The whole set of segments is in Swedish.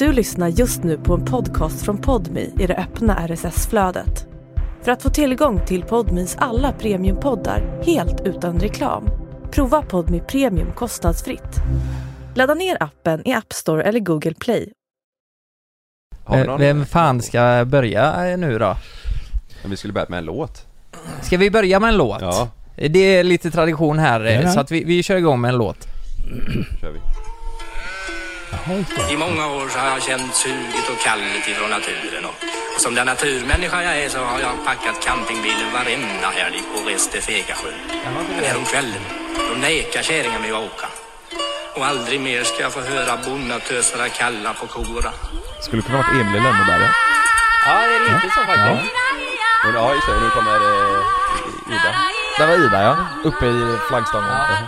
Du lyssnar just nu på en podcast från Podmi i det öppna RSS-flödet. För att få tillgång till Podmis alla premiumpoddar helt utan reklam, prova Podmi Premium kostnadsfritt. Ladda ner appen i App Store eller Google Play. Eh? Vem fan ska börja eh, nu då? Men vi skulle börjat med en låt. Ska vi börja med en låt? Ja, Det är lite tradition här, eh, Ja, ja. så att vi, vi kör igång med en låt. kör vi. I många år så har jag känt suget och kallet ifrån naturen och, och som den naturmänniska jag är så har jag packat campingbilen varenda helg och rest till Fegasjön. Men häromkvällen, då nekar kärringen mig att åka. Och aldrig mer ska jag få höra bonnatösarna kalla på korna. Skulle kunna varit Emil i Lönneberga. Ja, det är lite så faktiskt. Men ja, just det. Nu kommer eh, Ida. Där var Ida ja, uppe i flaggstången. Ja.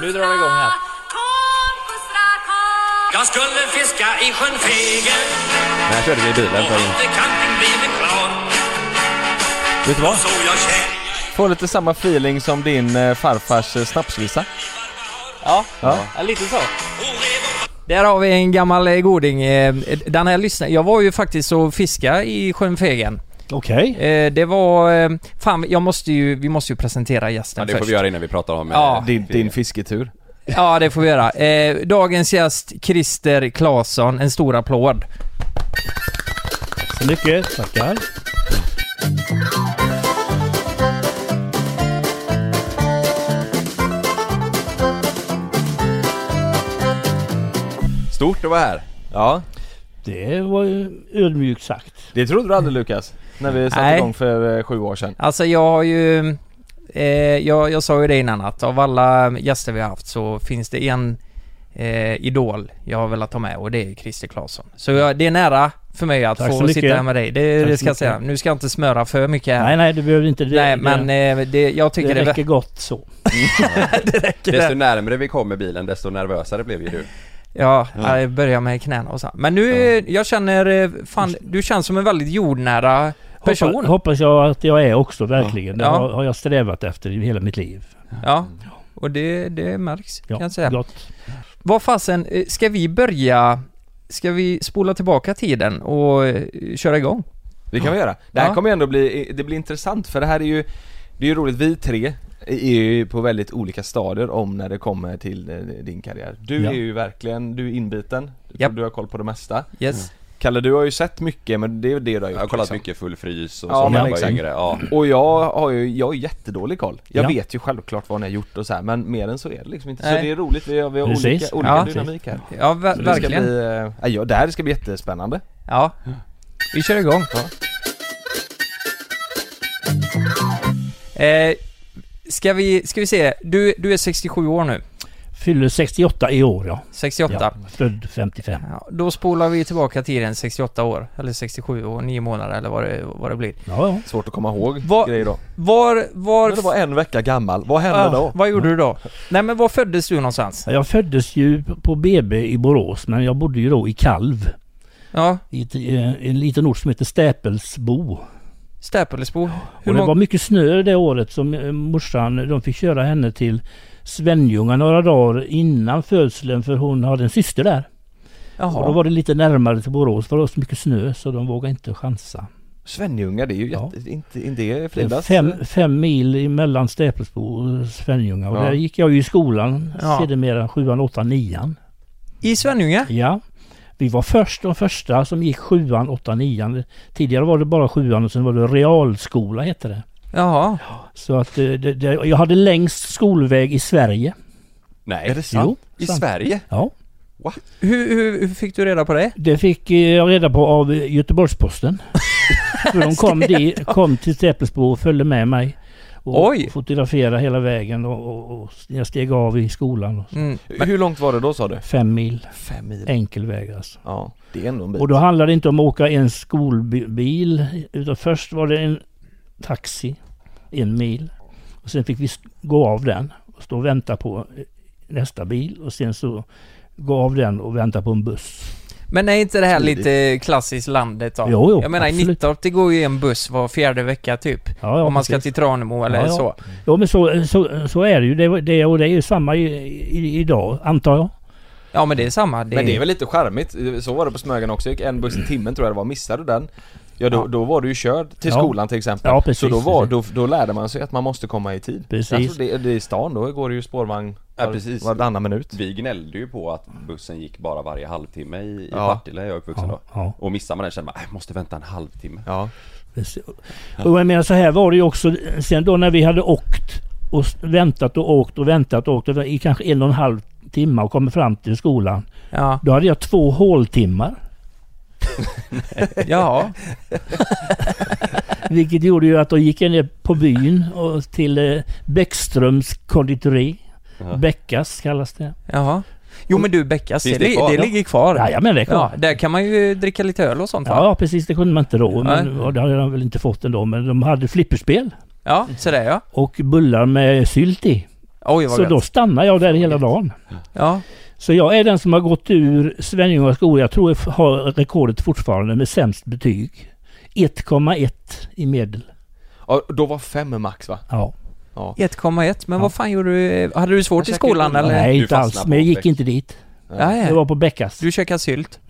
Nu drar vi igång här. Jag skulle fiska i sjön Fegen Men här körde vi i bilen för. Vet du vad? Så jag känner Får lite samma feeling som din eh, farfars eh, snapsvisa. Ja, Ja. ja lite så. Där har vi en gammal eh, goding. Den här lyssnaren, jag var ju faktiskt och fiska i sjön Fegen. Okej. Eh, Det var... Fan, jag måste ju, vi måste ju presentera gästen Ja, det först. får vi göra innan vi pratar om... Ja. Din, din fisketur. Ja, det får vi göra. Eh, dagens gäst, Christer Claesson. En stor applåd. Så mycket. Tackar. Stort att vara här. Ja, Det var ju ödmjukt sagt. det trodde du aldrig Lukas. När vi satte Nej. igång för eh, sju år sedan. Alltså jag har ju... Eh, jag, jag sa ju det innan att av alla gäster vi har haft så finns det en eh, idol jag har velat ha med och det är Christer Claesson. Så jag, det är nära för mig att Tack så få sitta här med dig. Det, det ska jag säga. Nu ska jag inte smöra för mycket här. Nej, nej, du behöver inte det. Nej, det, men eh, det, jag tycker det det, räcker gott så. det räcker. Desto närmare vi kom med bilen, desto nervösare blev ju du. Ja, jag börjar med knäna och så. Men nu, jag känner, eh, fan, du känns som en väldigt jordnära person. Hoppas, hoppas jag att jag är också verkligen. Det Ja. har, har jag strävat efter i hela mitt liv. Ja, och det, det märks Ja, kan jag säga. gott. Vad fasen, eh, ska vi börja, ska vi spola tillbaka tiden och eh, köra igång? Det kan vi göra. Det här Ja. kommer ändå bli, det blir intressant för det här är ju Det är ju roligt, vi tre är ju på väldigt olika stadier om när det kommer till eh, din karriär. Du Ja. är ju verkligen, du är inbiten, Japp. tror du har koll på det mesta. Yes. Kalle du har ju sett mycket men det är ju det du har gjort Jag har kollat liksom. mycket full frys och Ja, så men exakt. yngre. Ja. Och jag har ju, jag har jättedålig koll. Jag Ja. vet ju självklart vad ni har gjort och så här, men mer än så är det liksom inte. Nej. Så det är roligt, vi har, vi har Precis. olika, olika Ja. dynamik här. Ja, ver- verkligen. bli, eh, ja, ja, det här ska bli jättespännande. Ja. Vi kör igång. Eh, ska vi, ska vi se, du, du är 67 år nu. Fyller 68 i år ja. 68. ja. Född 55. Ja, då spolar vi tillbaka tiden 68 år, eller 67 år, 9 månader eller vad det, vad det blir. Ja, ja. Svårt att komma ihåg Vad- grejer då. Var, var... Men det var en vecka gammal, vad hände Ja, då? Vad gjorde du då? Nej men var föddes du någonstans? Jag föddes ju på BB i Borås men jag bodde ju då i Kalv. Ja, I ett, eh, en liten ort som heter Stäpelsbo. Stäpelsbo. Hur Och det var mycket snö det året som eh, morsan, de fick köra henne till Svenljunga några dagar innan födseln för hon hade en syster där. Och då Jaha. var det lite närmare till Borås för det var så mycket snö så de vågade inte chansa. Svenljunga, det är ju Ja. jätte, inte, inte det fredags? fem, fem mil mellan Stäpelsbo och Svenljunga och Ja. där gick jag ju i skolan Ja. sedermera sjuan, åttan, nian. I Svenljunga? Ja. Vi var först de första som gick sjuan, åttan, nian. Tidigare var det bara sjuan och sen var det realskola hette det. Jaha. Så att eh, det, det, jag hade längst skolväg i Sverige. Nej. Är det sant? I sant. Sverige? Ja. Hur, hur, hur fick du reda på det? Det fick eh, jag reda på av Göteborgs-Posten. För de kom, di, kom till Stäpelsbo och följde med mig. Och Oj. fotograferade hela vägen och, och, och jag steg av i skolan. Och så. Mm. Hur långt var det då sa du? Fem mil Fem mil. enkel väg alltså. Ja, det är ändå en bit. Och då handlade det inte om att åka en skolbil utan först var det en taxi en mil. Och sen fick vi gå av den och stå och vänta på eh, nästa bil och sen så gå av den och vänta på en buss. Men är inte det här lite klassiskt landet då? Jo, jo, Jag menar i absolut. Nittorp det går ju en buss var fjärde vecka typ. Ja, ja, om man ska precis. till Tranemo eller Ja, ja. så. Ja men så, så, så är det ju. Det, det, och det är ju samma i, i, idag antar jag. Ja men det är samma. Det Men det är väl lite charmigt, så var det på Smögen också, en buss i timmen tror jag det var, missade du den Ja då, Ja. då var du ju körd till Ja. skolan till exempel Ja, precis, Så då, var, precis. då, då lärde man sig att man måste komma i tid Precis. Jag tror det, det är i stan då går det ju spårvagn Ja, var- precis. varannan minut Vi gnällde ju på att bussen gick bara varje halvtimme i, i Ja. Partille, jag är uppvuxen Ja, då ja. Och missar man den känner man, "Äh, jag måste vänta en halvtimme Ja, Precis. Och jag menar så här var det ju också sen då när vi hade åkt och väntat och åkt och väntat och åkt i kanske en och en halv timme och kommit fram till skolan. Ja. Då hade jag två håltimmar. Ja. Vilket gjorde ju att då gick jag ner på byn och till eh, Bäckströms konditori. Ja. Bäckas kallas det. Jaha. Jo men du Bäckas, det, det det, kvar? det ligger kvar. Ja, ja men det kom. Ja, där kan man ju dricka lite öl och sånt va? Ja precis, det kunde man inte då. Men, det hade jag väl inte fått ändå. Men de hade flipperspel Ja, så där ja. och bullar med sylt i. Oj vad Så gött. då stannade jag där hela dagen. Ja. Så jag är den som har gått ur Svenljunga skola. Jag tror jag har rekordet fortfarande med sämst betyg. 1,1 i medel. ja då var fem max va? Ja. Ja, 1,1. Men Ja. vad fan gjorde du? Hade du svårt i Jag skolan eller? Nej, inte alls. Men jag gick inte dit. Ja, Det ja. var på Bäckas. Du käkade sylt?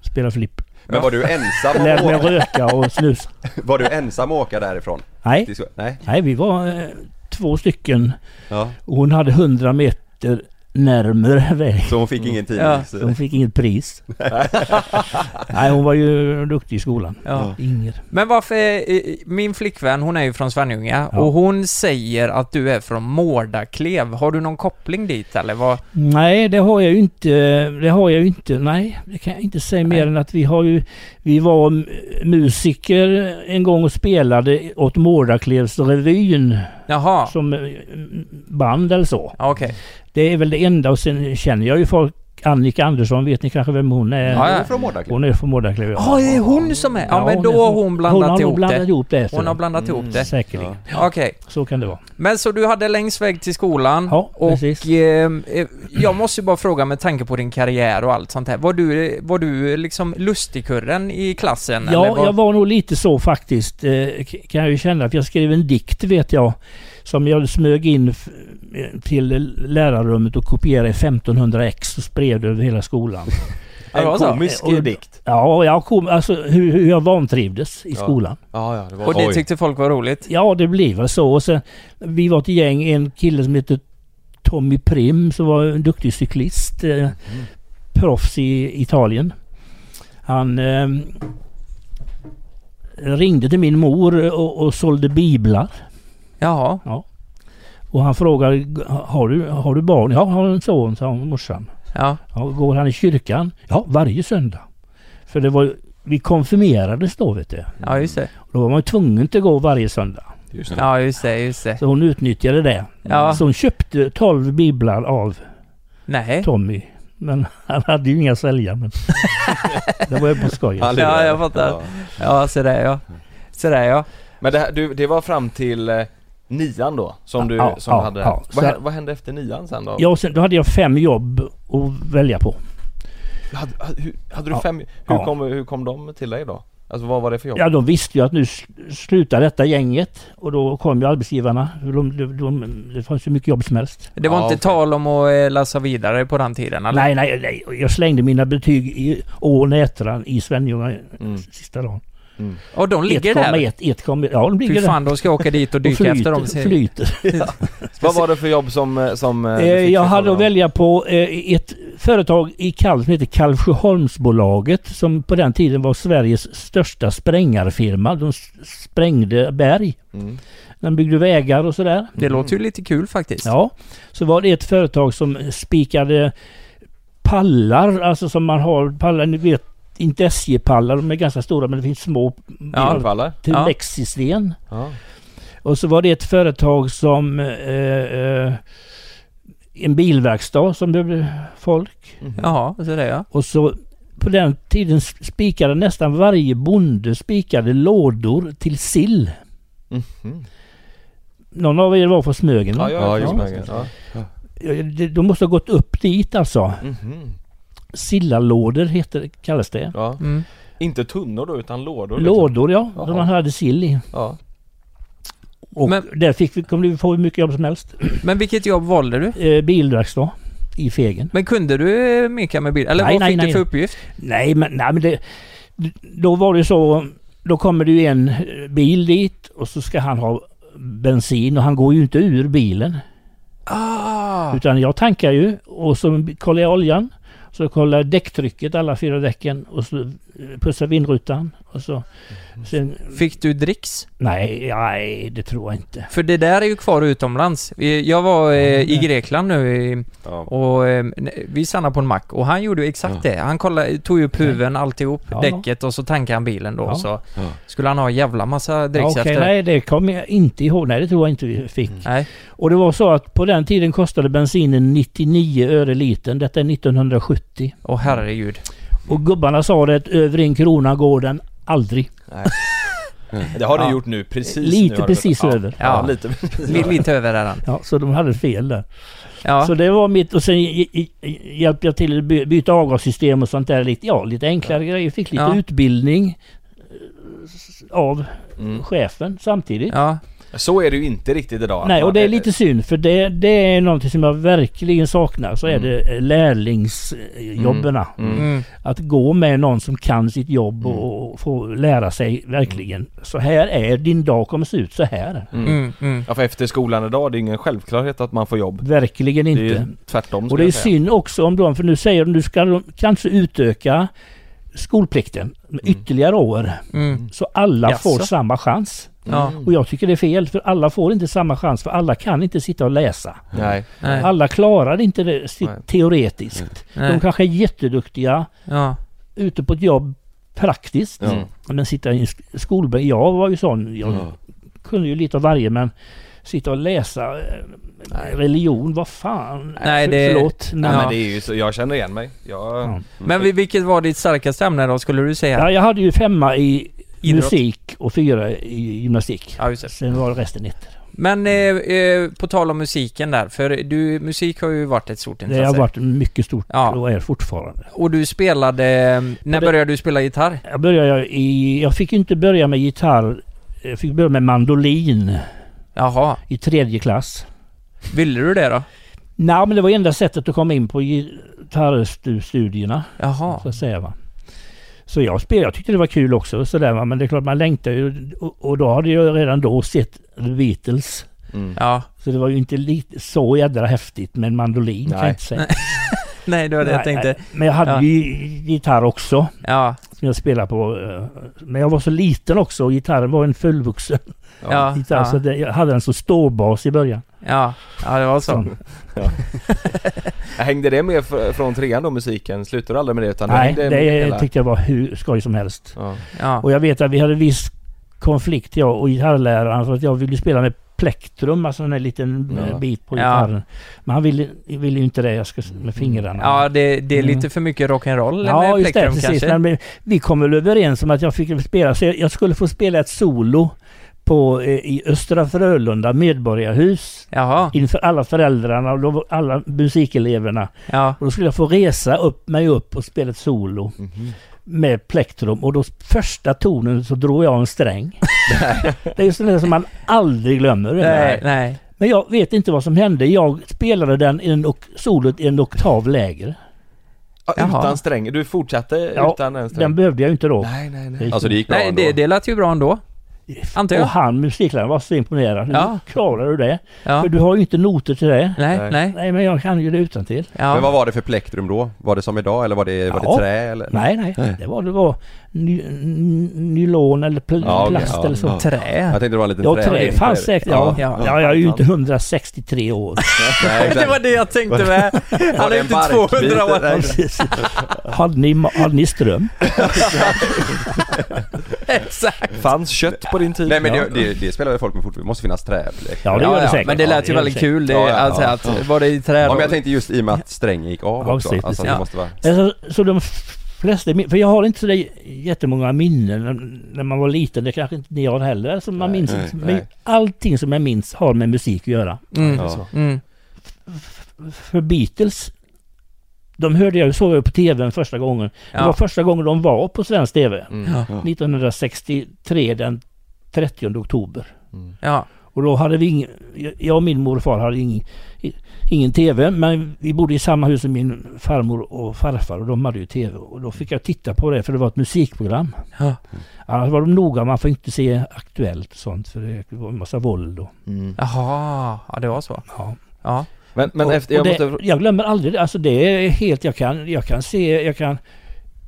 Spela flipp. Men var du ensam Lärde mig röka och snusa. var du ensam att åka därifrån? Nej, Nej? nej vi var eh, två stycken. Ja. Och hon hade 100 meter närmare väg. Så hon fick ingen tid? Ja. Så hon fick inget pris. nej, hon var ju duktig i skolan. Ja. Inger. Men varför, eh, min flickvän hon är ju från Svenljunga Ja. och hon säger att du är från Mårdaklev. Har du någon koppling dit eller vad? Nej, det har jag ju inte. Det har jag ju inte. Nej, det kan jag inte säga mer Nej. än att vi har ju... Vi var musiker en gång och spelade åt Mårdaklevsrevyn Jaha, som eh, band eller så. Okej. Det är väl det enda och sen känner jag ju folk. Annika Andersson, vet ni kanske vem hon är? Ja, Hon ja. är från Mårdaklev? Hon är från Mårdaklev. Ja, det är hon som är... Ja, Ja, men hon då har hon blandat hon har nog ihop blandat det. ihop det. Hon har blandat Mm. ihop det. Säkerligen. Okej. Så kan det vara. Men så du hade längst väg till skolan Ja, och precis. eh, eh, jag måste ju bara fråga med tanke på din karriär och allt sånt här. Var du, var du liksom lustigkurren i klassen? eller Ja, var... jag var nog lite så faktiskt. Eh, kan jag ju känna. För jag skrev en dikt vet jag. Som jag smög in till lärarrummet och kopierade i 1500 ex och spred över hela skolan. En komisk Och- dikt Ja, jag kom, alltså hur, hur jag vantrivdes i Ja. skolan. Ja, ja, det var Och det Oj. tyckte folk var roligt? Ja, det blev väl så. Och sen, vi var ett gäng, en kille som heter Tommy Prim som var en duktig cyklist. Eh, proffs i Italien. Han eh, ringde till min mor och, och sålde biblar. Jaha. Och han frågade, har du, har du barn? Ja, har en son, sa morsan. Ja. Ja, går han i kyrkan? Ja, varje söndag. För det var vi konfirmerades då vet du. Ja, just det. Då var man ju tvungen att gå varje söndag. Just det. Ja, just det, just det. Så hon utnyttjade det. Ja. Så hon köpte 12 biblar av Nej. Tommy. Men han hade ju inga att sälja. Men det var ju på skoj. Ja, jag fattar. Ja. Ja, så där ja. Så där ja. Men det, här, du, det var fram till eh, nian då? Som du, Ja, som ja, du hade? ja. vad, Så- hä- vad hände efter nian sen då? Ja, och sen, då hade jag fem jobb att välja på. Hade, hade, du Ja. fem, hur, Ja. kom, hur kom de till dig då? Alltså vad var det för jobb? Ja, de visste ju att nu sl- slutar detta gänget. Och då kom ju arbetsgivarna. De, de, de, det fanns ju mycket jobb som helst. Det var Ja, inte okej. tal om att eh, läsa vidare på den tiden eller? Nej, nej, nej. Jag slängde mina betyg i Å Nätran i Svenljunga Mm. sista dagen. Mm. Och de ligger där? 1,1, 1,1. Ja, de ligger Fy där. fan, då ska jag åka dit och Och dyka efter dem. flyter, flyter. Vad var det för jobb som, eh, som eh, Eh, jag hade att välja på eh, ett företag i Kalv som heter Kalvsjöholmsbolaget som på den tiden var Sveriges största sprängarfirma. De sprängde berg. Mm. De byggde vägar och sådär. Det låter ju lite kul faktiskt. Ja, så var det ett företag som spikade pallar, alltså som man har pallar, ni vet inte SJ-pallar, de är ganska stora men det finns små Ja. Halvfallar? till Ja. Lexisten. Ja. Och så var det ett företag som eh, eh, en bilverkstad som behövde folk. Mhm. Jaha, så det ja. Och så på den tiden spikade nästan varje bonde spikade lådor till sill. Mhm. Någon av er var på Smögen? Ja, Ja, ja, just just det. ja. Ja, De måste ha gått upp dit alltså. Mhm. Sillalådor heter, kallas det. ja. Mm. Inte tunnor då utan lådor? liksom. Lådor ja, Jaha. som man hade sill i. Ja. Och Men- där fick vi, kom vi få hur mycket jobb som helst. Men vilket jobb valde du? Eh, bilverkstad. i Fegen. Men kunde du meka med bil? Eller Nej, vad nej, fick nej. du för uppgift? Nej men, nej, men det, då var det så, då kommer det ju en bil dit och så ska han ha bensin och han går ju inte ur bilen. Ah! Utan jag tankar ju och så kollar jag oljan. Så kollar jag däcktrycket, alla fyra däcken och så pussar vindrutan. Och så, sen, Fick du dricks? nej, nej, det tror jag inte. För det där är ju kvar utomlands. Vi- Jag var eh, i Grekland nu i, Ja. och eh, vi stannade på en mack och han gjorde ju exakt Ja. det. Han kollade, tog ju upp huven, alltihop, Ja. däcket och så tankade han bilen då. Ja. Så Ja. skulle han ha en jävla massa dricks Okej, efter. nej det kommer jag inte ihåg. Nej, det tror jag inte vi fick. Nej. Och det var så att på den tiden kostade bensinen 99 öre litern. Detta är 1970. Åh herregud. Och gubbarna sa det att över en krona går den aldrig. Nej. Det har du Ja. gjort nu precis Lite nu precis gått- över. Ja, Ja. lite Li- Lite över är. Ja, så de hade fel där. Ja. Så det var mitt och sen hjälpte jag till att by- byta avgassystem och sånt där. Lite, ja, lite enklare grejer. Fick lite Ja. utbildning eh, av mm. chefen samtidigt. ja. Så är det ju inte riktigt idag Nej, och det är man- lite synd för det, det är någonting som jag verkligen saknar. Så är Mm. det eh, lärlingsjobben. Mm. Mm. Att gå med någon som kan sitt jobb Mm. och, och få lära sig verkligen. Så här är din dag kommer se ut så här. Mm. Mm. Mm. Ja för efter skolan idag, det är ingen självklart att man får jobb Verkligen Det är inte. tvärtom Och det är synd också om dem, för nu säger de nu ska de kanske utöka skolplikten med Mm. ytterligare år. Mm. Så alla Jaså? får samma chans. Ja. Och jag tycker det är fel, för alla får inte samma chans, för alla kan inte sitta och läsa. Nej, Nej. Alla klarar inte det sitt Nej. teoretiskt. Nej. De kanske är jätteduktiga Ja. ute på ett jobb praktiskt. Ja. Men sitta i en sk- skolbänk, jag var ju sån. Jag Ja. kunde ju lite av varje men sitta och läsa eh, Nej. religion, vad fan. Nej, För- det- Förlåt. Nej Ja. men det är ju så, jag känner igen mig jag, Ja. Men vi- vilket var ditt starkaste ämne då, skulle du säga? Ja, jag hade ju femma i Idrott. musik och fyra i gymnastik. Ja, just det. Sen var resten ettor. Men eh, eh, på tal om musiken där, för du, musik har ju varit ett stort Det intresse. har varit mycket stort Ja. och är fortfarande. Och du spelade... När det- började du spela gitarr? Jag började i... Jag fick inte börja med gitarr. Jag fick börja med mandolin Jaha. i tredje klass. Ville du det då? Nej, men det var enda sättet att komma in på gitarrstudierna. Jaha. Så att säga va. Så jag spelade, jag tyckte det var kul också sådär. Men det är klart man längtar ju. Och, och då hade jag redan då sett The Beatles. mm. Ja. Så det var ju inte lite så jädra häftigt med en mandolin kan Nej. jag inte säga. Nej, det var det jag tänkte. Men jag hade Ja. ju gitarr också. Ja. Som jag spelade på. eh, Men jag var så liten också och gitarren var en fullvuxen Ja. gitarr. Ja. Så det, jag hade den som ståbas i början. Ja. Ja, det var så. Så. Hängde det med fr- från trean då musiken? Slutade du aldrig med det? Utan Nej, det med hela- tyckte jag var hur skoj som helst. ja. Ja. Och jag vet att vi hade viss konflikt jag och gitarrläraren för att jag ville spela med plektrum, alltså en liten Ja. bit på Ja. gitarren. Men han ville, ville ju inte det, jag ska med fingrarna. Ja, det, det är Mm. lite för mycket rock'n'roll Ja, med just det, plektrum precis. kanske. Men vi kom väl överens om att jag fick spela, så jag, jag skulle få spela ett solo på, eh, i Östra Frölunda medborgarhus Jaha. inför alla föräldrarna och alla musikeleverna. Ja. Och då skulle jag få resa upp mig upp och spela ett solo Mhm. Med plektrum och då första tonen så drog jag en sträng. det är ju sånt där som man aldrig glömmer. Nej, nej. Men jag vet inte vad som hände. Jag spelade den i en solot i en oktav lägre. Ja, Jaha. utan sträng? Du fortsatte Ja, utan en sträng? Den behövde jag ju inte då. Nej, nej, nej. Alltså det gick bra Nej, ändå. det, det lät ju bra ändå. Antar Och jag. han, musikläraren, var så imponerad. Hur Ja. klarar du det? Ja. För du har ju inte noter till det. Nej, Nej. nej. Men jag kan ju det utan till. Ja. Men vad var det för plektrum då? Var det som idag eller var det, var det trä eller? Nej, nej. Nej. Det var, det var ny, nylon eller pl- Ja, plast ja, eller så. ja. Trä. Jag tänkte det var en liten Ja, trä. trä fanns säkert. Ja. Ja. Ja. jag är ju inte 163 år. Nej, Det var det jag tänkte med. Han är inte barkbit 200 år. hade, ni, hade ni ström? Exakt. Fanns kött på din tid? Nej men det, det, det spelar väl folk med fortfarande, det måste finnas träplek. Ja, det gör det säkert. Men det lät ju väldigt kul. Det, Ja, ja, alltså ja. att, var det i trä Ja men jag tänkte just i och med att strängen gick av också. Alltså ja. det måste vara... Så de flesta, för jag har inte så jättemånga minnen när- man var liten. Det kanske inte ni har heller. Så man Nej, minns nej. Men nej. allting som jag minns har med musik att göra. Mm. Ja. Mm. För Beatles, de hörde jag, såg jag på TV första gången. Det var Ja. första gången de var på svensk TV. Mm. Ja. 1963 den 30 oktober. Mm. Ja. Och då hade vi ingen, jag och min morfar hade ingen, ingen TV, men vi bodde i samma hus som min farmor och farfar och de hade ju TV. Och då fick jag titta på det för det var ett musikprogram. Ja. Annars var de noga, man får inte se Aktuellt och sånt för det var en massa våld och... Mm. Jaha, ja det var så. Ja. Ja. Men, men och, efter, jag och det, måste... jag glömmer aldrig det. Alltså det är helt, jag kan, jag kan se, jag kan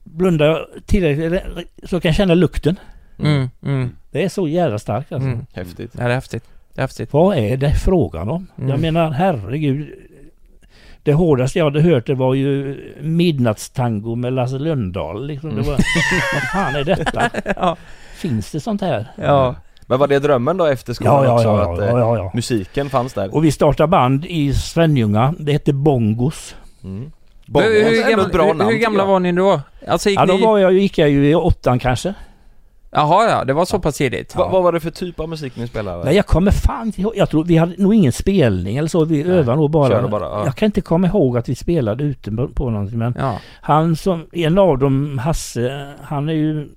blunda tillräckligt så kan jag känna lukten. Mm, mm, Det är så jävla starkt alltså. mm. Häftigt. Ja, det är häftigt. Häftigt. Vad är det frågan om? Mm. Jag menar herregud. Det hårdaste jag hade hört det var ju Midnattstango med Lasse Lundahl. Liksom. Det var, vad fan är detta? Ja. Finns det sånt här? Ja. Men var det drömmen då efter skolan Ja, ja, också? ja, att ja, eh, ja, ja. musiken fanns där? Och vi startade band i Svenljunga. Det hette Bongos. Mm. Hur, Bongo, hur, ändå gamla, bra hur, namn, hur tycker gamla var ni då? Alltså gick Ja, då ni... var jag, gick jag ju i åttan kanske. Jaha ja, det var så pass tidigt. Va, vad var det för typ av musik ni spelade? Nej, jag kommer fan inte ihåg. Jag tror vi hade nog ingen spelning eller så. Vi övade nog bara. bara, ja. Jag kan inte komma ihåg att vi spelade ute på- någonting. Men Ja. han som, en av dem, Hasse, han är ju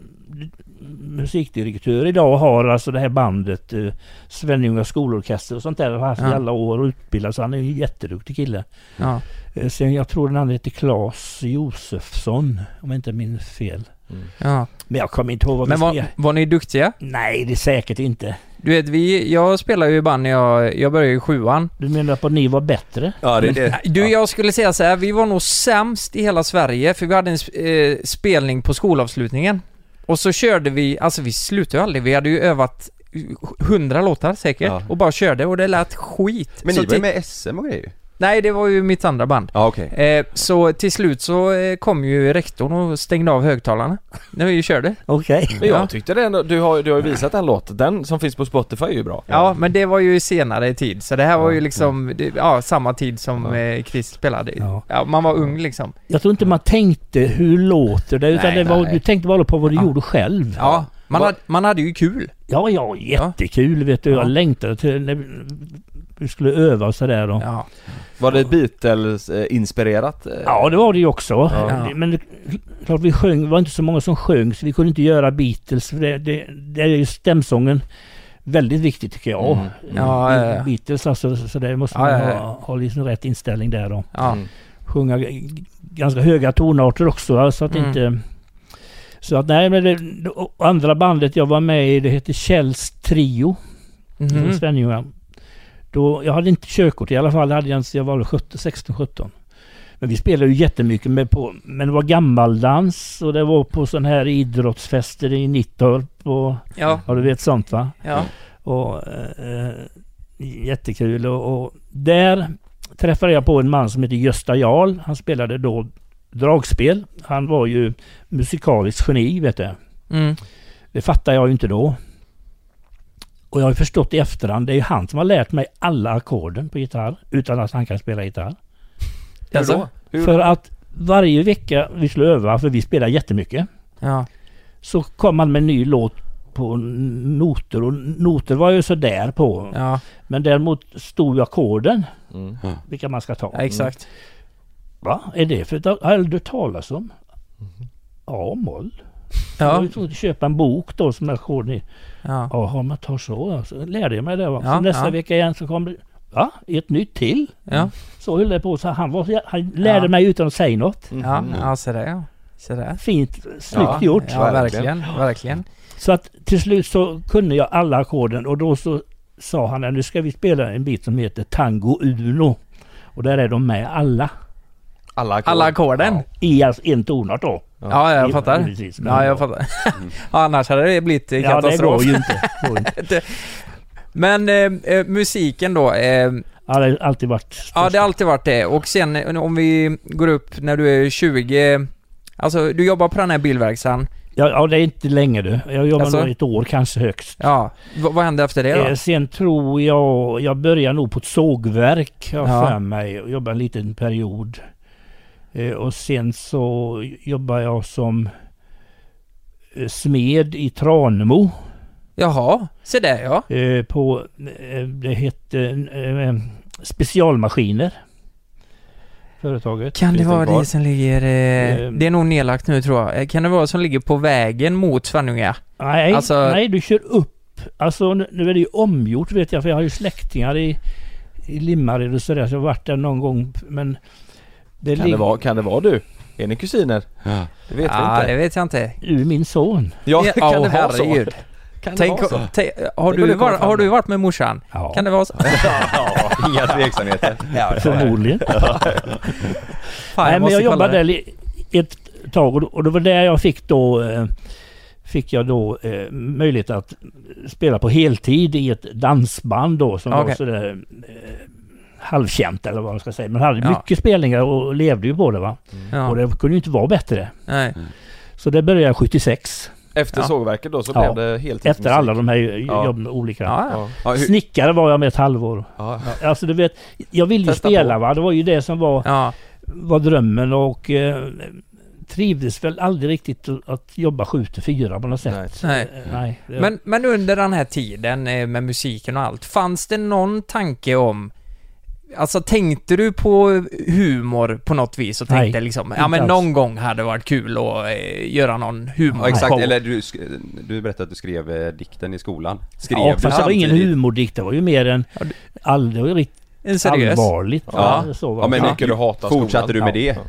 musikdirektör idag och har alltså det här bandet eh, Svenljunga skolorkester och sånt där. Har haft i Ja. alla år och utbildat så han är ju en jätteduktig kille. Ja. Eh, Sen jag tror den andra heter Claes Josefsson om jag inte minns fel. Ja. Men jag kommer inte ihåg vad Men vi var, spelade. var ni duktiga? Nej, det är säkert inte. Du vet, vi, jag spelar ju i band när jag, jag började i sjuan. Du menar på att ni var bättre? Ja, det är det. Du, jag skulle säga så här, vi var nog sämst i hela Sverige för vi hade en sp- eh, spelning på skolavslutningen. Och så körde vi, alltså vi slutade ju aldrig, vi hade ju övat hundra låtar säkert Ja. och bara körde och det lät skit. Men så ni var ju till- med SM och grejer Nej, det var ju mitt andra band. Ja okej. Eh, så till slut så eh, kom ju rektorn och stängde av högtalarna när vi körde. Okej. Men Ja. jag tyckte det ändå, du har, du har ju visat den låten, den som finns på Spotify är ju bra. Ja, men det var ju i senare tid, så det här var ju liksom, det, ja, samma tid som eh, Chris spelade. Ja. Ja, man var ung liksom. Jag tror inte man tänkte hur låter det utan Nej, det var, nej. du tänkte bara på vad du Ja. gjorde själv. Ja, man, Va- hade, man hade ju kul. Ja, ja, jättekul vet du. Ja. Jag längtade till när vi- skulle öva och sådär. Och... Ja. Var det Beatles-inspirerat? Ja, det var det ju också. Ja. Men det, klart vi sjöng, det var inte så många som sjöng så vi kunde inte göra Beatles. För det, det, det är ju stämsången väldigt viktig tycker jag. Mm. Ja, ja, ja. Beatles alltså, så det måste man ja, ja. Ha, ha liksom rätt inställning där Ja. Mm. sjunga ganska höga tonarter också. Så att Mm. inte... Så att nej men det andra bandet jag var med i det heter Kjells Trio. Mhm. från Svenljunga. Då, jag hade inte körkort i alla fall. Hade jag, jag var väl 17, 16, 17. Men vi spelade ju jättemycket med på, men det var gammaldans och det var på sån här idrottsfester i Nittorp och Ja, ja du vet sånt va. ja. Och eh, jättekul och, och där träffade jag på en man som heter Gösta Jarl. Han spelade då dragspel. Han var ju musikaliskt geni vet du. Mm. Det fattar jag ju inte då. Och jag har förstått i efterhand, det är ju han som har lärt mig alla ackorden på gitarr utan att han kan spela gitarr. Hur Alltså? då? Hur? För att varje vecka vi skulle öva, för vi spelar jättemycket, Ja. så kom han med en ny låt på noter och noter var ju sådär på. Ja, Men däremot stod ju ackorden, Mm. vilka man ska ta. ja exakt. Va? Är det för ett har jag aldrig hört talas om? Ja, moll. Jag Ja, tvungen att köpa en bok då som är ackorden i. ja. Jaha, man tar så. Så lärde jag mig det. Va? Ja, så nästa ja. vecka igen så kom det, va? Ett nytt till? Ja, Så höll det på. Så han, var, han lärde Ja. mig utan att säga något. ja, Mhm. ja så där ja. Så där. Fint, snyggt Ja, gjort. Ja, verkligen. verkligen, verkligen. Så att till slut så kunde jag alla ackorden och då så sa han att nu ska vi spela en bit som heter Tango Uno. Och där är de med alla. Alla ackord. Alla ackorden? I alltså en tonart då. Ja, jag fattar. precis, Ja, jag fattar. Ja, annars hade det blivit eh, Ja, det katastrof. går ju inte. Går inte. Men eh, eh, musiken då, eh, Ja, det har alltid varit störst. ja det har alltid varit det. Och sen eh, om vi går upp när du är 20, alltså du jobbar på den här bilverkstaden. Ja, ja, det är inte länge du. Jag jobbar Alltså? nog ett år kanske högst. Ja, v- vad hände efter det då? Eh, sen tror jag, jag börjar nog på ett sågverk har jag Ja. för mig och jobbar en liten period. Eh, och sen så jobbar jag som eh, smed i Tranemo. Jaha, se där ja. Eh, på, det hette Specialmaskiner. Företaget. Kan det vara det som ligger, det är nog nedlagt nu tror jag. Kan det vara som ligger på vägen mot Svenljunga? Nej, Alltså- nej, du kör upp. Alltså nu, nu är det ju omgjort vet jag för jag har ju släktingar i, i Limmared och sådär. Så jag har varit där någon gång. Men det Kan det, vara, kan det vara du? Är ni kusiner? Ja. Det vet ja, vi inte. det vet jag inte. ur min son. Ja, Ja, kan det åh, vara så? herregud. Kan det vara så? tänk, har, Tänk om du det var, har du varit med morsan? Ja, Kan det vara så? Inga tveksamheter. förmodligen. Fan, Nej, men jag jobbade det. där ett tag och, och det var där jag fick då eh, Fick jag då eh, möjlighet att spela på heltid i ett dansband då som var Okej. sådär eh, halvkänt eller vad man ska säga. Man hade Ja. mycket spelningar och levde ju på det va. Ja. Och det kunde ju inte vara bättre. Nej. Så det började jag 76. Efter Ja. sågverket då så Ja. blev det heltidsmusik? Efter alla de här Ja. jobben olika. Ja, ja. Ja. Ja, Snickare var jag med ett halvår. Ja. Alltså du vet, jag ville ju spela på. va. Det var ju det som var ja. var drömmen och eh, trivdes väl aldrig riktigt att jobba 7 till 4 på något sätt. Nej. Nej. Eh, Nej. Men, men under den här tiden eh, med musiken och allt, fanns det någon tanke om Alltså tänkte du på humor på något vis och Nej, tänkte liksom, ja men alls. någon gång hade det varit kul att eh, göra någon humor? ja, exakt, eller du, sk- du berättade att du skrev eh, dikten i skolan. Skrev ja, fast det var ingen humordikt. Det var ju mer en Ja, du- allvarligt En seriös? allvarligt. Ja. Så var Ja, men det. Mycket du hatar skolan. Fortsatte du med Ja. det?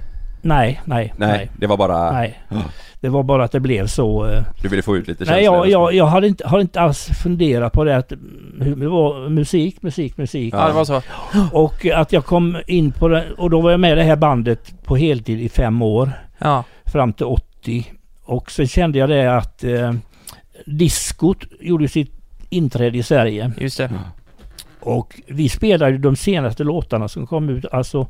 Nej, nej, Nej, nej. det var bara... nej. Det var bara att det blev så. eh, Du ville få ut lite Nej, känslor? jag, jag, jag hade inte, har inte alls funderat på det. Att, mm, hur- det var musik, musik, musik. Ja, det var så. Och att jag kom in på det. Och då var jag med i det här bandet på heltid i fem år. Ja. fram till 80. Och sen kände jag det att eh, diskot gjorde sitt inträde i Sverige. Just det. Och vi spelade de senaste låtarna som kom ut. Alltså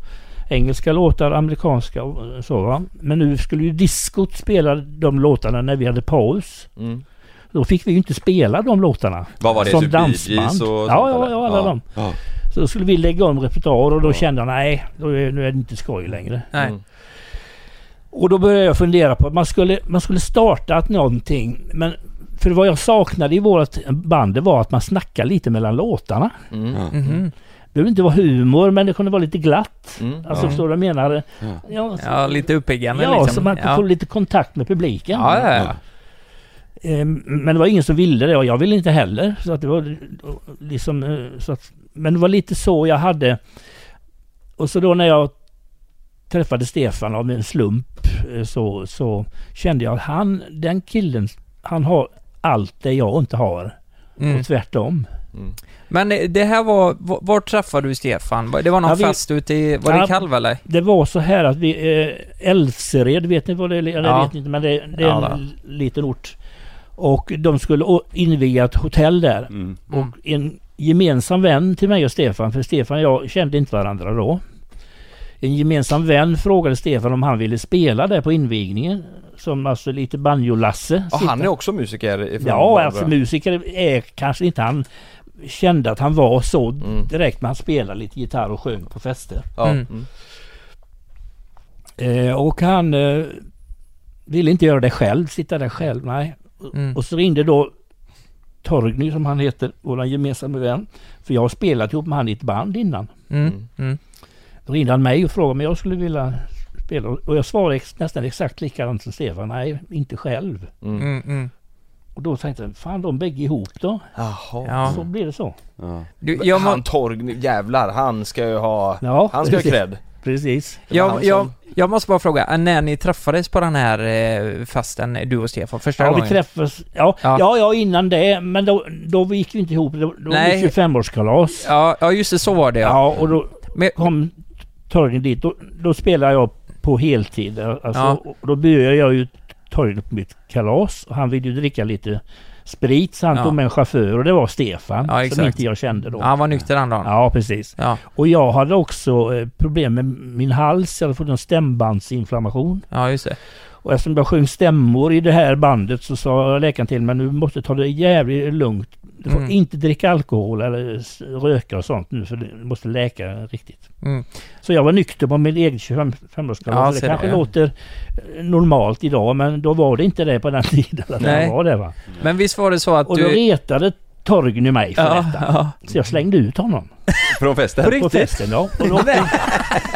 engelska låtar, amerikanska och så va. Men nu skulle ju diskot spela de låtarna när vi hade paus. Mm. Då fick vi ju inte spela de låtarna. Vad var det? Som typ dansband. Och sånt, Ja, ja, ja, alla dem. Ja. Så då skulle vi lägga om repertoar och då Ja. kände jag nej, då är, nu är det inte skoj längre. Nej. Mm. Och då började jag fundera på att man skulle, man skulle startat någonting. Men för vad jag saknade i vårt band det var att man snackade lite mellan låtarna. Mm. Ja. Det behöver inte vara humor men det kunde vara lite glatt. Mm. Alltså Ja. förstår du vad jag menar? Ja. Ja, så, Ja, lite uppiggande ja liksom. så man ja. får lite kontakt med publiken. Ja, ja, ja. Ehm, Men det var ingen som ville det och jag ville inte heller. Så att det var liksom... eh, Så att, men det var lite så jag hade... Och så då när jag träffade Stefan av en slump eh, så, så kände jag att han, den killen, han har allt det jag inte har. Mm. Och tvärtom. Mm. Men eh, det här var, var, träffade du Stefan? Det var någon Ja, vi- fest ute i, var det Ja. Kalv eller? Det var så här att vi... Eh, Älvsered, vet ni vad det är? Eller Ja. vet inte, men det, det är Ja, en liten ort. Och de skulle inviga ett hotell där. Mm. Mm. Och en gemensam vän till mig och Stefan, för Stefan och jag kände inte varandra då. En gemensam vän frågade Stefan om han ville spela där på invigningen. Som alltså lite banjo-Lasse. Ja, han är också musiker Ja, alltså musiker är kanske inte han kände att han var så Mm. direkt, men han spelade lite gitarr och sjöng på fester. Ja. Mm. Mm. Eh, och han eh, ville inte göra det själv, sitta där själv, nej. Mm. Och så ringde då Torgny som han heter, vår gemensamma vän. För jag har spelat ihop med han i ett band innan. Mm. Mm. Då ringde han mig och frågade om jag skulle vilja spela. Och jag svarade ex- nästan exakt likadant som Stefan. Nej, inte själv. Mm. Och då tänkte jag, fan de bägge ihop då. Jaha. Ja. Så blir det så. Ja. Du, jag, må, Han Torgny, jävlar, han ska ju ha... Ja, Han ska ha precis. cred. Precis. Var jag, jag, jag måste bara fråga, när ni träffades på den här eh, festen, du och Stefan, första Ja, gången? vi träffades. Ja, Ja. ja. ja, innan det. Men då, då gick vi inte ihop. Då, då var Nej. det 25-årskalas. Ja, ja just det, så var det ja. Ja, och då Men, kom Torgny dit. Då, då spelade jag på heltid. Alltså, Ja. och då bjöd jag ju Torgny på mitt kalas. Och han ville ju dricka lite sprit så han Ja. tog med en chaufför och det var Stefan. Ja, som inte jag kände då. ja, han var nykter den dagen. Ja, precis. Ja, Och jag hade också eh, problem med min hals. Jag hade fått en stämbandsinflammation. ja just det. Och eftersom jag sjöng stämmor i det här bandet så sa läkaren till mig nu måste ta det jävligt lugnt. Du får Mm. inte dricka alkohol eller röka och sånt nu för det måste läka riktigt. Mm. Så jag var nykter på min egen 25-årskalas. Ja, det kanske det, låter eh, normalt idag men då var det inte det på den tiden. Att Nej. var det, va? Men visst var det så att Och då du... retade Torgny mig för Ja, detta. ja. Så jag slängde ut honom Från festen? På på festen. Ja. Och då, åkte-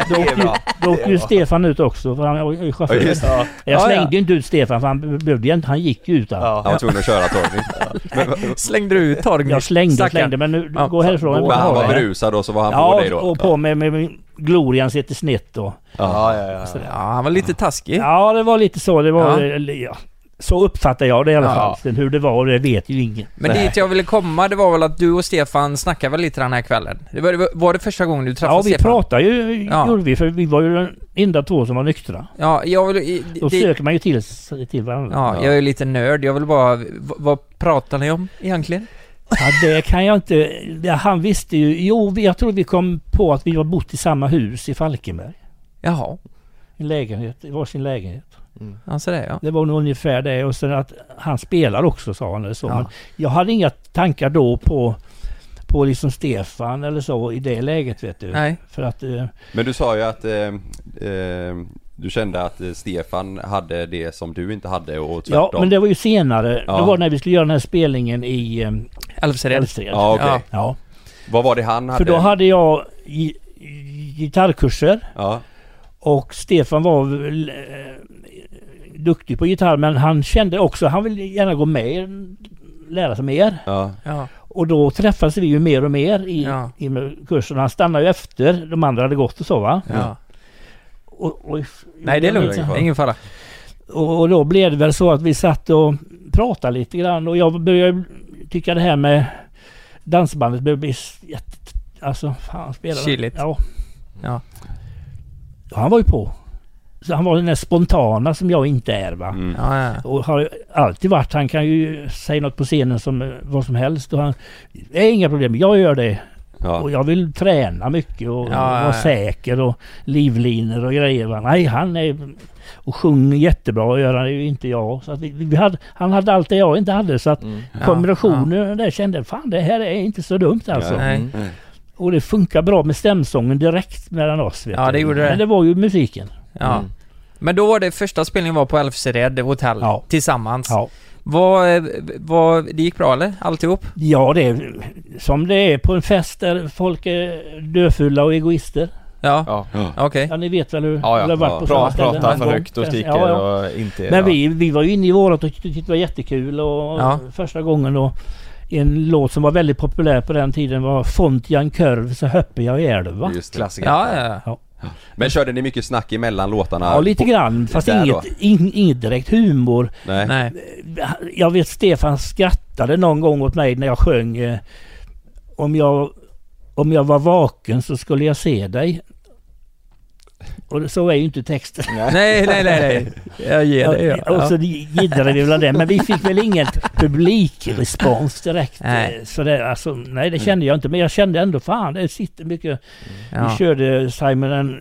då, åkte ju- då åkte ju Stefan ut också för han var ju Ja, chaufför. just det. Jag Ja, slängde ja. ju inte ut Stefan för han behövde ju inte. Han gick ju ut. Han var tvungen att köra Torgny. Slängde du ut Torgny? Jag slängde och Stackarn. slängde men nu, Ja, gå härifrån. men han var Ja, berusad och så var han på Ja, dig då? och på med, med, med glorian sitter snett och... Ja, ja, ja. Ja, han var lite taskig. Ja, det var lite så. Det var... Ja. Så uppfattar jag det i alla Ja. fall. Sen hur det var, det vet ju ingen. Men dit jag ville komma, det var väl att du och Stefan snackade väl lite den här kvällen? Det var, var det första gången du träffade Ja, vi Stefan? pratade ju, Ja. gjorde vi, för vi var ju de enda två som var nyktra. Ja, jag vill... i- Då det, söker man ju till, till varandra. ja, jag är lite nörd. Jag vill bara... Vad pratar ni om egentligen? Ja, det kan jag inte... Han visste ju... Jo, jag tror vi kom på att vi har bott i samma hus i Falkenberg. Jaha, En lägenhet, varsin lägenhet. Alltså det ja. Det var nog ungefär det. Och sen att han spelar också sa han eller så. Ja. Men jag hade inga tankar då på, på liksom Stefan eller så i det läget vet du. Nej. För att... eh, Men du sa ju att eh, eh, du kände att eh, Stefan hade det som du inte hade och tvärtom. Ja, men det var ju senare. Ja. Det var när vi skulle göra den här spelningen i eh, Älvsred. Älvstred. Ja, okej. Ja. Ja. Vad var det han hade? För då hade jag gi- gitarrkurser Ja, och Stefan var eh, duktig på gitarr men han kände också, han ville gärna gå med, lära sig mer. ja, Ja. Och då träffades vi ju mer och mer i, Ja. i kursen. Han stannade ju efter de andra hade gått och så va. ja. Och, och, Nej, det är lugnt. ingen fara. Ingen fara. Och, och då blev det väl så att vi satt och pratade lite grann och jag började tycka det här med dansbandet började bli jätte... Alltså, fan spelar Chilligt. Ja. Ja. Han var ju på. Så han var den där spontana som jag inte är va. mm. Ja, ja. Och har alltid varit. Han kan ju säga något på scenen som eh, vad som helst. Och han, det är inga problem. Jag gör det. Och ja. jag vill träna mycket och Ja, ja, vara ja. säker och livlinor och grejer. va. Nej, han är... Och sjunger jättebra och gör han ju inte jag. Så att vi, vi hade, han hade allt det jag inte hade. Så att Mm. Ja, kombinationen där kände fan det här är inte så dumt alltså. Nej. Mm. Och det funkar bra med stämsången direkt mellan oss. Vet Ja, det gjorde det. Men det var ju musiken. Ja. Mm. Men då var det första spelningen var på Älvsred hotell Ja. tillsammans. Ja. Vad, eh, vad, det gick bra eller? Alltihop? Ja, det är som det är på en fest där folk är döfulla och egoister. Ja, Ja, okej. Ja, ni vet väl hur ja, det har varit ja. på sådana ställen någon för högt och skriker Ja, ja. och inte... Men ja. vi, vi var ju inne i vårat och tyckte det var jättekul och Ja. första gången då en låt som var väldigt populär på den tiden var Font jag en kurv så hoppar jag ihjäl va? Just det. Klassiker. Ja, ja, ja. Men körde ni mycket snack emellan låtarna? Ja, lite på- grann. Fast inget, in, inget direkt humor. Nej. Nej. Jag vet Stefan skrattade någon gång åt mig när jag sjöng eh, om, jag, om jag var vaken så skulle jag se dig. Och så är ju inte texten. Nej, nej, nej, nej. Jag ger dig. Ja, och så giddrade vi väl det. Men vi fick väl ingen publikrespons direkt. Nej. Eh, Så det, alltså, nej, det kände jag inte. Men jag kände ändå fan, det sitter mycket. Ja. Vi körde Simon and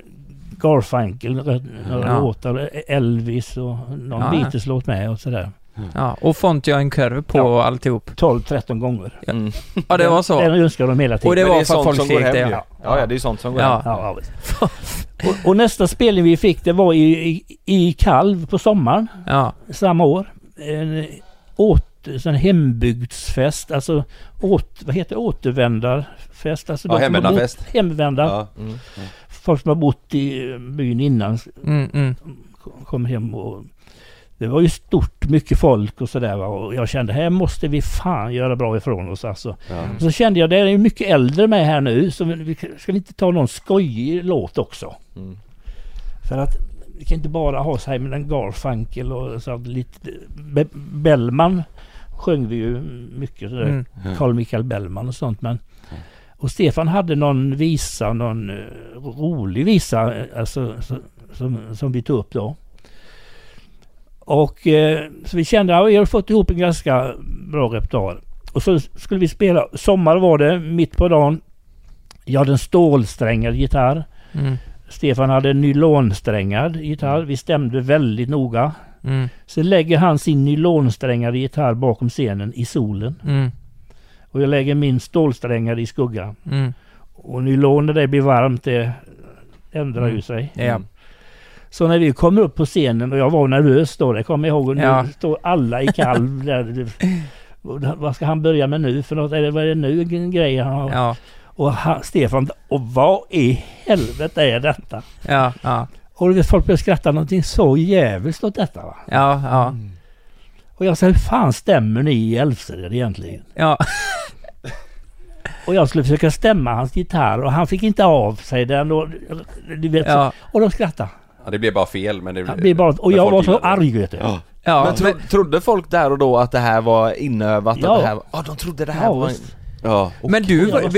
Garfunkel, några Ja. låtar, Elvis och någon Ja, ja. Beatles-låt med och sådär. Ja. Och font jag en kurv på Ja. alltihop. 12-13 gånger. Mm. Ja, det var så. Den önskar de hela tiden. Och det var är för att folk som går skrek hem det. Ja. Ja, ja, det är sånt som går Ja. hem. Ja, ja. och, och nästa spelning vi fick det var i, i, i Kalv på sommaren Ja. samma år. En åt, sån hembygdsfest, alltså åt, vad heter det? återvändarfest. Alltså Ja, hemvändarfest. bott- Hemvända. Ja. Mm. Folk som har bott i byn innan Mm, mm. kommer hem och det var ju stort, mycket folk och sådär. Och jag kände här måste vi fan göra bra ifrån oss alltså. Ja. Och så kände jag, det är ju mycket äldre med här nu så vi ska vi inte ta någon skojig låt också. Mm. För att vi kan inte bara ha Simon and Garfunkel och så att lite... Be- Bellman sjöng vi ju mycket sådär. Mm. Carl Michael Bellman och sånt men... Och Stefan hade någon visa, någon eh, rolig visa eh, alltså, så, som, som vi tog upp då. Och eh, så vi kände att vi har fått ihop en ganska bra repertoar. Och så skulle vi spela, sommar var det, mitt på dagen. Jag hade en stålsträngad gitarr. Mm. Stefan hade en nylonsträngad gitarr. Vi stämde väldigt noga. Mm. Sen lägger han sin nylonsträngade gitarr bakom scenen i solen. Mm. Och jag lägger min stålsträngade i skuggan. Mm. Och när det blir varmt det ändrar Mm. ju sig. Ja. Så när vi kommer upp på scenen och jag var nervös då, det kommer jag ihåg. Och nu Ja. står alla i kalv där. Vad ska han börja med nu för något? Är det, vad är det nu en grej han har? Ja, Och han, Stefan, och vad i helvete är detta? ja, ja, Och du vet, folk började skratta någonting så jävligt åt detta va. ja, ja, Och jag sa, hur fan stämmer ni i Älvsered egentligen? ja, Och jag skulle försöka stämma hans gitarr och han fick inte av sig den och du vet, så, ja, och de skrattade. Ja, det blev bara fel men det Det blev bara, och men jag var så arg vet du. Ja. ja. men tro, trodde folk där och då att det här var inövat? Ja. Att det här, ja de trodde det här Ja, var... visst. Ja. Men du, var du,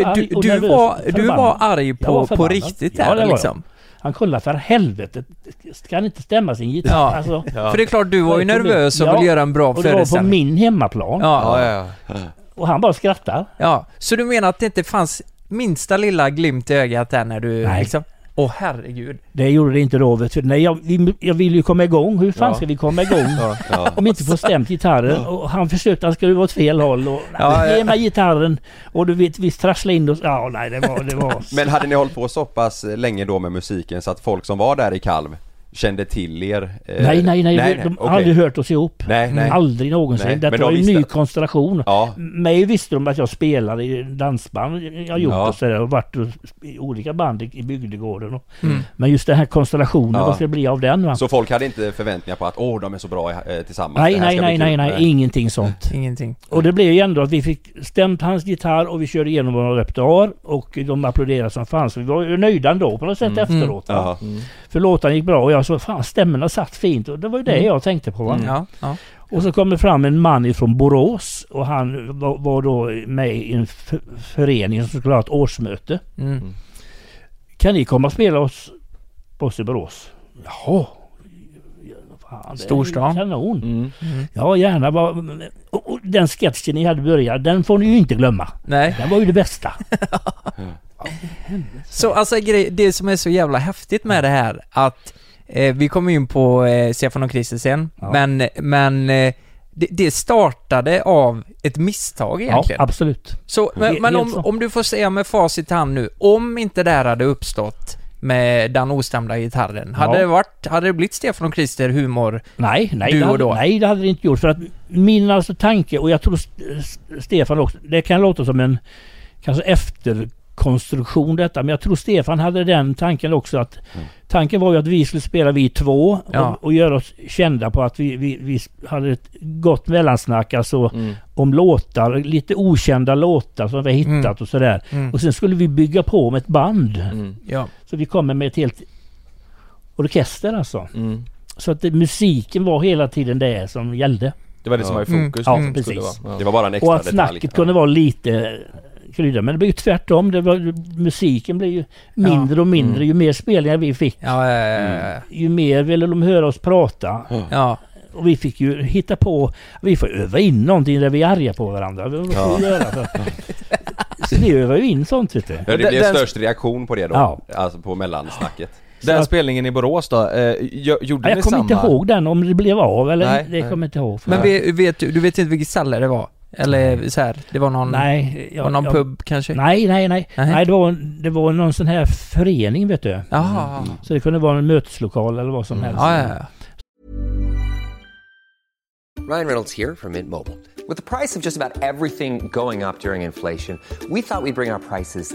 du, nervös. var, du var arg på, var på riktigt Ja, där det var jag. liksom? Han kollade för helvete. Ska han inte stämma sin gitarr? Ja. Alltså, För det är klart, du var ju nervös och Ja, ville göra en bra och det var på föreställning. min hemmaplan. Ja, Ja, ja, Och han bara skrattar. ja. Så du menar att det inte fanns minsta lilla glimt i ögat där när du Nej. liksom... Åh herregud. Det gjorde det inte då vet du. Nej, jag, jag vill ju komma igång. Hur fan Ja. ska vi komma igång? Ja. Om inte få stämt gitarren. Och han försökte, han skulle åt fel håll. Och, Ja, Ge ja. mig gitarren. Och du vet, vi trasslade in oss. Ja, nej det var... Det var Men hade ni hållit på så pass länge då med musiken så att folk som var där i Kalv kände till er? eh, nej, nej, nej. nej, de har okej. aldrig hört oss ihop. Nej, nej. Aldrig någonsin. Nej, Detta de var ju en ny att- konstellation. Ja, Mig visste de att jag spelade i dansband. Jag har gjort Ja. och sådär och varit i olika band i, i bygdegården. Och, Mm. Men just den här konstellationen, Ja. vad ska det bli av den va? så folk hade inte förväntningar på att åh de är så bra eh, tillsammans nej, nej, nej, nej, nej, ingenting sånt. Ingenting. Och det blev ju ändå att vi fick stämt hans gitarr och vi körde igenom vår repertoar och de applåderade som fanns. Vi var ju nöjda ändå på något sätt efteråt. Va? Ja. För låtarna gick bra och jag sa fan stämmorna satt fint och det var ju det Mm. jag tänkte på. Va? Ja, ja. Och så kom det fram en man ifrån Borås och han var, var då med i en förening som skulle ha ett årsmöte. Mm. Kan ni komma och spela hos oss i Borås? Jaha. Ja, fan, Storstan. Kanon. Mm. Ja gärna. Bara- Och, och den sketchen ni hade börjat, den får ni ju inte glömma. Nej. Den var ju det bästa. Så alltså det som är så jävla häftigt med det här att eh, vi kommer in på eh, Stefan och Christer sen, Ja. men, men eh, det, det startade av ett misstag Ja, egentligen. absolut. så, men, men om, om du får säga med facit i hand nu, om inte det här hade uppstått med den ostämda gitarren, hade Ja. det varit, hade det blivit Stefan och Christer humor? Nej, nej, Du och hade, då? nej det hade det inte gjort. För att min alltså tanke, och jag tror St- Stefan också, det kan låta som en kanske efterkonstruktion detta, men jag tror Stefan hade den tanken också att Tanken var ju att vi skulle spela vi två Ja. och, och göra oss kända på att vi, vi, vi hade ett gott mellansnack alltså Mm. om låtar, lite okända låtar som vi har hittat Mm. och sådär. Mm. Och sen skulle vi bygga på med ett band. Mm. Ja. Så vi kommer med ett helt orkester alltså. Mm. Så att det, musiken var hela tiden det som gällde. Det var det som var i Mm. fokus. Ja, precis. det vara. Det Ja. var bara en extra Och att detalj. snacket kunde vara lite krydda. Men det blev ju tvärtom. Det var, musiken blev ju mindre och mindre Mm. ju mer spelningar vi fick. Ja, ja, ja, ja. Ju mer ville de höra oss prata. ja. Och vi fick ju hitta på, vi får öva in någonting där vi är arga på varandra. Vi göra? För? Så vi övar ju in sånt vet du. Ja, det blev den- störst reaktion på det då, Ja. alltså på mellansnacket. Den att- spelningen i Borås då, eh, gjorde Ja, ni jag kommer samma? inte ihåg den om det blev av eller Nej, det nej. kommer jag inte ihåg. Men vet, vet du, du vet inte vilket ställe det var? Eller så här, det var någon, nej, var någon jag, pub kanske? nej, nej, nej. Nej. Nej, det var, det var någon sån här förening vet du. Jaha. Så det kunde vara en möteslokal eller vad som Mm. helst. Ja, ja, ja. Ryan Reynolds here from Mint Mobile. With the price of just about everything going up during inflation, we thought we'd bring our prices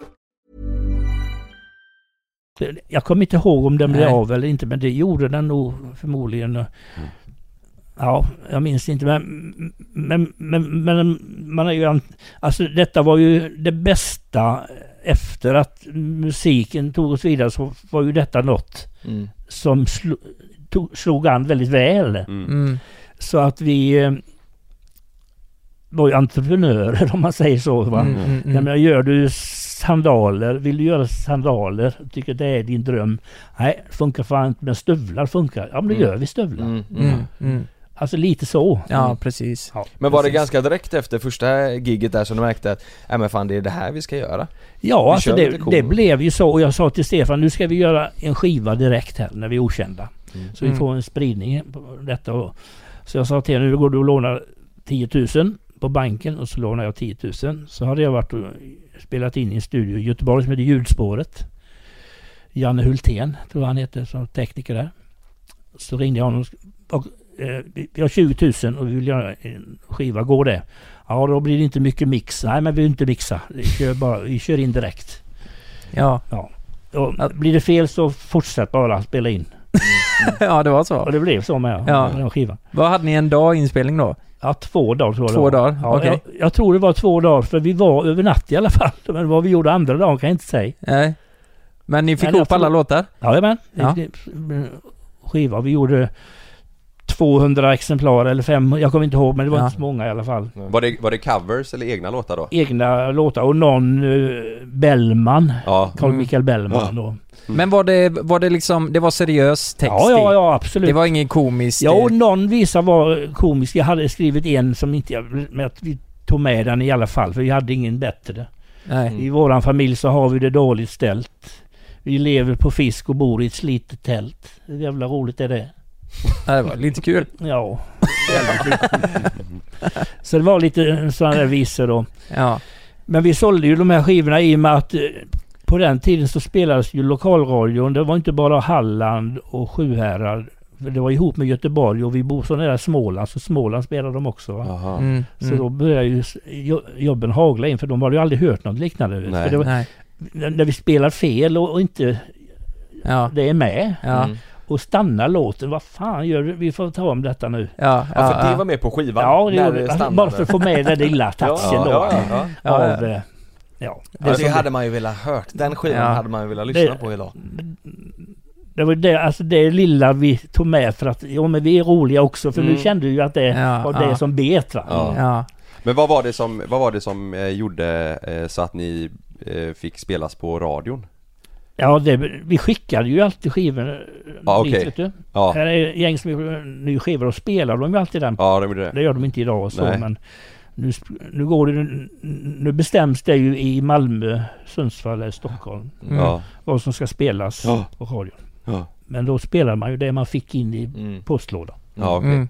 Jag kommer inte ihåg om den blev Nej. av eller inte men det gjorde den nog förmodligen. Ja, jag minns inte men, men, men, men man är ju... Alltså detta var ju det bästa efter att musiken tog oss vidare så var ju detta något Mm. som slo, tog, slog an väldigt väl. Mm. Så att vi eh, var ju entreprenörer om man säger så. Va? Mm, mm, Jag mm. menar, gör du sandaler, vill du göra sandaler, tycker det är din dröm. Nej, funkar fan inte men stövlar funkar. Ja men då Mm. gör vi stövlar. Mm. Mm. Mm, mm. Alltså lite så. Ja, Mm. precis. Ja, Men var det precis. ganska direkt efter första giget där som du märkte att, nej men fan det är det här vi ska göra? Ja, Vi alltså det, det blev ju så. Och jag sa till Stefan, nu ska vi göra en skiva direkt här när vi är okända. Mm. Så vi får en spridning på detta. Och, så jag sa till henne, nu går du och lånar 10 000 på banken och så lånar jag 10 000. Så hade jag varit och spelat in i en studio i Göteborg som heter Ljudspåret. Janne Hultén, tror jag han heter, som tekniker där. Så ringde jag honom och eh, vi har 20 000 och vi vill göra en skiva, går det? Ja, då blir det inte mycket mix. Nej, men vi vill inte mixa. Vi kör, bara, vi kör in direkt. Ja. Och blir det fel så fortsätt bara spela in. ja, det var Och så. det blev så med, Ja. den skivan. Vad hade ni en dag inspelning då? Ja, två dagar tror jag Två det var. dagar? Ja, Okej. jag, jag tror det var två dagar för vi var över natt i alla fall. Men vad vi gjorde andra dagen kan jag inte säga. Nej. Men ni fick ihop alla låtar? Jajamän. Ja. Ja. Skiva. Vi gjorde 200 exemplar eller fem. Jag kommer inte ihåg men det var Ja. inte så många i alla fall. Var det, var det covers eller egna låtar då? Egna låtar och någon uh, Bellman. Ja. Carl Mm. Michael Bellman då. Men var det, var det liksom, det var seriös text Ja, ja, ja absolut. Det var ingen komisk... Ja, och någon visa var komisk. Jag hade skrivit en som inte jag... Men att vi tog med den i alla fall för vi hade ingen bättre. Nej. I våran familj så har vi det dåligt ställt. Vi lever på fisk och bor i ett slitet tält. Hur jävla roligt är det? Det var lite kul. Ja. Så det var lite sådana där visor då. Ja. Men vi sålde ju de här skivorna i och med att eh, på den tiden så spelades ju lokalradion. Det var inte bara Halland och Sjuhärad. Det var ihop med Göteborg och vi bor så nära Småland så Småland spelade de också. Mm. Så mm. då började ju jobben hagla in för de hade ju aldrig hört något liknande. Nej. För det var, när vi spelar fel och, och inte Ja. det är med Ja. Mm. Och stannar låten. Vad fan gör du? Vi får ta om detta nu. Ja. Ja, för ja, det var med på skivan? Ja, det när gjorde, stannade. bara för att få med den lilla touchen ja, då. ja, ja, ja. Ja, Av, ja. eh, ja. Det, det som- hade man ju velat hört, den skivan Ja. hade man ju velat lyssna Det- på idag Det var det, alltså det lilla vi tog med för att, ja men vi är roliga också för Mm. nu kände vi ju att det Ja, var det ja. som bet va. Ja. Ja. Men vad var det som, vad var det som eh, gjorde eh, så att ni eh, fick spelas på radion? Ja, det, vi skickade ju alltid skivor Ja, dit, vet du. Ja, Här är gäng som gör ny skivor och spelar de ju alltid den. ja de Det det. gör de inte idag och så Nej. men nu, nu går det, nu bestäms det ju i Malmö, Sundsvall eller Stockholm Mm. Ja, vad som ska spelas Ja. på radion. ja, Men då spelar man ju det man fick in i mm. postlådan. ja okej. Mm.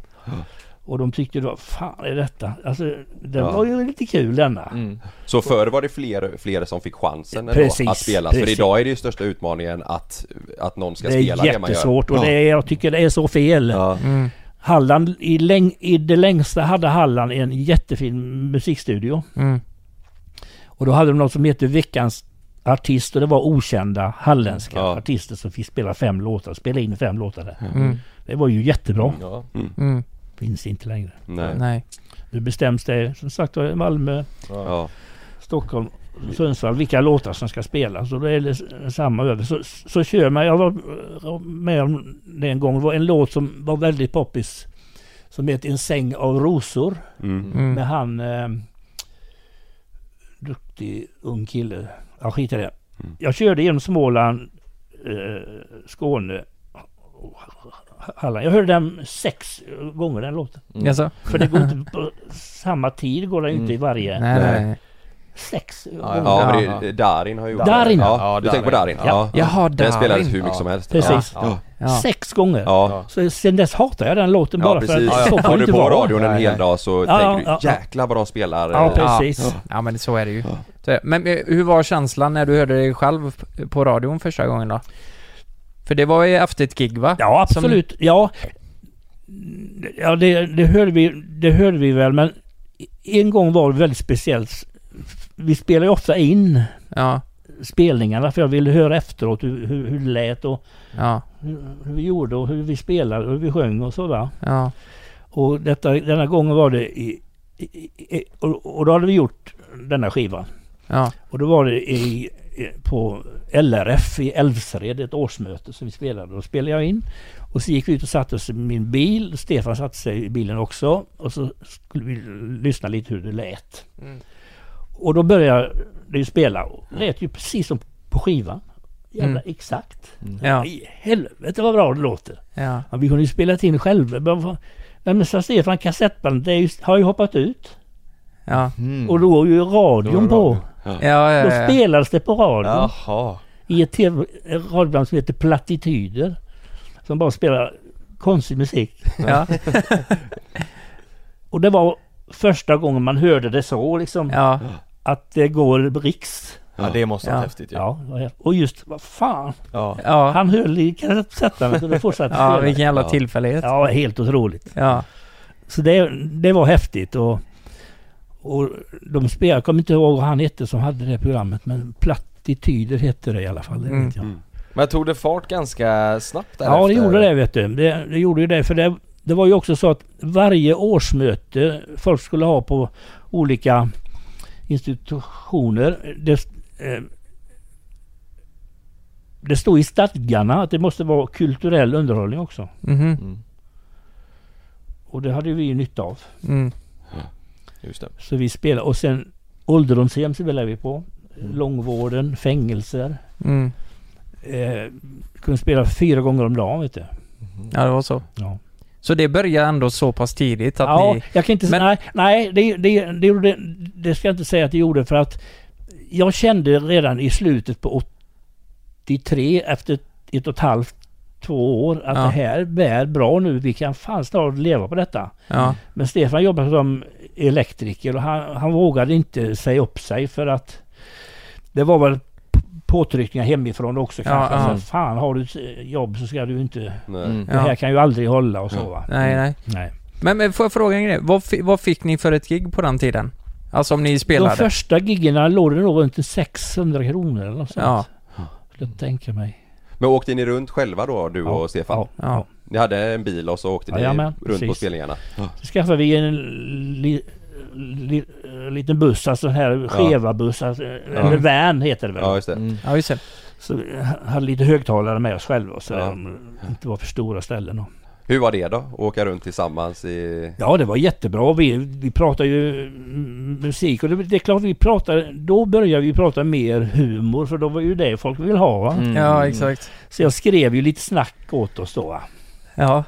Och de tyckte då, fan är detta? Alltså det Ja. var ju lite kul denna. Mm. Så förr var det fler, fler som fick chansen Precis, att spelas? För precis. idag är det ju största utmaningen att, att någon ska det spela det man gör. jättesvårt och det är, jag tycker det är så fel. Ja, Mm. Halland, i, läng, i det längsta hade Halland en jättefin musikstudio. Mm. Och då hade de något som heter Veckans artist och det var okända halländska Ja. artister som fick spela fem låtar, spela in fem låtar där. Mm. Det var ju jättebra. Ja. Finns inte längre. nej. Nej. Nu bestäms det som sagt var, Malmö, Ja. Stockholm, Sundsvall vilka låtar som ska spelas och då är det samma över. Så, så kör man. Jag var med om det en gång. Det var en låt som var väldigt poppis. Som heter En säng av rosor. Mm. Mm. Med han... Eh, duktig ung kille. Ja skit i det. Mm. Jag körde genom Småland, eh, Skåne, Halland. Jag hörde den sex gånger den låten. Mm. Jaså? För det går inte på samma tid går det ju inte i varje. Nej, Nej. nej. Sex Ja, gånger. Ja, men Ja. det, Darin har ju gjort Darin, ja. Ja, Ja, du tänker på Darin. Darin? Ja. Jaha, Den Darin. spelades hur mycket Ja. som helst. Precis. Ja. Ja. Sex gånger. Ja. Så sen dess hatar jag den låten Ja bara för precis. att så får Har det du inte på vara. radion en hel dag så Ja, tänker ja, du ja. jäklar vad de spelar. Ja, precis. Ja men så är det ju. Men eh, hur var känslan när du hörde dig själv på radion första gången då? För det var ju efter ett gig va? Ja, absolut. Ja, ja det, det, hörde vi, det hörde vi väl, men en gång var det väldigt speciellt. Vi spelar ju ofta in Ja, spelningarna för jag ville höra efteråt hur, hur, hur det lät och ja, hur, hur vi gjorde och hur vi spelade och hur vi sjöng och så va. ja. Och detta, denna gången var det i, i, i och, och då hade vi gjort denna skivan. Ja, Och då var det i, på LRF i Älvsred, ett årsmöte som vi spelade. Då spelade jag in. Och så gick vi ut och satte oss i min bil. Stefan satte sig i bilen också. Och så skulle vi lyssna lite hur det lät. Mm. Och då började det ju spela. Och det lät ju precis som på skivan. Jävla Mm. exakt. ja, I helvete vad bra det låter. ja. Ja, vi kunde ju spela in själva. Men sa Stefan, kassettbandet har ju hoppat ut. Ja. Mm. Och då är ju radion på. Ja, ja, Då ja. spelades det på radion. Jaha. I ett TV radioprogram som heter Plattityder. Som bara spelar konstig musik. ja. Och det var första gången man hörde det så liksom. ja. Att det går riks. Ja det måste vara Ja. häftigt ju. Ja, häftigt. och just vad fan. Ja. Ja, Han höll i kassettandet och det fortsatte ja vilken jävla Ja. tillfällighet. Ja, helt otroligt. Ja. Så det, det var häftigt och, och de spelade, jag kommer inte ihåg vad han hette som hade det programmet men Plattityder hette det i alla fall. Det Mm. vet jag. Men tog det fart ganska snabbt Ja, det därefter? gjorde det vet du. Det, det gjorde ju det för det, det var ju också så att varje årsmöte folk skulle ha på olika institutioner. Det, eh, det stod i stadgarna att det måste vara kulturell underhållning också. Mhm. Mm. Och det hade vi ju nytta av. Mm. Just det. Så vi spelade och sen ålderdomshem spelade vi på. Långvården, fängelser. Mm. Eh, kunde spela fyra gånger om dagen vet du. Ja, det var så. Ja. Så det började ändå så pass tidigt att ja, ni... jag kan inte säga... Men- Nej, nej det, det, det, gjorde, det ska jag inte säga att det gjorde för att jag kände redan i slutet på 83 efter ett och ett halvt, två år att Ja. det här bär bra nu. Vi kan fan snart leva på detta. Ja. Men Stefan jobbade som elektriker och han, han vågade inte säga upp sig för att det var väl påtryckningar hemifrån också Ja, kanske. ja. Så att fan har du ett jobb så ska du inte... Nej. Mm. Det här Ja. kan ju aldrig hålla och så va. Nej, nej. Nej. Men, men får jag fråga en grej? Vad, vad fick ni för ett gig på den tiden? Alltså om ni spelade? De första giggerna låg det nog runt 600 kronor eller något sånt. Ja. Jag tänka mig. Men åkte ni runt själva då, du Ja, och Stefan? Ja. Ja. Ni hade en bil och så åkte ni Jajamän, runt på precis. spelningarna? Så skaffade vi en li, li, liten buss, alltså den här skeva buss, alltså, eller van heter det väl. Ja, just det. Mm. Ja, just det. Så vi hade lite högtalare med oss själva så Ja. de inte var för stora ställen. Och. Hur var det då? Att åka runt tillsammans i... Ja det var jättebra. Vi, vi pratade ju musik och det, det är klart vi pratade, då började vi prata mer humor för då var ju det folk vill ha va. Mm. Ja, exakt. Så jag skrev ju lite snack åt oss då va. Ja.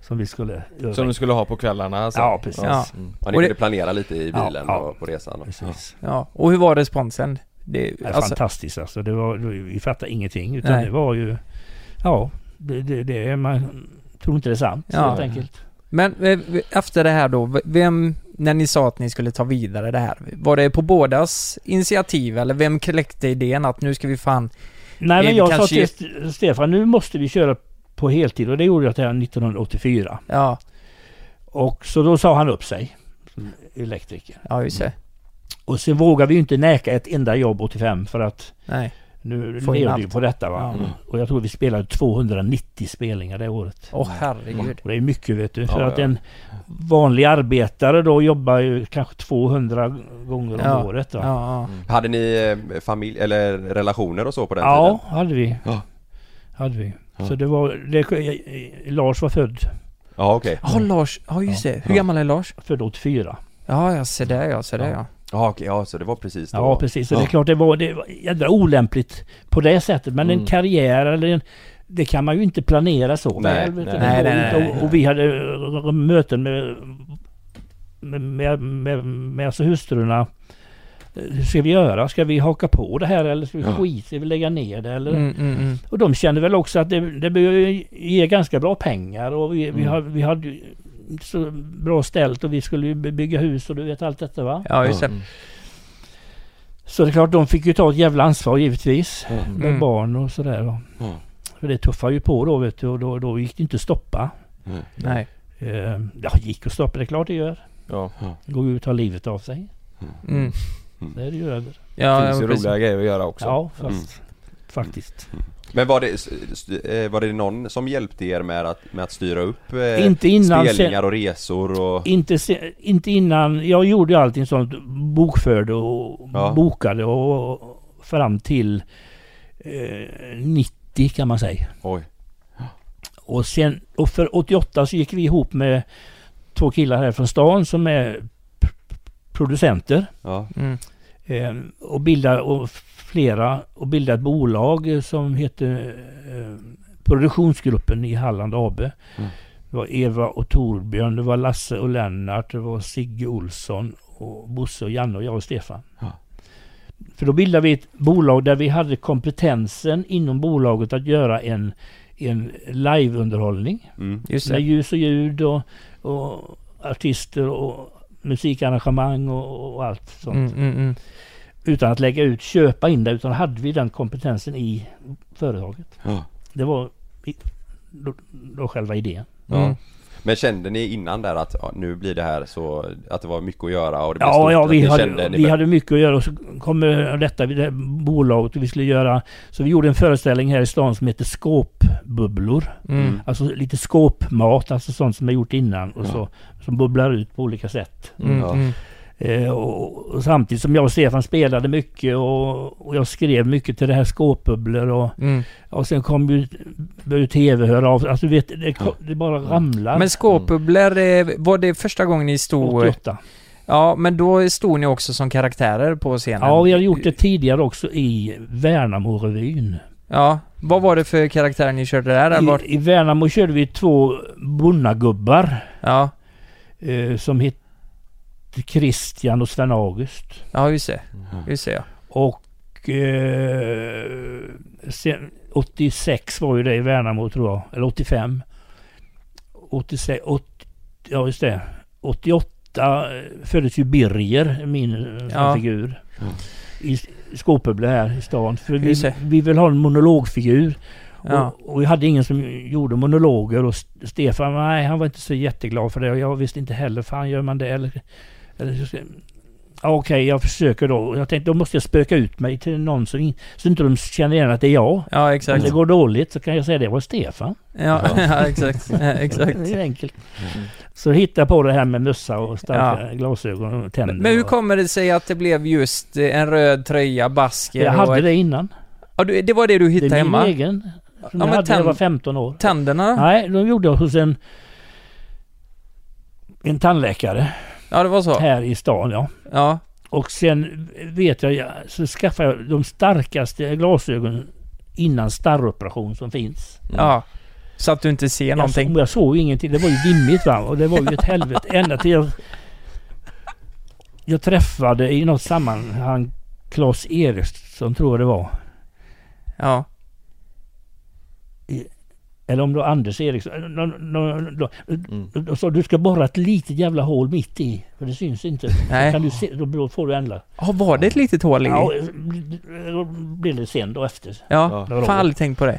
Som vi skulle göra. Som du skulle ha på kvällarna alltså? Ja, precis. Ja. Mm. Ja, ni Och det- kunde planera lite i bilen ja. och på resan? och- Precis. Ja. Och hur var responsen? Det, Det är alltså, fantastiskt alltså. Det var, vi fattade ingenting utan Nej. det var ju... Ja, det, det, det är man tror inte det är sant Ja. helt enkelt. men eh, efter det här då, vem, när ni sa att ni skulle ta vidare det här, var det på bådas initiativ eller vem kläckte idén att nu ska vi fan... Nej men jag kanske- sa till St- Stefan nu måste vi köra på heltid och det gjorde jag till 1984. Ja, Och så då sa han upp sig. Elektriker. ja just det. Och sen vågade vi ju inte näka ett enda jobb 85 för att Nej. Nu levde vi på detta va. Ja. Och jag tror vi spelade 290 spelningar det året. Åh herregud. Och det är mycket vet du. För Ja, att ja. en vanlig arbetare då jobbar ju kanske 200 gånger om Ja. året. Va? Ja, ja. Hade ni eh, familj eller relationer och så på den Ja, tiden? hade vi. Ja. Hade vi. Ja. Så det var... Det, Lars var född, Ja, okej. Ja, Lars. Ja, just det. Hur Ja. gammal är Lars? född 84. Ja, jag ser det ja, ser det ja. Ja, okej, ja, så det var precis då? Ja, precis. Så det är Ja. klart det var, det var jädra olämpligt på det sättet. Men Mm. en karriär eller en... Det kan man ju inte planera så Nej, nej, nej, nej. Och, och vi hade r- möten med, med, med, med, alltså hustrurna. Hur ska vi göra? Ska vi haka på det här eller ska vi Ja. skita Ska vi lägga ner det? Eller? Mm, mm, mm. Och de kände väl också att det, det bör ge ganska bra pengar och vi, vi, Mm. har, vi hade ju så bra ställt och vi skulle ju bygga hus och du vet allt detta va. Ja, just det. Mm. Så det är klart de fick ju ta ett jävla ansvar givetvis. Med Mm. barn och sådär va. Mm. För det tuffar ju på då vet du och då, då gick det inte att stoppa. Nej. Eh, ja, gick att stoppa, det är klart det gör. Ja. Går ut och tar livet av sig. Mm. Det är det ju över. Ja, finns ju roliga grejer att göra också. Ja, fast faktiskt. Men var det, eh, var det någon som hjälpte er med att, med att styra upp eh, Inte innan sen- spelningar och resor och... Inte, inte innan, jag gjorde ju allting sånt, bokförde och Ja. bokade och, fram till eh, 90 kan man säga. Oj. Och sen, och för 88 så gick vi ihop med två killar här från stan som är producenter. Ja. Mm. Eh, och bildade, och flera, och bildade ett bolag som heter eh, Produktionsgruppen i Halland AB. Mm. Det var Eva och Torbjörn, det var Lasse och Lennart, det var Sigge Olsson och Bosse och Janne och jag och Stefan. Ja. För då bildade vi ett bolag där vi hade kompetensen inom bolaget att göra en, en liveunderhållning. Mm. Med ljus och ljud och, och artister och musikarrangemang och, och allt sånt. Mm, mm, mm. Utan att lägga ut, köpa in det, utan hade vi den kompetensen i företaget. Ja. Det var då, då själva idén. Ja. Mm. Men kände ni innan där att ja, nu blir det här så att det var mycket att göra och det blev Ja, stort? ja vi, hade, vi hade mycket att göra och så kommer detta det bolaget och vi skulle göra Så vi gjorde en föreställning här i stan som heter Skåpbubblor. Mm. Alltså lite skåpmat, alltså sånt som är gjort innan och Ja. så som bubblar ut på olika sätt. Mm. Eh, och, samtidigt som jag och Stefan spelade mycket och, och jag skrev mycket till det här skåpbubblor och, Mm. och sen kom ju började TV höra av Alltså du vet, det, det bara ramlar. Men skåpbubblor, eh, var det första gången ni stod... 88. Ja, men då stod ni också som karaktärer på scenen? Ja, vi har gjort det tidigare också i Värnamo-revyn. Ja, vad var det för karaktärer ni körde där? Eller var... I, I Värnamo körde vi två bonnagubbar Ja, eh, som hette Christian och Sven August. ja just det. Just det ja. Och eh, sen, 86 var ju det i Värnamo tror jag, eller 85. 86, 80, ja just det. 88 eh, föddes ju Birger, min eh, Ja. figur. I Skåpubble här i stan. För vi, vi vill ha en monologfigur. Ja. Och, och vi hade ingen som gjorde monologer och Stefan, nej han var inte så jätteglad för det och jag visste inte heller, fan gör man det eller... så Ja, Okej, jag försöker då. Jag tänkte då måste jag spöka ut mig till någon som in, så inte de känner igen att det är jag. Ja, Om exakt. det går dåligt så kan jag säga det var Stefan. Ja, ja exakt. Ja, exakt. Det är enkelt. Så hittade jag på det här med mössa och starka glasögon och tänder. Men hur kommer det sig att det blev just eh, en röd tröja, basker Jag hade ett- det innan. Ja, det var det du Det hittade är min hemma? egen. Som men jag hade när jag var 15 år. Tänderna? Nej, de gjorde jag hos en, en tandläkare Ja, det var så? här i stan. Ja. Ja. Och sen vet jag, ja, så skaffade jag de starkaste glasögonen innan starroperation som finns. Ja. Så att du inte ser Jag, någonting? så, jag såg ingenting. Det var ju dimmigt va. Och det var ju ett helvete. Ända till jag, jag träffade i något sammanhang Claes Eriksson tror jag det var. Ja. Eller om det var Anders Eriksson. Nå- nå- De sa du ska borra ett litet jävla hål mitt i. För det syns inte. Nej. Kan du se, då får du ändra. Ja, var det ett litet hål i? Ja, då blev det sen då efter. Ja, Ja. fan aldrig tänkt på det.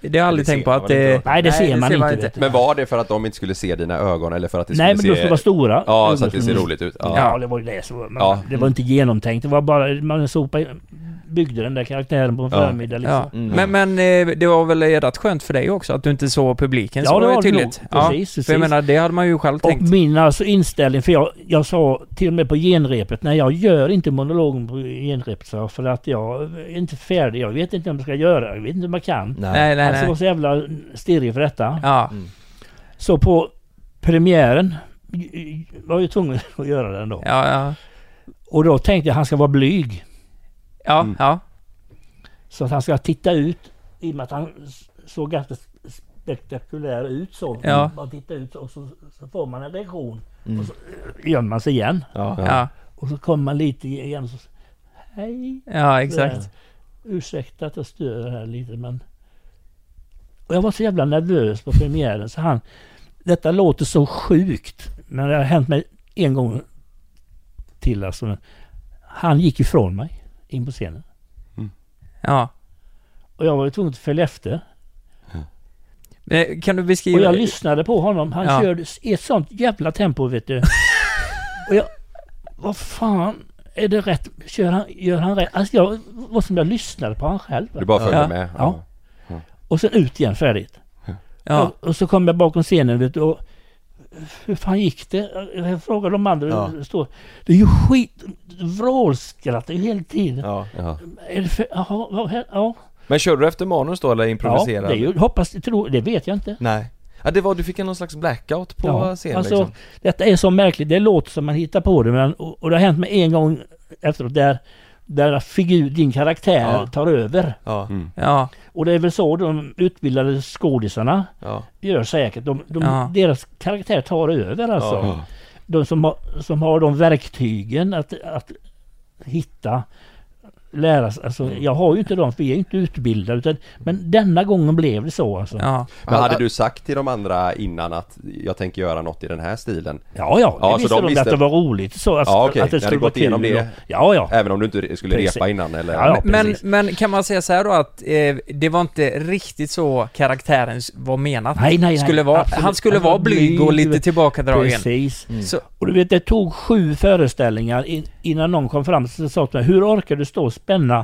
Det har jag aldrig det tänkt ser på man att väl det... inte, Nej, det ser man inte, du. Men var det för att de inte skulle se dina ögon eller för att det Nej men skulle de se... skulle vara stora. Ja, så att det ser Mm. roligt ut. Ja, Ja. det var ju det som. Men Ja. Det var inte genomtänkt. Det var bara man sopade, byggde den där karaktären på en Ja. förmiddag liksom. Ja. Men, men eh, det var väl rätt skönt för dig också att du inte såg publiken Ja, så det var det tydligt? nog. Precis, För jag precis. menar, det hade man ju själv Och tänkt. min alltså inställning, för jag, jag sa till och med på genrepet, nej jag gör inte monologen på genrepet för att jag är inte färdig. Jag vet inte om jag ska göra jag vet inte om jag kan. Nej. Nej, nej, alltså jag var så jävla stirrig för detta. Ja. Så på premiären var jag ju tvungen att göra den då. Ja, ja. Och då tänkte jag han ska vara blyg. Ja, Mm. ja. Så att han ska titta ut i och med att han såg ganska spektakulär ut så. Ja. Bara titta ut och så, så får man en reaktion. Och så eh, gömmer man sig igen. Ja. Ja, Och så kommer man lite igen och så Hej! ja exakt. Ursäkta att jag stör här lite men... Och jag var så jävla nervös på premiären så han... Detta låter så sjukt men det har hänt mig en gång till alltså. Han gick ifrån mig in på scenen. Ja. Och jag var ju tvungen att följa efter. Eh, Kan du Och beskriva... jag lyssnade på honom. Han Ja. körde i ett sånt jävla tempo vet du. och jag... Vad fan? Är det rätt? Kör han, gör han rätt? Alltså jag var som jag lyssnade på han själv. Du bara följde Ja. med? Ja. Och sen ut igen färdigt. Ja. Och, och så kom jag bakom scenen vet du och hur fan gick det? Jag frågade de andra Ja. hur det är ju skit, vrålskrattar ju hela tiden. Ja. Ja. Är det för, vad- ja, Men kör du efter manus då eller ja, improviserar? det är ju, hoppas, tro, det vet jag inte. Nej. Ja det var, du fick en någon slags blackout på Ja, scen alltså, liksom. Detta är så märkligt, det låter som man hittar på det men, och, och det har hänt mig en gång efteråt där där figur, din karaktär Ja. tar över. Ja, Ja, Och det är väl så de utbildade skådisarna ja, gör säkert. De, de, Ja. Deras karaktär tar över alltså. Ja. De som har, som har de verktygen att, att hitta lära sig. Alltså, Mm. jag har ju inte dem för vi är ju inte utbildade. Utan, men denna gången blev det så alltså. Ja, ja. Men hade du sagt till de andra innan att jag tänker göra något i den här stilen? ja. Ja, det så visste de de, visste- att det var roligt. Så att, Ja, okej. att det skulle gått igenom det. Ja, ja. Även om du inte skulle Precis. repa innan eller? Ja, Men, precis. men kan man säga så här då att eh, det var inte riktigt så karaktären var menat? Nej, nej, nej. Skulle vara, Absolut. han skulle vara var blyg och lite tillbakadragen. Precis. Så, Och du vet, det tog sju föreställningar in, innan någon kom fram och sa till mig, hur orkar du stå och spänna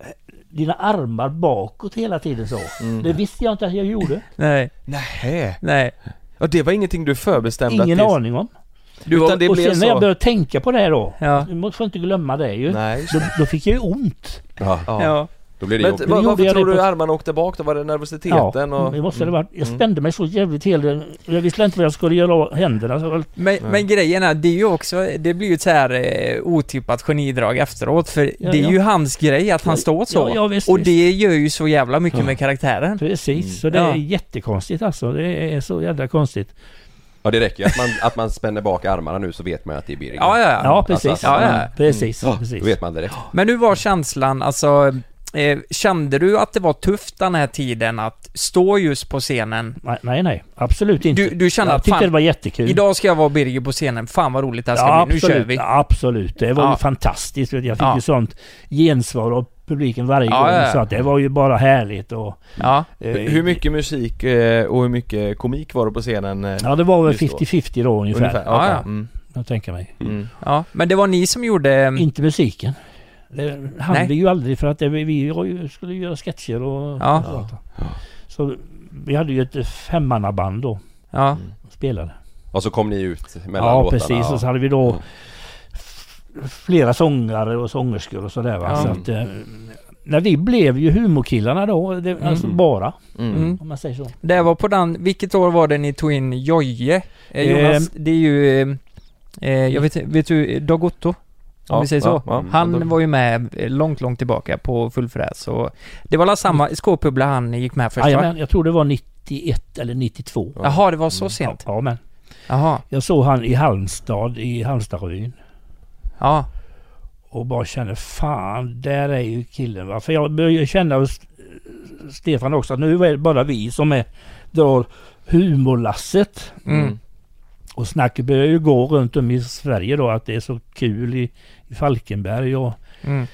eh, dina armar bakåt hela tiden så? Mm. Det visste jag inte att jag gjorde. nej, Nähä. nej. Ja det var ingenting du förbestämde Ingen att det... aning om. Du Utan det och blev sen när så... jag började tänka på det här då, Ja. du måste inte glömma det ju. Nej, Då, då fick jag ju ont. Ja, Ja. Ja. då blir det Men jobbigt. var, varför tror du på- armarna åkte bak då? Var det nervositeten och... det måste det varit. Jag Mm. spände mig så jävligt hela... Jag visste inte vad jag skulle göra av händerna. Så Men, men grejen är, det är ju också, det blir ju ett så här eh, otippat genidrag efteråt för Ja, det är ja. ju hans grej att han står så. Ja, ja, visst, och visst. det gör ju så jävla mycket med karaktären. Precis, så det är Ja. jättekonstigt alltså. Det är så jävla konstigt. Ja det räcker ju att man, att man spänner bak armarna nu så vet man att det är Birger. Ja, ja, ja. Ja, precis. Alltså, ja, ja. Mm, Precis, Ja, precis. Då vet man direkt. Men hur var känslan, alltså Kände du att det var tufft den här tiden att stå just på scenen? Nej, nej, nej. Absolut inte. Du, du kände jag att tyckte fan, det var jättekul. idag ska jag vara Birger på scenen, fan vad roligt det här ska ja, bli, nu absolut, kör vi! Absolut, det var Ja. ju fantastiskt. Jag fick Ja. ju sånt gensvar av publiken varje Ja, gång. ja, ja. Så att det var ju bara härligt och... Ja, eh, Hur mycket musik eh, och hur mycket komik var det på scenen? eh, Ja, det var väl just då? 50-50 då ungefär. Ungefär? Ja, ja. Mm. Jag tänker mig. Mm. ja, men det var ni som gjorde... Inte musiken. Det hann Nej. vi ju aldrig för att det, vi skulle göra sketcher och, Ja. och sånt. Så vi hade ju ett femmannaband då Ja, och spelade. Och så kom ni ut mellan Ja låtarna. precis och så hade vi då f- flera sångare och sångerskor och sådär va. Ja. Så att, eh, när vi blev ju humorkillarna då, det, alltså bara Mm. mm. om man säger så. Det var på den, vilket år var det ni tog in Jojje? Eh, Jonas, det är ju... eh, Eh, jag vet vet du, Dag Otto? Om Ja, vi säger så. ja, ja. han Ja, Dag- var ju med eh, långt, långt tillbaka på full fräs och Det var alla samma skåpbubbla han gick med först? Jajamän, jag tror det var 91 eller 92. Jaha, det var så sent? Ja men. Jaha, Jag såg han i Halmstad i Halmstadrevyn. ja. Och bara kände fan, där är ju killen va. För jag började känna hos Stefan också att nu är det bara vi som är drar humorlasset. Mm. Och snacket börjar ju gå runt om i Sverige då att det är så kul i Falkenberg och, Mm.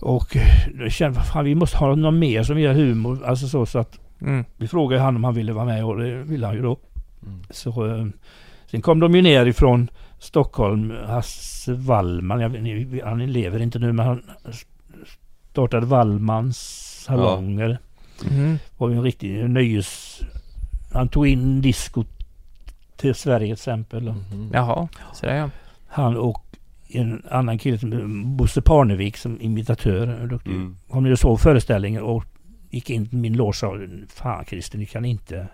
och jag kände fan vi måste ha någon mer som gör humor. Alltså så, så att Mm. vi frågade han om han ville vara med och det ville han ju då. Så, eh, sen kom de ju ner ifrån Stockholm, Hasse Wallman, jag inte, han lever inte nu men han startade Wallmans salonger. Mm. var ju en riktig nöjes... Han tog in disco till Sverige till exempel. Mhm. Jaha, så där ja. Han och en annan kille som Bosse Parnevik som imitatör. en Duktig. Mm. Kom ju och såg föreställningen och gick in till min loge och sa Fan Christer, ni kan inte,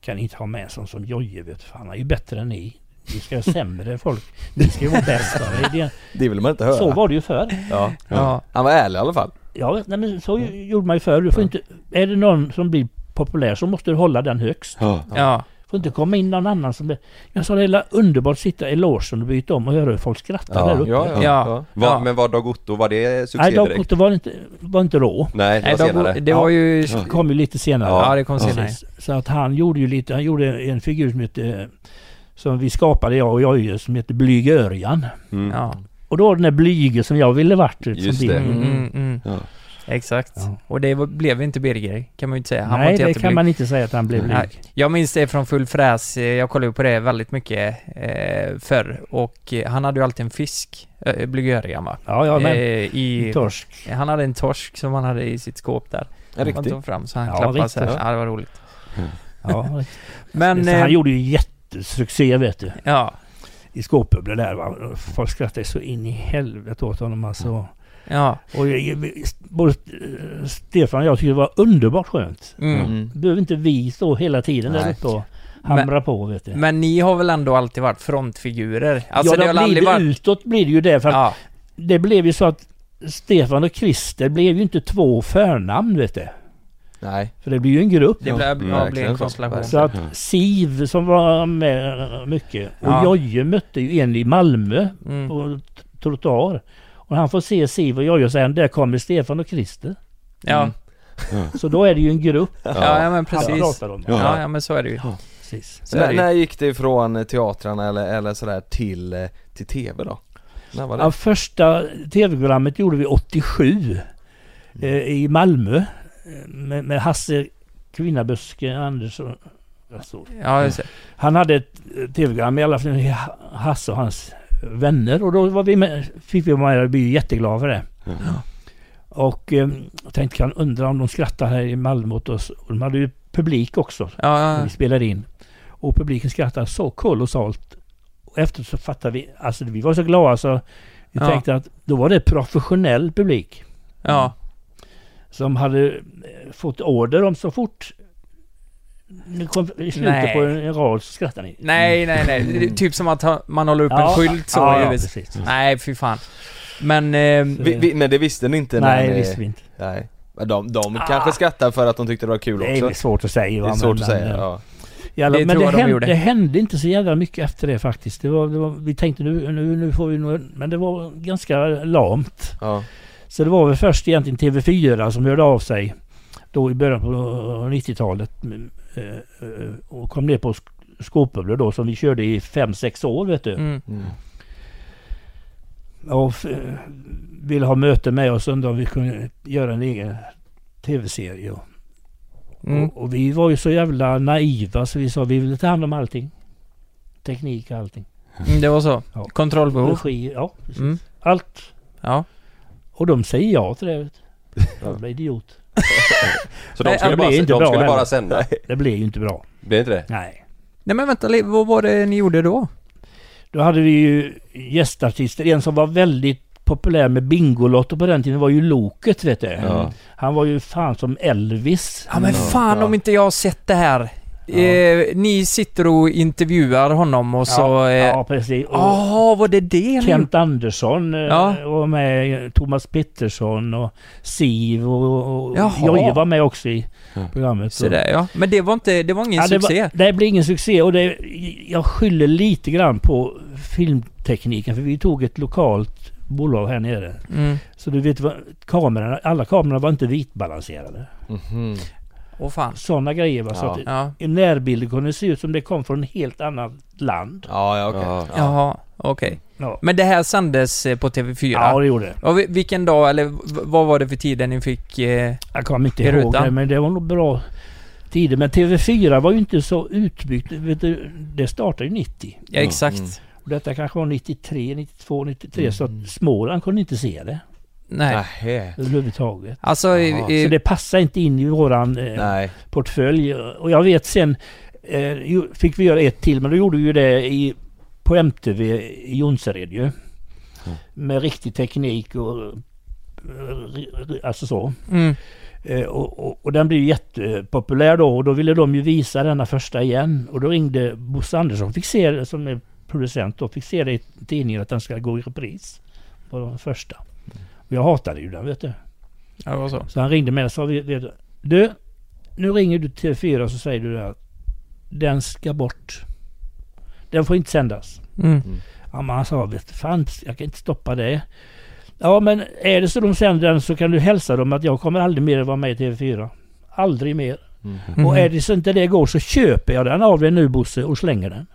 kan inte ha med sån som Jojje vet. Fan, han är ju bättre än ni. Ni ska ha sämre folk. Ni ska ju vara bäst. Det Det vill man inte höra. det. Så var det ju förr. Ja. Ja, Han var ärlig i alla fall. Ja, nej, men så gjorde man ju förr. Du får inte, är det någon som blir populär så måste du hålla den högst. Ja. ja. Får inte komma in någon annan som... Jag sa det är underbart att sitta i logen och byta om och höra hur folk skrattar Ja, där uppe. Ja, ja. Ja. Var, Ja. Men var Dag Otto, var det succé Nej? Dag var inte, var inte rå. Nej, det Nej, var då, senare. det var ju... Det kom ju lite senare. Ja, det kom senare. Så att han gjorde ju lite, han gjorde en figur som hette, som vi skapade jag och Jojje som heter Blyge Örjan. Mm. Ja. Och då var den där Blyge som jag ville varit. som Just bild. det. Mm, mm, mm. Ja. Exakt. Ja. Och det var, blev inte Birger, kan man ju inte säga. Han var Nej, inte det jätteblyg. kan man inte säga att han blev blyg. Jag minns det från Full Fräs, jag kollade ju på det väldigt mycket eh, förr och han hade ju alltid en fisk, eh, blygöriga va? Ja, ja, men eh, i, torsk. Han hade en torsk som han hade i sitt skåp där. En Han tog fram så han Ja, klappade så här. riktigt. Ja, det var roligt. Ja, Men... eh, han gjorde ju jättesuccé vet du. Ja, I skåpbubblor där va. Folk skrattade så in i helvete åt honom alltså. Ja. Och jag- både Stefan och jag tyckte det var underbart skönt. Mm. Mm. Behöver inte vi stå hela tiden där Nej. uppe och hamra på vet du. Men ni har väl ändå alltid varit frontfigurer? Alltså ja, det har blir aldrig varit... utåt blir det ju det. För att Ja, det blev ju så att Stefan och Christer blev ju inte två förnamn vet du. Nej. För det blir ju en grupp. Det blir, ja, blir verkligen en så. konstellation. Så att Siv som var med mycket och Ja. Jojje mötte ju en i Malmö Mm. på trottoar. Och han får se Siv och Jojje och säger där kommer Stefan och Christer. Ja. Så då är det ju en grupp Ja, ja, men han precis. pratar om. Ja, ja, men så är det ju. Precis. Så är När, när gick det från teatrarna eller, eller sådär till, till TV då? När var det? Ja, första tv-programmet gjorde vi 87 eh, i Malmö eh, med, med Hasse Kvinnaböske Andersson. Alltså, Ja, han hade ett eh, tv-program i alla fall, Hasse och hans vänner och då var vi med, fick vi vara med och bli jätteglada för det. Och eh, jag tänkte kan undra om de skrattar här i Malmö åt oss. Och de hade ju publik också Ja, när ja. vi spelade in. Och publiken skrattade så kolossalt. Och efter så fattade vi, alltså vi var så glada så vi Ja. tänkte att då var det professionell publik. ja. Som hade eh, fått order om så fort ni kom i slutet Nej. på en rad så skrattade ni. Nej, nej, nej. Det är typ som att ha- man håller upp en Ja, skylt så ja, ja, precis. Nej, fy fan. Men... Eh, Vi, vi, men det visste ni inte Nej, det visste vi inte. Nej. De, de Ah. kanske skrattar för att de tyckte det var kul Det är också. svårt att säga. Det va, är svårt men- att säga, men, ja. Jävla, Det men det de hände, det hände inte så jävla mycket efter det faktiskt. Det var, det var, vi tänkte nu, nu, nu får vi nog... Men det var ganska lamt. ja. Så det var väl först egentligen TV4 som hörde av sig då i början på 90-talet eh, eh, och kom ner på sk- skåpbubblor då som vi körde i 5-6 år vet du. mm. Mm. Och ville ha möte med oss undra om vi kunde göra en egen TV-serie. Och, Mm. och, och vi var ju så jävla naiva så vi sa vi vill ta hand om allting. Teknik och allting. Mm, det var så. Ja. Kontrollbehov. Regi, ja precis. Mm. Allt. Ja. Och de säger ja till det. Jävla idiot. Så de Nej, skulle, det bara, blir inte de bra skulle heller. bara sända? Det blev ju inte bra. Blev inte det? Nej. Nej men vänta vad var det ni gjorde då? Då hade vi ju gästartister. En som var väldigt populär med Bingolotto på den tiden var ju Loket vet du. Ja. Han var ju fan som Elvis. Ja men fan Ja. om inte jag har sett det här. Eh, ni sitter och intervjuar honom och så... ja, eh, ja precis. Och Jaha, var det det ni Kent Andersson eh, Ja. var med. Thomas Pettersson och Siv och, och. Jojje var med också i Ja. programmet. Så där, ja. Men det var inte, det var ingen Ja, det, succé? var, det blev ingen succé och det, jag skyller lite grann på filmtekniken för vi tog ett lokalt bolag här nere. Mm. Så du vet kamerorna, alla kamerorna var inte vitbalanserade. Mhm. Åh fan. Sådana grejer va. Så Ja. att Ja. i närbilden kunde se ut som det kom från ett helt annat land. Ja, ja okej. Ja. Ja. Jaha, okej. Ja, Men det här sändes eh, på TV4? ja det gjorde det. Och vilken dag, eller vad var det för tid ni fick... Eh, Jag kommer inte ihåg det men det var nog bra tider. Men TV4 var ju inte så utbyggt. Vet du, det startade ju 90. ja, exakt. Mm. Och detta kanske var 93, 92, 93 Mm. så att Småland kunde inte se det Nej. Nähä. överhuvudtaget. Alltså, Jaha. eh, Så det passar inte in i våran eh, portfölj. Och jag vet sen eh, fick vi göra ett till men då gjorde vi ju det i, på MTV i Jonsered ju. Med riktig teknik och eh, alltså så. mm, Eh, och, och, och den blev jättepopulär då och då ville de ju visa denna första igen. Och då ringde Bosse Andersson, fick se som är producent då, fick se det i tidningen att den ska gå i repris. På den första. Och jag hatade ju den vet du. ja, det var så. Så han ringde mig och sa vet du, nu ringer du till TV4 och så säger du att den ska bort. Den får inte sändas. Mm. Ja, men han sa, vet du, fan, jag kan inte stoppa det. Ja, men är det så de sänder den så kan du hälsa dem att jag kommer aldrig mer att vara med i TV4. Aldrig mer. Mm. Och är det så inte det går så köper jag den av dig nu Bosse och slänger den.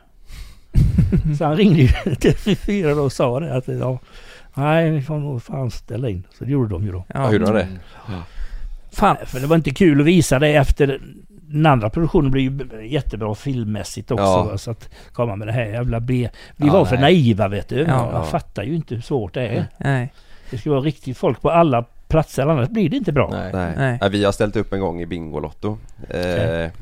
så han ringde ju till TV4 då och sa det att ja, nej, vi får nog fan ställa in. Så det gjorde de ju då. Ja, hur var det? Fan. För det var inte kul att visa det efter den andra produktionen blev ju jättebra filmmässigt också. Ja. Så att komma med det här jävla B. Vi Ja, var för nej. naiva vet du. Ja. Jag fattar ju inte hur svårt det är. Nej. Det ska vara riktigt folk på alla platser annars blir det inte bra. Nej. Nej. Nej. Nej. Vi har ställt upp en gång i Bingolotto. Eh,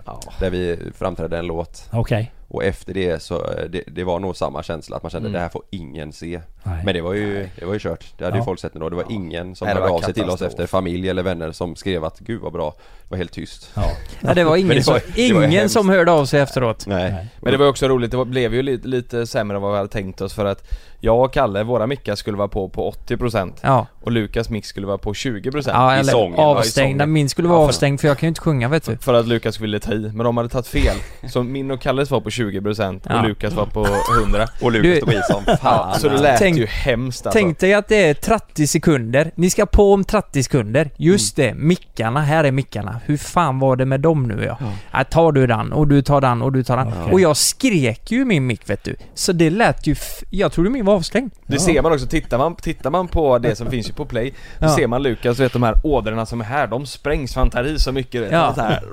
Ja. Där vi framträdde en låt. Okej. Och efter det så, eh, det, det var nog samma känsla att man kände Mm. det här får ingen se. Nej. Men det var ju, det var ju kört. Det hade Ja. ju folk sett ändå. Det var ingen som hörde av sig till oss efter familj eller vänner som skrev att gud vad bra. Det var helt tyst. Ja. Ja, det var ingen, det var- som, var ingen som hörde av sig efteråt. Nej. Nej. Men det var också roligt, det blev ju lite, lite sämre än vad vi hade tänkt oss för att Jag och Kalle, våra mickar skulle vara på på 80% Ja. och Lukas mick skulle vara på 20% Ja, i eller sången. Ja, i avstängd. sången. Min skulle vara Ja, för- avstängd för jag kan ju inte sjunga vet du. För att Lukas ville ta i, men de hade tagit fel. Så min och Kalles var på 20% och Ja. Lukas var på 100 Och Du- Lukas tog i som Ja, fan. så det lät Tänk- ju hemskt alltså. Tänk dig att det är 30 sekunder. Ni ska på om 30 sekunder. Just det, mickarna. Här är mickarna. Hur fan var det med dem nu ja? ja. tar du den och du tar den och du tar den. Okej. Och jag skrek ju min mick vet du. Så det lät ju... Jag trodde min var avstängd. Det ser man också, tittar man, tittar man på det som finns ju på play Då ser man Lukas, vet de här ådrorna som är här, de sprängs för han tar i så mycket vet, Ja. så här.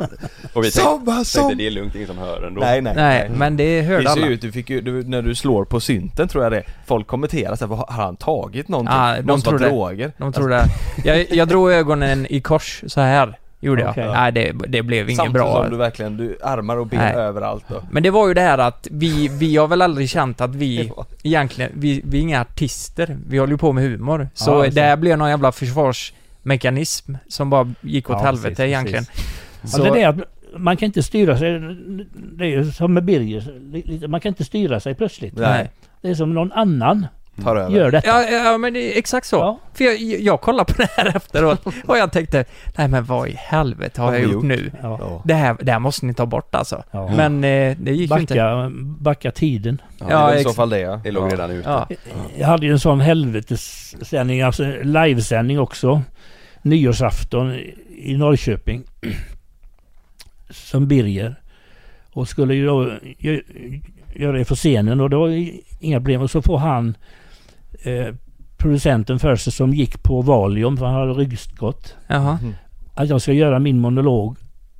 Och vi Som, tänkte, som. tänkte det är lugnt, ingen som hör ändå. Nej nej Nej, men det hörde Det ser alla. ut, du fick ju, du, när du slår på synten tror jag det Folk kommenterar såhär, har han tagit någonting? Ja, de tror det. droger? De tror det. Jag, jag drog ögonen i kors så här gjorde jag. Nej, det, det blev inget Samtidigt bra. som du verkligen, du armar och ben Nej. överallt då Men det var ju det här att vi, vi har väl aldrig känt att vi egentligen, vi, vi är inga artister. Vi håller ju på med humor. Så Ja, det här blev någon jävla försvarsmekanism som bara gick åt Ja, helvete precis, egentligen. Ja, det är det att man kan inte styra sig. Det är ju som med Birger. Man kan inte styra sig plötsligt. Nej. Det är som någon annan Tar över gör detta. Ja, ja men det är exakt så. Ja. För jag, jag kollade på det här efteråt och jag tänkte, nej men vad i helvete har jag gjort nu? Ja. Det här, det här måste ni ta bort alltså. Ja. Men eh, det gick ju inte. Backa, backa tiden. Ja, Ja, i så fall det ja Det låg ja. redan ute. Ja. Jag hade ju en sån helvetessändning, alltså livesändning också. Nyårsafton i Norrköping. Som Birger. Och skulle ju då gö- göra det för scenen och det var inga problem. Och så får han eh, producenten för sig som gick på Valium för han hade ryggskott. Jaha. Att jag ska göra min monolog.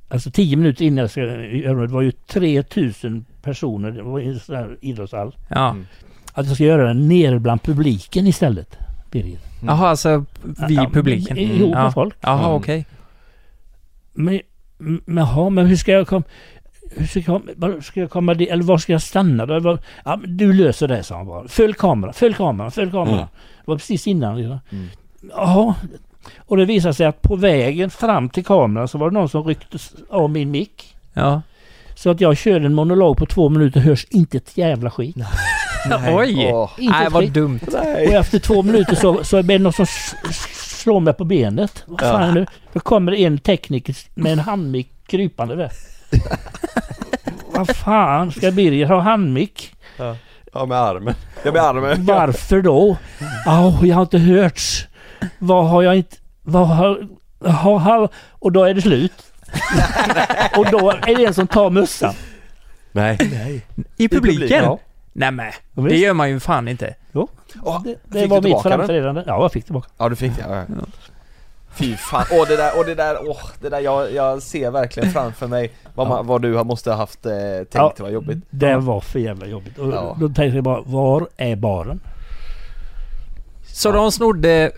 Alltså tio minuter innan jag ska göra det. Var ju 3000 personer. Det var en sån här idrottshall. Ja. Mm. Att jag ska göra den nere bland publiken istället. Birger. Jaha, alltså vi Ja, publiken? Ihop med Ja. folk. Jaha, Mm. okej. Men, men, jaha, men hur ska jag komma... Hur ska jag, var ska jag komma dit? Eller var ska jag stanna då? Var, ja, du löser det, sa han bara. Följ kameran, följ kameran, följ kameran. Mm. Det var precis innan. Liksom. Mm. Jaha. Och det visade sig att på vägen fram till kameran så var det någon som ryckte av min mick. Ja. Så att jag kör en monolog på två minuter hörs inte ett jävla skit. Oj! Åh, Inte Nej, vad skit. dumt. Och efter två minuter så, så är det någon som slår mig på benet. Vad fan är det? Då kommer en tekniker med en handmick krypande där. Vad fan ska Birger ha handmick? Ja, med armen. Jag med armen Varför då? Ja, jag har inte hörts. Vad har jag inte... Vad har... Ha, ha, och då är det slut. och då är det en som tar mössan. Nej. I publiken? Ja. Nej men, Ja, det gör man ju fan inte. Jo. Åh, Det, det var mitt framträdande. Ja, jag fick tillbaka. Ja du fick det, ja, ja. Fy fan, åh det där, åh det där, åh det där jag, jag ser verkligen framför mig vad, man, vad du har, måste ha haft eh, tänkt Ja. var jobbigt Det var för jävla jobbigt. Och Ja. Då tänkte jag bara, var är baren? Så de snodde...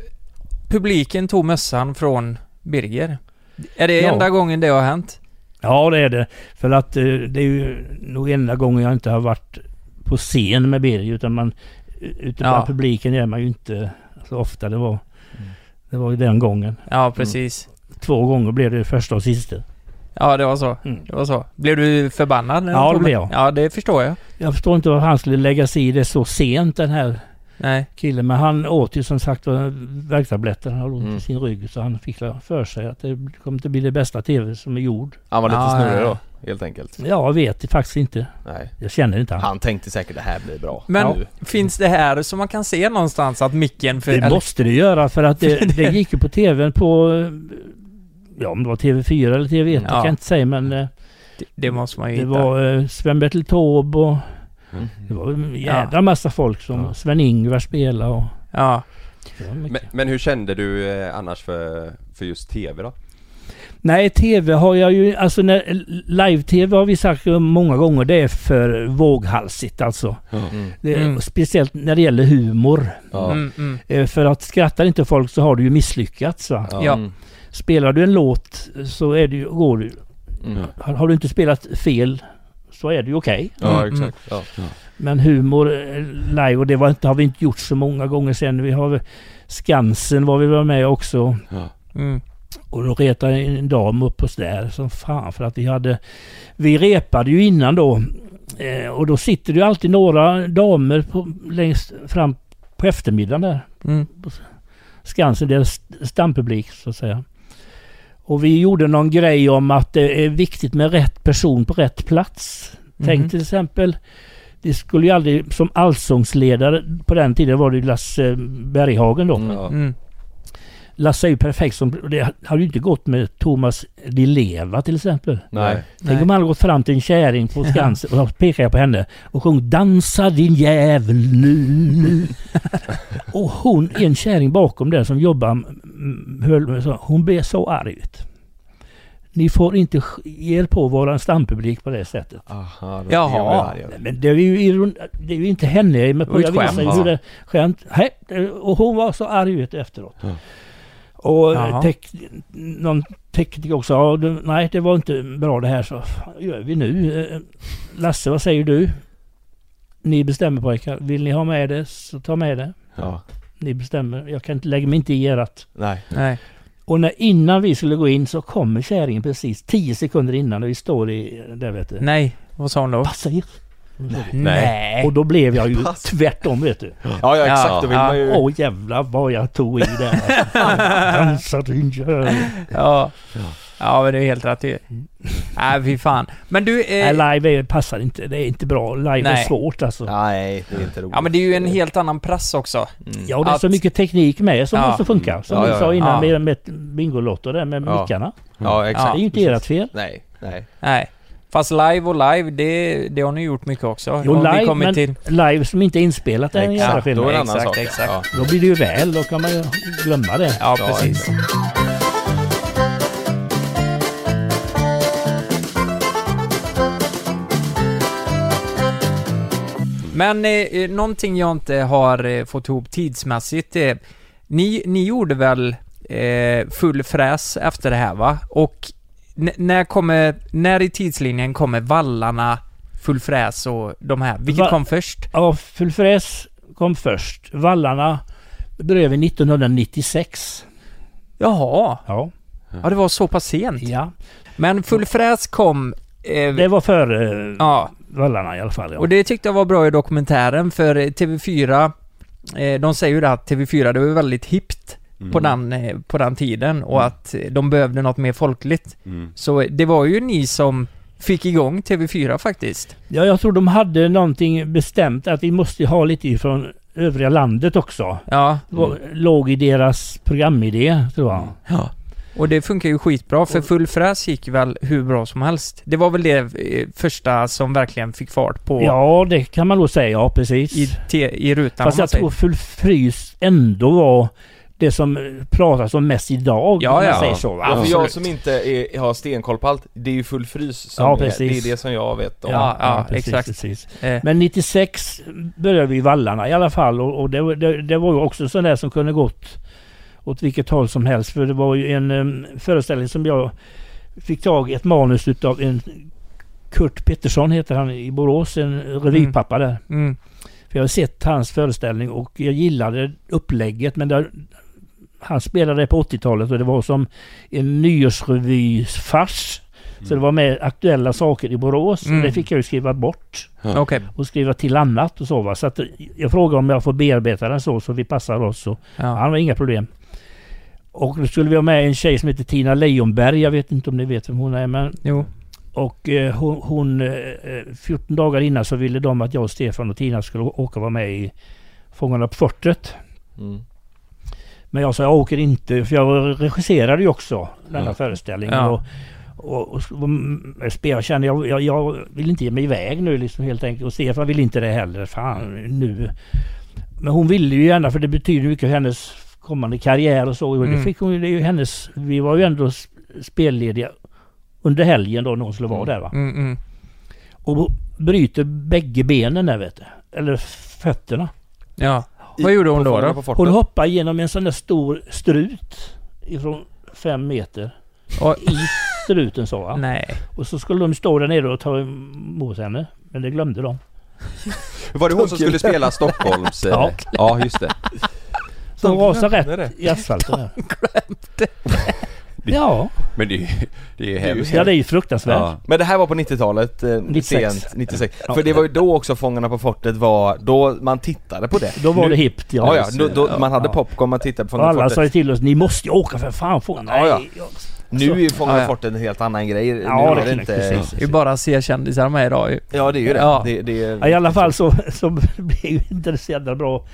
Publiken tog mössan från Birger. Är det Ja. enda gången det har hänt? Ja, det är det. För att eh, det är ju nog enda gången jag inte har varit på scen med Birger utan man ute Ja. bland publiken är man ju inte så ofta. Det var, det var ju den gången. Ja, precis. Två gånger blev det första och sista. Ja, det var så. Mm. Det var så. Blev du förbannad? när Ja, det blev jag. Ja, det förstår jag. Jag förstår inte varför han skulle lägga sig i det så sent den här Nej. killen. Men han åt ju som sagt värktabletter. Han har ont Mm. i sin rygg. Så han fick för sig att det kommer inte bli det bästa tv som är gjord. Han var lite Ja, snurrig då, helt enkelt Ja, jag vet faktiskt inte. Nej Jag känner inte han. Han tänkte säkert det här blir bra Men Nu. finns det här så man kan se någonstans att micken... För, Det eller- måste det göra för att det, det gick ju på tvn på... Ja om det var TV4 eller TV1 det Ja. kan jag inte säga men eh, det, det måste man ju det hitta. var eh, Sven-Bertil Taube och Mm. det var en jädra massa folk som Ja. Sven-Ingvar spelade och... Ja. det. Men, men hur kände du eh, annars för, för just TV då? Nej, TV har jag ju... Alltså när, live-TV har vi sagt många gånger det är för våghalsigt alltså. Mm. Det, Mm. Speciellt när det gäller humor. Ja. Mm, mm. Eh, För att skrattar inte folk så har du ju misslyckats va? Ja. Spelar du en låt så är det ju, går du. Mm. Har, har du inte spelat fel så är det ju okej. Ja Mm, exakt, ja. Men humor eh, live och det var inte, har vi inte gjort så många gånger sen. Vi har Skansen var vi var med också. Mm. Och då retade en dam upp oss där som fan för att vi hade... Vi repade ju innan då. Eh, och då sitter det ju alltid några damer på, längst fram på eftermiddagen där. Mm. Skansen, deras stampublik så att säga. Och vi gjorde någon grej om att det är viktigt med rätt person på rätt plats. Tänk Mhm. till exempel, det skulle ju aldrig, som allsångsledare på den tiden var det ju Lasse Berghagen då. Mm. Mm. Lasse är ju perfekt som, det hade ju inte gått med Thomas Di Leva till exempel. Nej. Tänk om han hade gått fram till en kärring på Skansen och så pekar jag på henne och sjöng Dansa din jävel nu. och hon, en kärring bakom där som jobbar, mm, höll med så, hon blev så arg ut. Ni får inte ge er på våran stampublik på det sättet. Aha, då Jaha. jag. Men det är ju, iron- det är ju inte henne men på. Det var Jag visar ju skämt. hur det skämt. Det- och hon var så arg ut efteråt. Ja. Och tek, någon tekniker också. Ja, det, nej, det var inte bra det här. Så vad gör vi nu? Eh, Lasse, vad säger du? Ni bestämmer pojkar. Vill ni ha med det så ta med det. Ja. Ni bestämmer. Jag kan inte lägga mig inte i ert. Nej. Nej. Och när, innan vi skulle gå in så kommer kärringen precis 10 sekunder innan och vi står i, där vet du. Nej. Vad sa hon då? Passa er. Nej. Och då blev jag ju tvärtom vet du. Ja, ja exakt. Ja, Då vill ja. man ju... Åh jävlar vad jag tog i där. Dansa din jävel. Ja. Ja men det är helt rätt i. Nej fy fan. Men du... Nej, Eh, live är, passar inte. Det är inte bra. Live är Nej. svårt alltså. Ja, Nej, det är inte roligt. ja men det är ju en helt annan press också. Mm. och det är så Att- mycket teknik med som Ja. måste funka. Som Ja, vi ja, sa ja. innan Ja. med, med Bingolotto där med Ja. mickarna. Ja, Det exakt. är ju inte Precis. ert fel. Nej, nej. Nej. Fast live och live, det, det har ni gjort mycket också. Jo, vi live, men till... live som inte är inspelat är en jävla Exakt, då är skillnad. det Exakt, sak. exakt. Ja. Då blir det ju väl. Då kan man ju glömma det. Ja, Ja, precis. Men eh, eh, någonting jag inte har eh, fått ihop tidsmässigt är, ni, ni gjorde väl eh, full fräs efter det här va? Och när kommer, när i tidslinjen kommer vallarna, full fräs och de här? Vilket Va- kom först? Ja, full fräs kom först. Vallarna började vi 1996. Jaha, Ja. ja det var så pass sent. ja. Men full fräs kom... Eh, Det var före ja, vallarna i alla fall. Ja. och det tyckte jag var bra i dokumentären för eh, TV4 eh, De säger ju det att TV4 det var väldigt hippt på, den, eh, på den tiden och att eh, de behövde något mer folkligt. Mm. Så eh, det var ju ni som fick igång TV4 faktiskt. Ja, jag tror de hade någonting bestämt att vi måste ha lite ifrån övriga landet också. Ja, var- låg i deras programidé, tror jag. ja. Och det funkar ju skitbra för full fräs gick väl hur bra som helst. Det var väl det eh, första som verkligen fick fart på Ja, det kan man nog säga. Ja, precis. i, te, i rutan Fast jag tror full frys ändå var det som pratas om mest idag. Ja, om man ja. säger så. va? Ja, för jag som inte är, har stenkoll på allt, det är ju full frys som Ja, är, det är det som jag vet om. Ja, ja, precis, exakt. Precis. Eh, Men 96 började vi i vallarna i alla fall och, och det, var- det, det var ju också sån där som kunde gått åt vilket håll som helst. För det var ju en em, föreställning som jag fick tag i ett manus utav en Kurt Pettersson heter han i Borås, en revypappa där. mm, För jag har sett hans föreställning och jag gillade upplägget men där, han spelade på 80-talet och det var som en nyårsrevyfars. Så det var med aktuella saker i Borås. Mm. Och det fick jag ju skriva bort Okej. och skriva till annat och så va. Så att jag frågade om jag får bearbeta den så, så vi passar oss. Och, Ja. Han var inga problem. Och då skulle vi ha med en tjej som heter Tina Lejonberg. Jag vet inte om ni vet vem hon är men Jo. och eh, hon, hon eh, 14 dagar innan så ville de att jag, Stefan och Tina skulle åka och vara med i Fångarna på fortet. Mm. Men jag sa jag åker inte för jag regisserade ju också denna Ja. föreställning. Ja. Och, och, och, och mm, jag kände jag, jag, jag vill inte ge mig iväg nu liksom helt enkelt. Och Stefan vill inte det heller. Fan nu. Men hon ville ju gärna för det betyder mycket för hennes kommande karriär och så. Och Mm. det fick hon, det ju hennes, vi var ju ändå spellediga under helgen då när hon skulle vara där va. Mm, mm. Och bryter bägge benen där vet du. Eller fötterna. Ja. Vad gjorde hon då? Då? Hon hoppar genom en sån där stor strut ifrån fem meter. Och, I struten så va. nej. Och så skulle de stå där nere och ta emot henne. Men det glömde de. Var det hon som skulle spela Stockholms... eh, Ja. ja just det. Så de rasade glömde rätt det. i asfalten där. Ja. Men det är ju, det är ju hemskt. Ja det är ju fruktansvärt. Ja. Men det här var på 90-talet, eh, 96. sent 96. Ja. För det var ju då också Fångarna på fortet var, då man tittade på det. Då var Nu- det hippt Ja, ja, då, då, man hade ja. popcorn, man tittade på Fångarna på alla sa ju fortet. till oss, ni måste ju åka för fan. Få, nej. Ja, ja. Nu är ju Fångarna Ja, på fortet en helt annan grej. Ja, nu det det inte... precis. Det är bara att se kändisar med idag ju. Ja det är ju det. Ja. det, det är... Ja, I alla fall så, så blev ju inte det så jävla bra.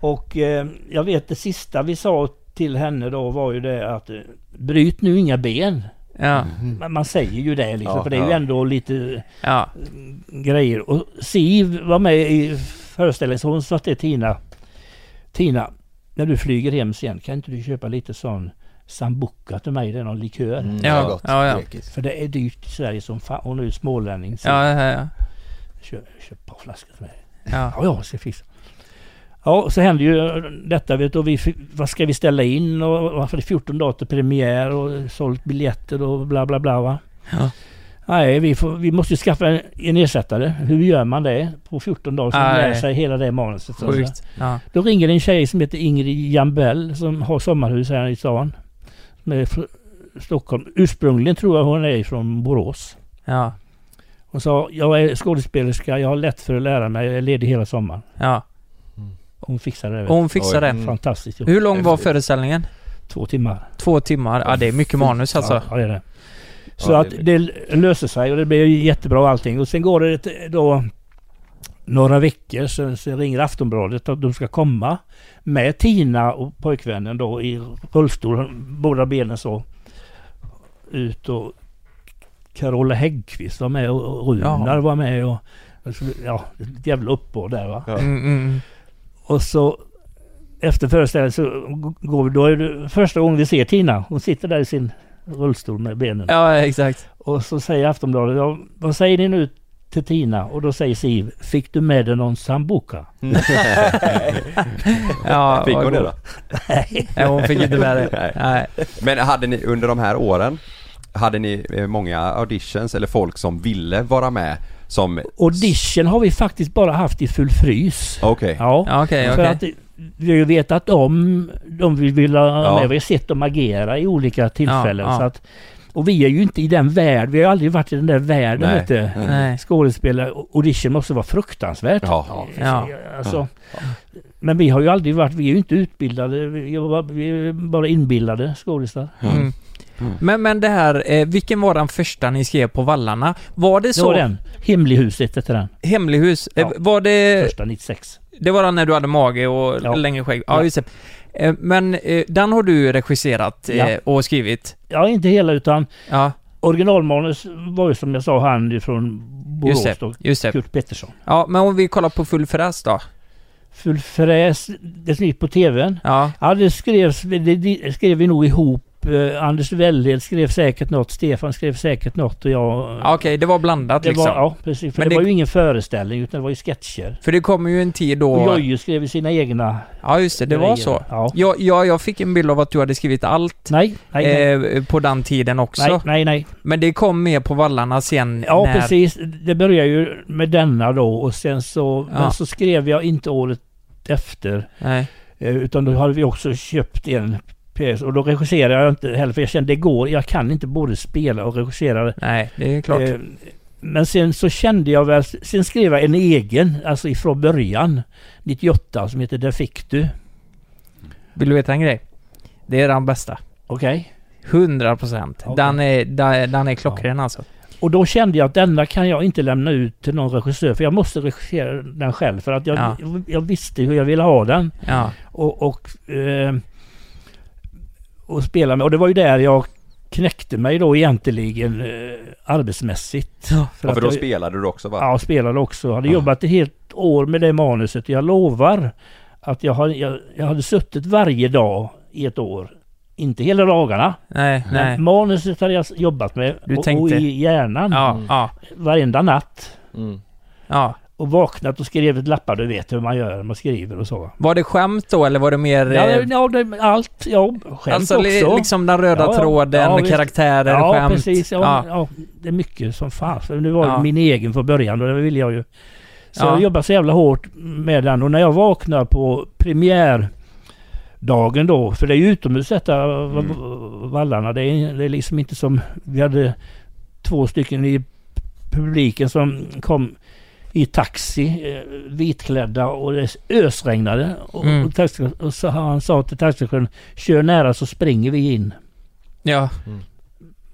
Och eh, jag vet det sista vi sa till henne då var ju det att eh, bryt nu inga ben. Ja, Men Man säger ju det liksom, Ja, för det är ju ja. ändå lite ja, grejer. Och Siv var med i föreställningen så hon sa till Tina Tina, när du flyger hem sen kan inte du köpa lite sån Sambuca till mig? Det är någon likör. Mm, Ja, gott. ja, ja. För det är dyrt i Sverige som fan. Hon är ju smålänning. Så ja, ja, ja. köp, köp ett par flaskor till mig. ja. Ja, ja, ska fixa. Ja, så hände ju detta vet du. och Vi, vad ska vi ställa in och varför det är 14 dagar till premiär och sålt biljetter och bla bla bla va. Ja. Nej, vi, får, vi måste skaffa en, en ersättare. Hur gör man det på 14 dagar? Nej. lär sig hela det manuset. Sjukt. Ja. Då ringer en tjej som heter Ingrid Jambell som har sommarhus här i stan. Från Stockholm. Ursprungligen tror jag hon är från Borås. Ja. Hon sa, jag är skådespelerska, jag har lätt för att lära mig, jag är ledig hela sommaren. Ja. Hon fixade det. hon fixar Oj. det. du. Fantastiskt jobb. Hur lång var föreställningen? Två timmar. Två timmar? Ja, det är mycket manus alltså. Ja, det är det. Så Ja, att det är det löser sig och det blir jättebra allting. Och sen går det då några veckor så, så ringer Aftonbladet att de ska komma med Tina och pojkvännen då i rullstol, båda benen så ut och Carola Häggkvist var med och och Runar Ja. var med och ja, ett jävla uppbåd där va. Ja. Mm, mm. Och så efter föreställningen så går vi, då är det första gången vi ser Tina. Hon sitter där i sin rullstol med benen. Ja, exakt. Och så säger Aftonbladet, ja, vad säger ni nu till Tina? Och då säger Siv, fick du med dig någon sambuca? Ja, Fick hon det då? Nej. Nej, hon fick inte med det. Nej. Nej. Men hade ni under de här åren Hade ni eh, många auditions eller folk som ville vara med som Audition har vi faktiskt bara haft i full frys. Okej Ja. Ja, okej, För okej. att vi har ju vetat om de vi vill ha Ja. med. Vi har sett dem agera i olika tillfällen. Ja, ja. Så att, och vi är ju inte i den världen. Vi har aldrig varit i den där världen Nej. du. Nej. Skådespelare. Audition måste vara fruktansvärt. Ja. Ja. Alltså, Men vi har ju aldrig varit, vi är ju inte utbildade, vi är bara, vi är bara inbillade skådisar. Mm. Men, men det här, eh, vilken var den första ni skrev på vallarna? Var det Det så? var den. Hemlighuset heter den. Hemlighus? Eh, Ja. var det... Första 96. Det var den när du hade mage och Ja. längre skägg? Ja, Ja. just det. Eh, Men eh, den har du regisserat eh, Ja. och skrivit? Ja, inte hela utan Ja, originalmanus var ju som jag sa han från Borås just det. Just det. Kurt Pettersson. Ja, men om vi kollar på Full fräs då? Full fräs, det som gick på TVn. Ja, Ja, det skrevs, det, det skrev vi nog ihop. Eh, Anders Wellhed skrev säkert något, Stefan skrev säkert något och jag... ja okej, det var blandat det liksom. var, ja, precis. För Men det, det- var ju ingen föreställning utan det var ju sketcher. För det kommer ju en tid då... Och Jojje skrev ju sina egna... Ja, just det, det var grejer. så. Ja. Ja, ja, jag fick en bild av att du hade skrivit allt Nej, nej, nej. eh, på den tiden också. nej, nej, nej. Men det kom mer på vallarna sen Ja, när... precis. Det började ju med denna då och sen så... Ja. Men så skrev jag inte året efter. Nej. eh, Utan då hade vi också köpt en pjäs och då regisserade jag inte heller för jag kände det går. Jag kan inte både spela och regissera. Nej, det är klart. Eh, Men sen så kände jag väl... Sen skrev jag en egen, alltså ifrån början. 98 som heter Där fick du. Vill du veta en grej? Det är den bästa. Okej? 100 procent. Okej. Den, är, den, den är klockren alltså. Och då kände jag att denna kan jag inte lämna ut till någon regissör för jag måste regissera den själv för att jag, Ja. jag visste hur jag ville ha den. Ja. och, och, eh, och spela med. Och det var ju där jag knäckte mig då egentligen eh, arbetsmässigt. Ja. För Ja, för då jag, spelade du också va? Ja, spelade också. Hade Ja. jobbat ett helt år med det manuset. Jag lovar att jag, har, jag, jag hade suttit varje dag i ett år. Inte hela dagarna. Nej, nej. Manuset hade jag jobbat med. Du och, tänkte- och i hjärnan. Ja, ja, Varenda natt. Mm. ja. Och vaknat och skrivit lappar. Du vet hur man gör. Man skriver och så. Var det skämt då eller var det mer... Ja, eh, ja det, allt. Ja, skämt alltså också. liksom den röda Ja, tråden, Ja, karaktärer, ja, skämt. precis. Ja, Ja. det är mycket som fanns. Nu var Ja. min egen från början och det ville jag ju. Så Ja. jag jobbade så jävla hårt med den och när jag vaknar på premiärdagen dagen då, för det är ju utomhus detta Mm. vallarna. Det är, det är liksom inte som, vi hade två stycken i publiken som kom i taxi, eh, vitklädda och det ösregnade. Och, Mm. och, taxi, och så han sa till taxichauffören, kör nära så springer vi in. Ja,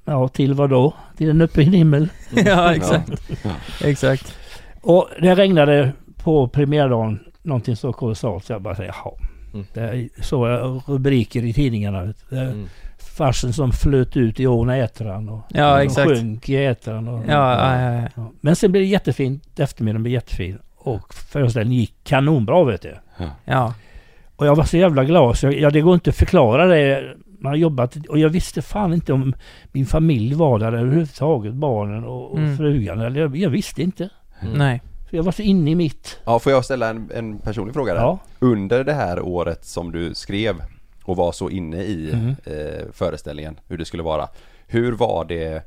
Ja, till vad då? Till en öppen himmel. ja exakt. Exakt. Och det regnade på premiärdagen någonting så kolossalt så jag bara säger jaha. Mm. Det såg jag rubriker i tidningarna. Det- Mm. Farsen som flöt ut i ån Ätran och Ja, och exakt. sjönk i Ätran. Och, Ja, ja, ja. Ja. Men sen blev det jättefint. Eftermiddagen blev jättefin. Och föreställningen gick kanonbra vet du. Ja. Och jag var så jävla glad så jag, ja, det går inte att förklara det. Man har jobbat och jag visste fan inte om min familj var där överhuvudtaget. Barnen och, och Mm. frugan. Eller jag, jag visste inte. Nej. För jag var så inne i mitt. Ja, får jag ställa en, en personlig fråga där? Ja. Under det här året som du skrev och var så inne i Mm. eh, föreställningen, hur det skulle vara. Hur var det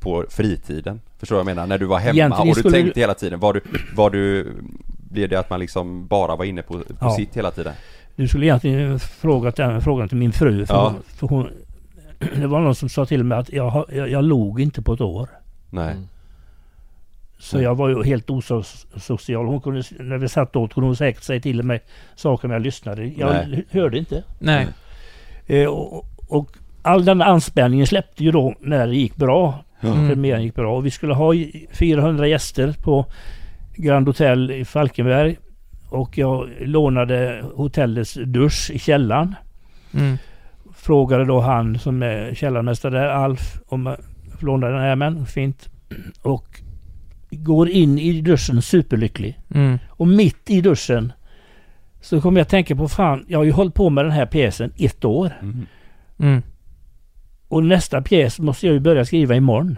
på fritiden? Förstår du vad jag menar? När du var hemma Egentligen och du skulle tänkte hela tiden. Var du, var du, blev det att man liksom bara var inne på, på Ja. sitt hela tiden? Du skulle egentligen frågat den frågan till min fru. För, Ja. hon, för hon, det var någon som sa till mig att jag, jag, jag log inte på ett år. Nej. Mm. Så jag var ju helt osocial. Hon kunde, när vi satt åt kunde hon säkert säga till mig saker när jag lyssnade. Jag Nej. hörde inte. Nej. Eh, och, och all den anspänningen släppte ju då när det gick bra. Mm. Premiären gick bra. Och vi skulle ha i- 400 gäster på Grand Hotel i Falkenberg. Och jag lånade hotellets dusch i källaren. Mm. Frågade då han som är källarmästare där, Alf, om jag får låna den här men fint. Och går in i duschen superlycklig. Mm. Och mitt i duschen så kommer jag tänka på fan, jag har ju hållit på med den här pjäsen ett år. Mm. Mm. Och nästa pjäs måste jag ju börja skriva imorgon.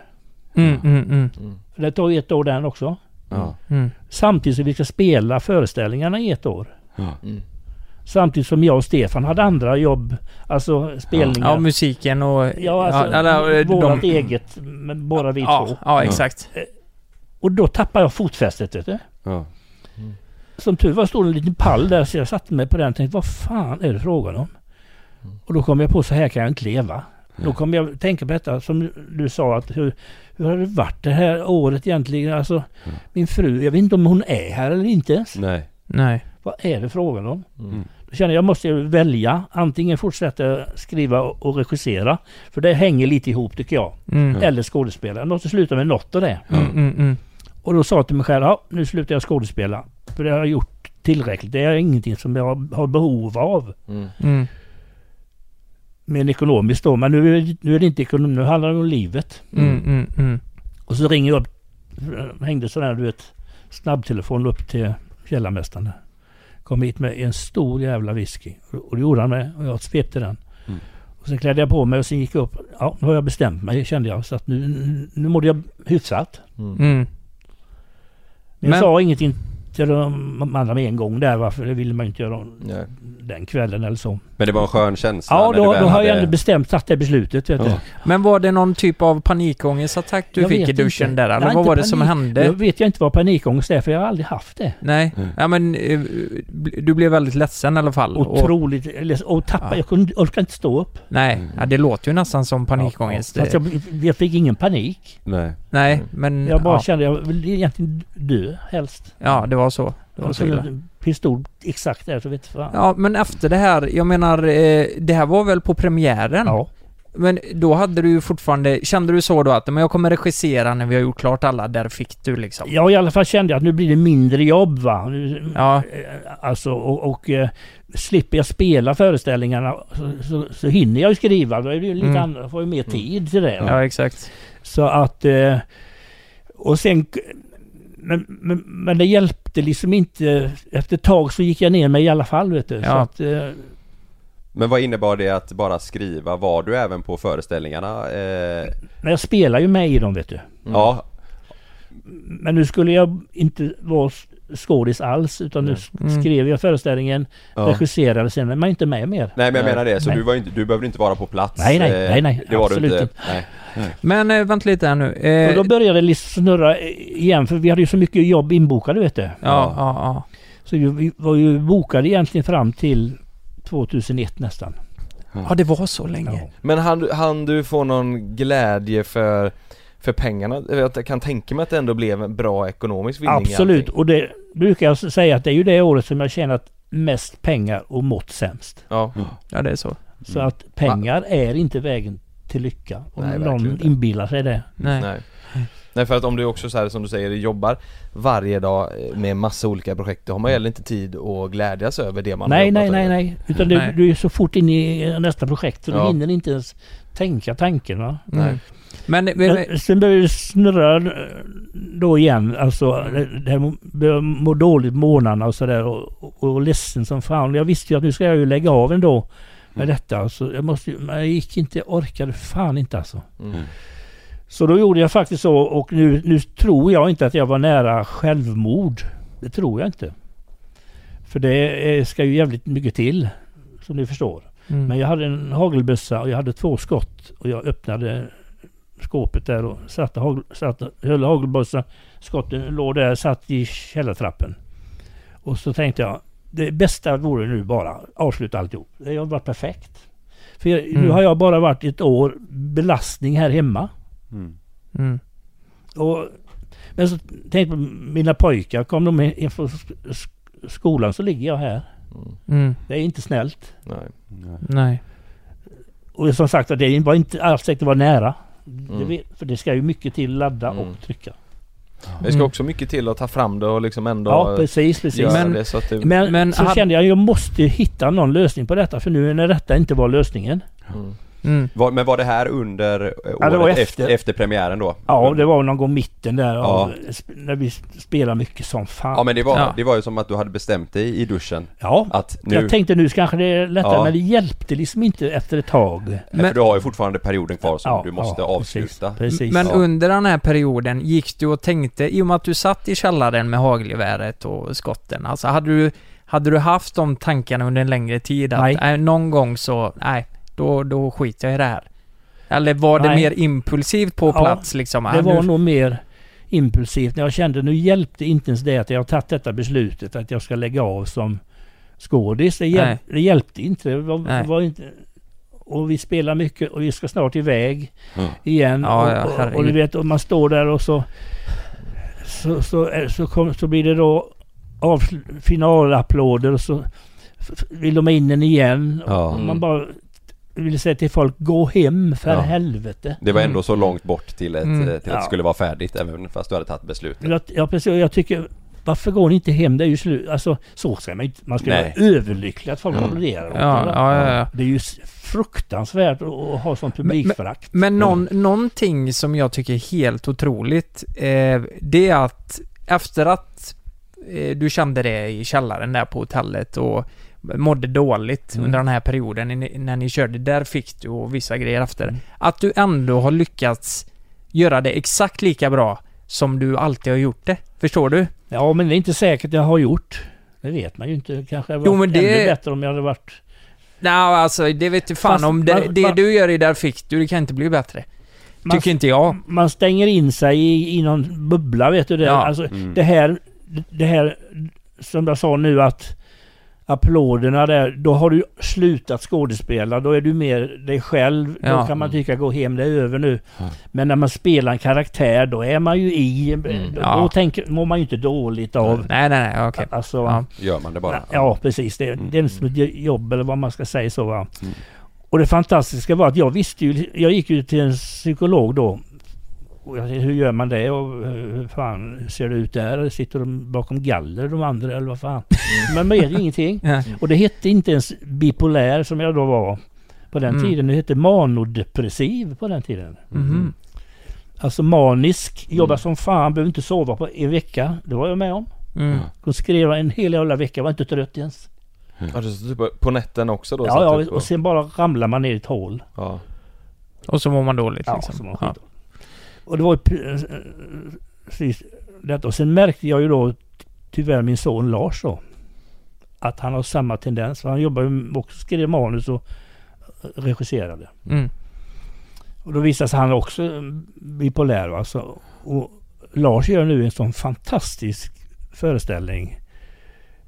Mm. Mm. Mm. För det tar ju ett år den också. Ja. Mm. Samtidigt som vi ska spela föreställningarna i ett år. Ja. Mm. Samtidigt som jag och Stefan hade andra jobb. Alltså spelningar. Ja, musiken och... Ja, alltså eller, eh, vårat de- eget. Men bara vi Ja, två. ja, exakt. Och då tappar jag fotfästet vet du. Ja. Som tur var stod en liten pall där så jag satte mig på den och tänkte vad fan är det frågan om? Och då kom jag på så här kan jag inte leva. Då kom jag tänka på detta som du sa att hur, hur har det varit det här året egentligen? Alltså min fru, jag vet inte om hon är här eller inte ens. Nej. Nej. Vad är det frågan om? Mm. Då känner jag, jag måste ju välja. Antingen fortsätta skriva och regissera. För det hänger lite ihop tycker jag. Mm. Eller skådespela. Jag måste sluta med något av det. Mm. Mm. Mm. Och då sa jag till mig själv, ja nu slutar jag skådespela. För det har jag gjort tillräckligt. Det är ingenting som jag har behov av. Mm. Mm. Men ekonomiskt då. Men nu är det, nu är det inte ekonomi, nu handlar det om livet. Mm. Mm. Mm. Och så ringer jag upp, hängde sån här du vet, snabbtelefon upp till källarmästaren. Kom hit med en stor jävla whisky. Och det gjorde han med. Och jag svepte den. Mm. Och sen klädde jag på mig och sen gick jag upp. Ja, nu har jag bestämt mig kände jag. Så att nu, nu mådde jag hyfsat. Mm. Men jag Men- sa ingenting till de andra med en gång där. Varför det ville man inte göra Nej. den kvällen eller så. Men det var en skön känsla Ja, då, då har jag ändå bestämt tagit det beslutet. Vet du. Ja. Men var det någon typ av panikångestattack du Jag fick i duschen inte. där? Eller Nej, vad var det som hände? Jag vet jag inte vad panikångest är för jag har aldrig haft det. Nej, Mm. ja men eh, du blev väldigt ledsen i alla fall. Och, Otroligt. eller- Och tappa. Ja. Jag kunde, orkade inte stå upp. nej, ja, det låter ju nästan som panikångest. Ja, fast jag, jag fick ingen panik. Nej. Nej, men... Jag bara ja, kände jag vill egentligen dö helst. ja, det var så. Det var så illa. pistol exakt där så vet fan. Ja, men efter det här, jag menar, eh, det här var väl på premiären? Ja. Men då hade du ju fortfarande, kände du så då att men jag kommer regissera när vi har gjort klart alla, där fick du liksom? Ja, i alla fall kände jag att nu blir det mindre jobb va. Nu, Ja. eh, Alltså och, och eh, slipper jag spela föreställningarna så, så, så hinner jag ju skriva. Då är det ju lite Mm. andra, får ju mer tid till det. Ja, exakt. Så att... Och sen... Men, men, men det hjälpte liksom inte. Efter ett tag så gick jag ner mig i alla fall vet du. Så Ja. att, eh, Men vad innebar det att bara skriva? Var du även på föreställningarna? Eh, men jag spelar ju med i dem vet du. Ja, Men nu skulle jag inte vara skådis alls utan nu Mm. skrev jag föreställningen, ja. regisserade sen, men man är inte med mer. Nej men jag menar det, så Nej. du, var ju inte, du behövde inte vara på plats? Nej, nej, eh, nej, nej, Det var du absolut inte? inte. Nej. Men eh, vänta lite här nu. Och Eh, då började det liksom snurra igen för vi hade ju så mycket jobb inbokade vet du. ja, ja, ja. Så vi- vi var ju bokade egentligen fram till 2001 nästan. Ja, det var så länge. Ja. Men han, han du få någon glädje för, för pengarna? Jag kan tänka mig att det ändå blev en bra ekonomisk vinning Absolut, och det brukar jag säga att det är ju det året som jag tjänat mest pengar och mått sämst. Ja, Ja, det är så. Så att pengar är inte vägen till lycka. Om Nej, någon inte. inbillar sig det. Nej. nej Nej för att om du också så här, som du säger jobbar varje dag eh, med massa olika projekt Då har man heller inte tid att glädjas över det man har Nej, jobbat nej, nej, över. nej. Utan Nej. Du, du är så fort inne i nästa projekt så Ja. du hinner inte ens tänka tanken. Va? Mm. Men, men, Men sen börjar det snurra eh, då igen. Alltså det, börjar må dåligt månaderna och sådär och, och, och ledsen som fan. Jag visste ju att nu ska jag ju lägga av ändå med detta. Alltså, jag måste ju- men jag gick inte, orkade fan inte alltså. Mm. Så då gjorde jag faktiskt så och nu, nu tror jag inte att jag var nära självmord. Det tror jag inte. För det ska ju jävligt mycket till. Som ni förstår. mm. Men jag hade en hagelbössa och jag hade två skott. Och jag öppnade skåpet där och satte, hagel, satte höll hagelbössan. Skotten låg där, satt i källartrappen. Och så tänkte jag, det bästa vore nu bara avsluta alltihop. Det har varit perfekt. För jag, nu Mm. har jag bara varit ett år belastning här hemma. Mm. Mm. Och, men så tänkte jag på mina pojkar, kom de in från sk- sk- skolan så ligger jag här. Mm. Det är inte snällt. Nej. Nej. Och som sagt det var inte alls säkert att vara nära. Det Mm. för det ska ju mycket till ladda Mm. och trycka. Det ska Mm. också mycket till att ta fram det och liksom ändå Ja precis, precis. Men- det så att det... Men, Men så hade- kände jag jag måste hitta någon lösning på detta för nu när detta inte var lösningen. Mm. Mm. Var, men var det här under eh, Ja, det var året efter. efter, efter premiären då? Ja det var någon gång mitten där Ja. när vi spelar mycket som fan. Ja men det var, Ja. det var ju som att du hade bestämt dig i duschen Ja, att nu... jag tänkte nu kanske det är lättare Ja. men det hjälpte liksom inte efter ett tag. Men, för du har ju fortfarande perioden kvar som Ja, du måste ja, avsluta. Precis, precis. Men Ja. under den här perioden, gick du och tänkte, i och med att du satt i källaren med hagelgeväret och skotten, alltså hade du, hade du haft de tankarna under en längre tid att, Nej. nej. någon gång så, nej, då, då skiter jag i det här? Eller var det Nej. mer impulsivt på Ja, plats liksom? Det var nu, nog mer impulsivt när jag kände nu hjälpte inte ens det att jag har tagit detta beslutet att jag ska lägga av som skådis. Det, hjäl- Nej. det hjälpte inte. Det var, var inte. Och vi spelar mycket och vi ska snart iväg Mm. igen. Ja, ja, och, och, och herregud. du vet, och man står där och så så, så, är- så, kom, så blir det då av, finalapplåder och så vill de ha in den igen. Ja. Och man bara vill säga till folk, gå hem för Ja. helvete. Det var ändå Mm. så långt bort till, ett, Mm. eh, till att Ja. det skulle vara färdigt även fast du hade tagit beslutet. Ja, precis. Jag tycker, varför går ni inte hem? Det är ju slut. Alltså, så ska man inte... Man ska Nej. vara överlycklig att folk Mm. applåderar. åt ja, ja, ja, ja. Det är ju fruktansvärt att, ha sånt publikförakt. Men någon, någonting som jag tycker är helt otroligt, eh, det är att efter att eh, du kände det i källaren där på hotellet och mådde dåligt Mm. under den här perioden när, när ni körde, där fick du och vissa grejer efter. Mm. Att du ändå har lyckats göra det exakt lika bra som du alltid har gjort det. Förstår du? Ja, men det är inte säkert jag har gjort. Det vet man ju inte. Kanske hade Jo, varit men det- ännu bättre om jag hade varit... Nej, alltså det vet du fan Fast om det, man- det man- du gör i Där fick du, det kan inte bli bättre. Man, Tycker inte jag. man stänger in sig i, i någon bubbla, vet du det? Ja. Alltså, Mm. det här... Det här som jag sa nu att applåderna där, då har du slutat skådespela. Då är du mer dig själv. Då Ja. kan man tycka gå hem, det är över nu. Ja. Men när man spelar en karaktär, då är man ju i. Då, Ja. då tänker, mår man ju inte dåligt av. Nej, nej, nej, okej. Alltså, Ja. Gör man det bara? Ja, precis. Det, Mm. det är ett jobb eller vad man ska säga så. Va? Mm. Och det fantastiska var att jag visste ju, jag gick ju till en psykolog då. Och jag, hur gör man det och eh, hur fan ser det ut där? Sitter de bakom galler de andra eller vad fan? Men man vet ingenting. Ja. Och det hette inte ens bipolär som jag då var på den Mm. tiden. Det hette manodepressiv på den tiden. Mhm. Alltså manisk, jobba Mm. som fan, behöver inte sova på en vecka. Det var jag med om. Mm. De skrev en hel jävla vecka, var inte trött ens. Ja, det är typ på nätten också då? Ja, ja, på- och sen bara ramlar man ner i ett hål. ja. Och så mår man dåligt Ja, liksom. så man Ja. Och det var eh, precis detta. Och sen märkte jag ju då tyvärr min son Lars då. Att han har samma tendens. För han jobbar ju också, skrev manus och regisserade. Mm. Och då visade sig han också eh, bipolär. Va? Så, och Lars gör nu en sån fantastisk föreställning.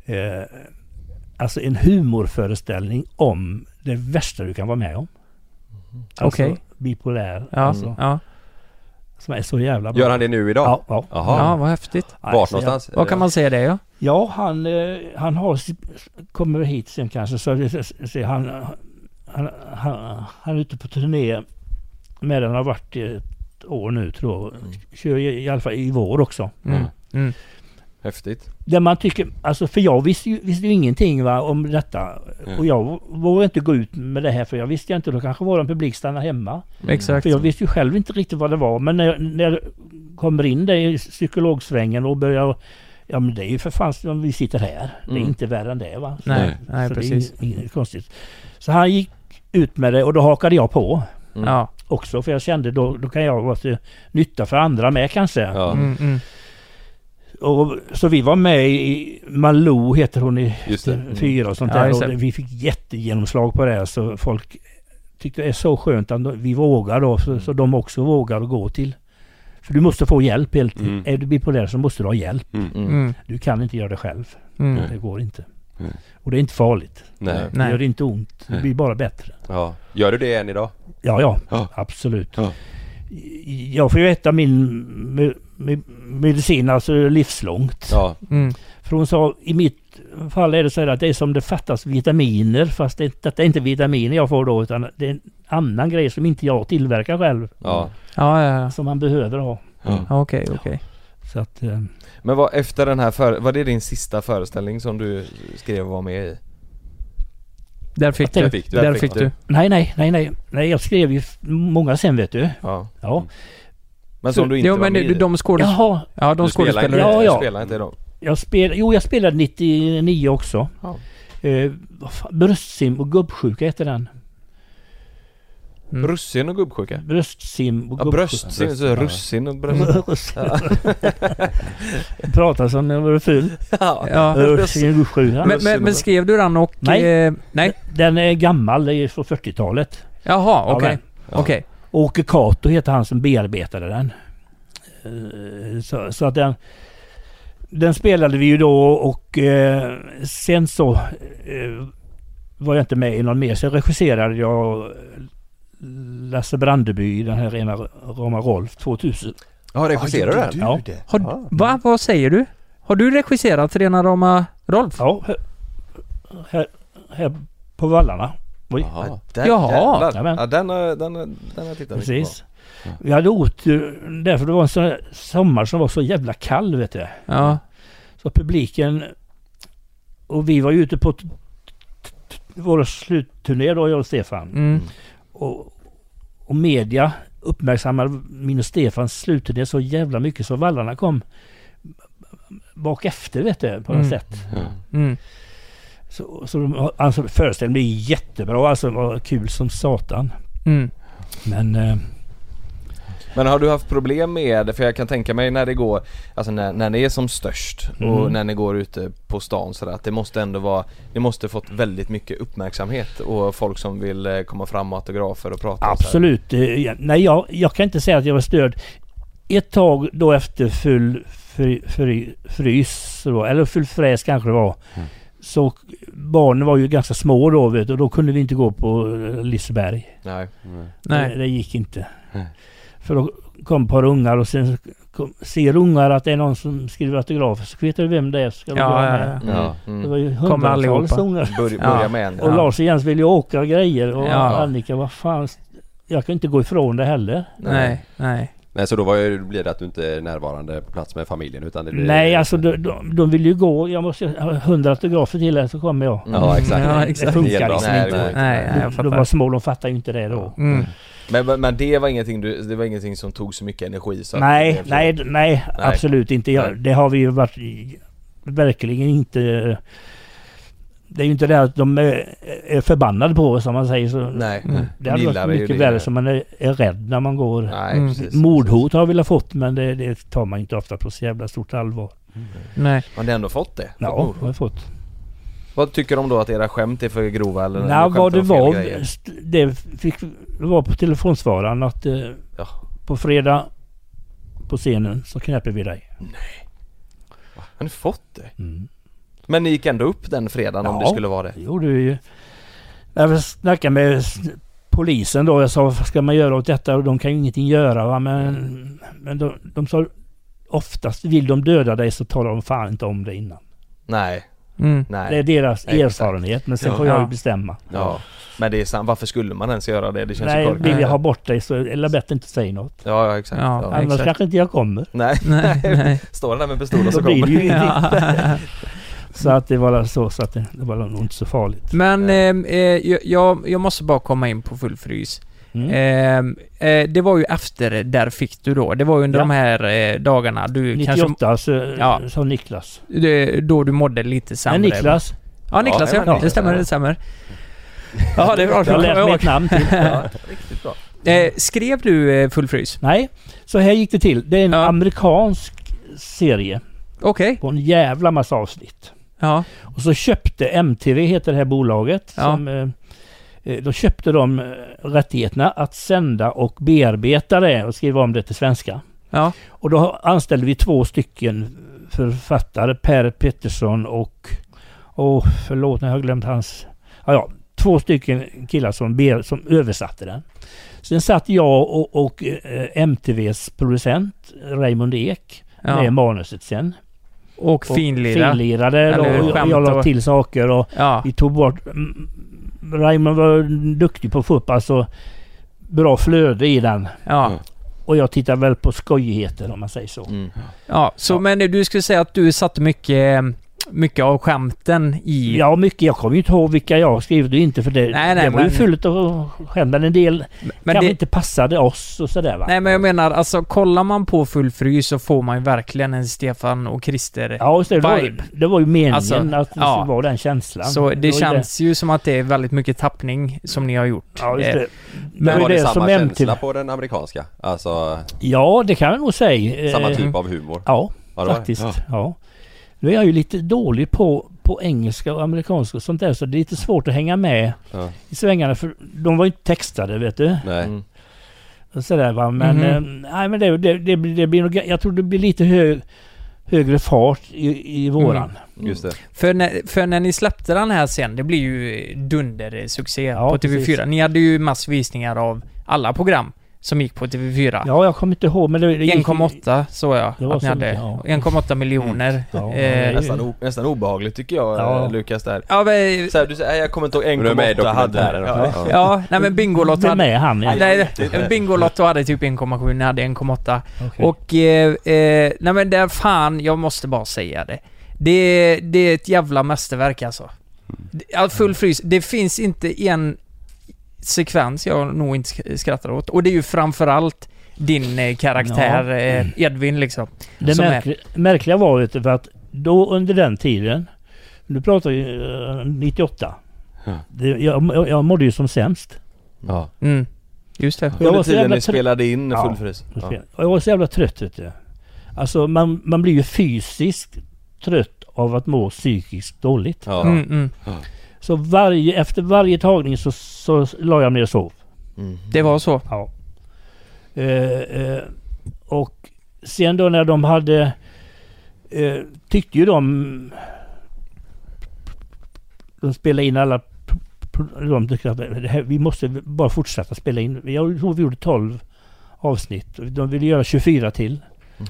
Eh, alltså en humorföreställning om det värsta du kan vara med om. Alltså Okej. bipolär. Ja, Alltså, ja. Som är så jävla bra. Gör han det nu idag? Ja, ja. Jaha. ja, vad häftigt. Vart så jag- någonstans? Vad kan man säga det ja? Ja, han, eh, han har, kommer hit sen kanske. Så, så, han, han, han, han är ute på turné med den. har varit i ett år nu tror jag. Kör i, i alla fall i vår också. Mm. Mm. Häftigt. Där man tycker, alltså för jag visste ju, visste ju ingenting va, om detta. Mm. Och jag vågade inte gå ut med det här för jag visste inte, då kanske vår publik stannar hemma. Exakt. För jag visste ju själv inte riktigt vad det var. Men när, när jag kommer in där i psykologsvängen och börjar Ja men det är ju för fan vi sitter här. Det är Mm. inte värre än det va. Så- Nej, nej så precis. Det är inget, inget konstigt. Så han gick ut med det och då hakade jag på Mm. Ja. också. För jag kände då, då kan jag vara till nytta för andra med kanske. Ja. Mm, mm. Och, så vi var med i Malou heter hon i. Mm. fyra och sånt Ja, där. Och vi fick jättegenomslag på det. Så folk tyckte det är så skönt att vi vågar då. Så, så de också vågar att gå till. För du måste få hjälp helt. Mm. Är du bipolär så måste du ha hjälp. Mm. Mm. Du kan inte göra det själv. Mm. Det går inte. Mm. Och det är inte farligt. Nej. Det gör inte ont. Det blir bara bättre. Ja. Gör du det än idag? Ja, ja. Ja. Absolut. Ja. Jag får ju äta min medicin alltså livslångt. Ja. Mm. För hon sa i mitt fall är det så här att det är som det fattas vitaminer. Fast det, detta är inte vitaminer jag får då utan det är en annan grej som inte jag tillverkar själv. Ja. Ja, ja, ja. Som man behöver ha. Ja. Ja, Okej, okej. Så att... Eh, Men vad, efter den här för, var det din sista föreställning som du skrev och var med i? Där fick du. fick du. Där Där fick fick du. nej, nej, nej, nej. Nej, jag skrev ju många sen vet du. Ja. Ja. Men som du inte Jo var men med i? de skådespelare... Jaha. Ja, de Du spelar skådespelare... inte- Ja, Du ja. spelar inte dem? Jag spel, jo, jag spelade 99 också. Ja. Eh, bröstsim och gubbsjuka heter den. Mm. Russin och gubbsjuka? Bröstsim och Ja, gubbsjuka. bröstsin, så russin och bröst... Pratar som när jag var full. Ja. Bröstsim och gubbsjuka. Men, men, men skrev du den och... Nej. Eh, nej? Den är gammal, det är från 40-talet. Jaha, Ja, okej. men- Okej. Åke Kato heter han som bearbetade den. Eh, Så, så att den... Den spelade vi ju då och eh, sen så eh, var jag inte med i någon mer. Så regisserade jag Lasse Brandeby i den här rena Rama Rolf 2000. Ja, regisserar du den? Ja. Har, Ja. Va? Vad säger du? Har du regisserat Rena Rama Rolf? Ja, här, här, här på vallarna. Oj. Jaha. Den, Jaha. Jajamän. Ja, den har, den, har- den har jag tittat mycket Precis. Vi hade otur därför det var en sån sommar som var så jävla kall vet du. Ja. Så publiken och vi var ju ute på vår slutturné då jag och Stefan. Mm. Och, och media uppmärksammade min och Stefans slutturné så jävla mycket så vallarna kom bak efter vet du på något Mm. sätt. Mm. Så, så de, alltså, föreställningen blev jättebra alltså. Det var kul som satan. Mm. Men eh, Men har du haft problem med det? För jag kan tänka mig när det går, alltså när, när det är som störst och Mm. när ni går ute på stan sådär att det måste ändå vara, det måste fått väldigt mycket uppmärksamhet och folk som vill eh, komma fram med autografer och prata och. Absolut. Eh, ja, Nej, jag, jag kan inte säga att jag var störd. Ett tag då efter full fry, fry, frys, då, eller full fräs kanske det var. Mm. Så barnen var ju ganska små då vet du, och då kunde vi inte gå på eh, Liseberg. Nej. Nej. Det, det gick inte. Nej. För då kom ett par ungar och sen kom, ser ungar att det är någon som skriver autografer så vet du vem det är. Ska Ja, ja, med. ja. Mm. Mm. Det var ju Kommer hundratals ungar. Bör, Ja. börja med en. Och Lars och Jens ville ju åka grejer och Ja. Annika, vad fan. Jag kan inte gå ifrån det heller. Nej. Nej. Nej, så då var ju, blir det att du inte är närvarande på plats med familjen utan det blir... Nej, alltså de, de, de vill ju gå. Jag måste ha hundra autografer till här så kommer jag. Ja, exakt. Ja, Det exakt. funkar Jättebra. liksom Nej, inte. det. Nej, nej, jag de, de var små, de fattar ju inte det då. Mm. Men, men, men det var ingenting du, det var ingenting som tog så mycket energi så Nej, det- nej, nej, Nej. absolut inte. Jag, Nej. det har vi ju varit verkligen inte. Det är ju inte det att de är, är förbannade på oss som man säger så. Nej, Mm. Det hade gillar varit mycket det. värre som man är, är rädd när man går. Nej, Mm. precis. Mordhot har vi väl fått men det, det tar man inte ofta på så jävla stort allvar. Nej. Man har ändå fått det? Fått Ja, mordhot. har vi fått. Vad tycker de då att era skämt är för grova eller? Nej, ni vad det om var, grejer? det fick det var på telefonsvararen att eh, Ja. på fredag på scenen så knäpper vi dig. Har ni fått det? Mm. Men ni gick ändå upp den fredagen om Ja. det skulle vara det? Det gjorde vi ju. Jag snackade med polisen då. Jag sa vad ska man göra åt detta? Och de kan ju ingenting göra va. Men, men de, de sa oftast vill de döda dig så talar de fan inte om det innan. Nej, Mm. nej. Det är deras Exakt. erfarenhet. Men sen Ja. får jag ju Ja. bestämma. Ja. Men det är sant, varför skulle man ens göra det? Det känns Nej, ju vill korkat. jag ha bort dig så är det bättre inte säga något. Ja, ja exakt. Ja. Ja. Nej. Annars exakt. kanske inte jag kommer. Nej, Nej, nej. står där med pistol och så kommer. Ja. Så att det var så, så att det, det var nog inte så farligt. Men eh, eh, jag, jag måste bara komma in på full frys. Mm. Eh, eh, det var ju efter Där fick du då. Det var ju under Ja. de här eh, dagarna du 98 kanske... så, Ja. sa Niklas. Det, då du mådde lite sämre. Men Niklas, Ja, Niklas Ja, ja. ja, Det stämmer, det stämmer. Ja, det är bra. jag lät kommer med ett namn till. Ja, riktigt bra. Eh, skrev du Full frys? Nej, så här gick det till. Det är en Ja. amerikansk serie Okej. på en jävla massa avsnitt. Ja. Och så köpte MTV, heter det här bolaget, Ja. som, eh, eh, då köpte de eh, rättigheterna att sända och bearbeta det och skriva om det till svenska. Ja. Och då anställde vi två stycken författare, Per Pettersson och... Åh, förlåt, nu har jag glömt hans... Ja, ja, två stycken killar som, ber, som översatte den. Sen satt jag och, och MTVs producent, Raymond Ek, ja. med manuset sen. Och Och finlira. Finlirade Eller och, skämt jag la till saker och Ja. vi tog bort... mm, Raymond var duktig på att få upp alltså bra flöde i den. Ja. Och jag tittar väl på skojigheter om man säger så. Mm. Ja, så Ja. men du skulle säga att du satte mycket, mycket av skämten i... Ja, mycket. Jag kommer ju inte ihåg vilka jag skrivit och inte för det, Nej, nej, det var ju men- fullt av skämt. Men en del men kanske det, inte passade oss och sådär va. Nej men jag menar, alltså kollar man på Full frys så får man ju verkligen en Stefan och Christer Ja, just det, det, var, vibe. det var ju meningen Alltså, att det ja. skulle vara den känslan. Så det ju känns ju som att det är väldigt mycket tappning som ni har gjort. Ja, just Eh, det. Men var var ju det det samma som MTV känsla på den amerikanska? Alltså Ja, det kan jag nog säga. samma Eh, typ av humor? Ja, Ja, det det. faktiskt. Ja. Nu är jag ju lite dålig på, på engelska och amerikanska och sånt där så det är lite svårt att hänga med Ja. i svängarna för de var ju inte textade vet du. Nej. Mm. Sådär va. Men, Mhm. eh, nej, men det, det, det, blir- det blir nog, jag tror det blir lite hög, högre fart i, i våran. Just det. För när, för när ni släppte den här sen, det blir ju dundersuccé Ja, på TV4. precis. Ni hade ju massvisningar av alla program som gick på TV4. Ja, jag kommer inte ihåg men det, det gick- 1,8 såg jag Det var att ni så hade. ja. 1,8 miljoner. Ja, eh, Nästan, o, nästan obehagligt tycker jag Ja. eh, Lukas där. ja, men, Så här, du säger, "Nej, jag kommer inte ihåg Men du är med i 1,8 hade ja. Ja. ja, nej men Bingolotto hade... är han? Nej, Bingolotto hade typ 1,7, ni hade 1,8. Okej. Och, eh, eh, nej men där fan, jag måste bara säga det. Det, det är ett jävla mästerverk alltså. Det- Ja, full frys. Det finns inte en sekvens jag nog inte sk- skrattar åt. Och det är ju framförallt din eh, karaktär eh, Edvin liksom. Det som är- märkliga, märkliga var ju för att då under den tiden, nu pratar vi eh, 98. Ja. Det, jag, jag, jag mådde ju som sämst. Ja. Mm. Just det. Jag var Under så tiden jävla ni spelade in Ja. Full frys. Ja. Jag var så jävla trött vet du. Alltså man, man blir ju fysiskt trött av att må psykiskt dåligt. Ja. Mm, mm. Så varje, efter varje tagning så, så la jag mig och sov. Mm. Det var så. Ja. Eh, eh, och sen då när de hade... Eh, tyckte ju de... De spelade in alla... De tyckte att det här, vi måste bara fortsätta spela in. Jag tror vi gjorde 12 avsnitt. De ville göra 24 till.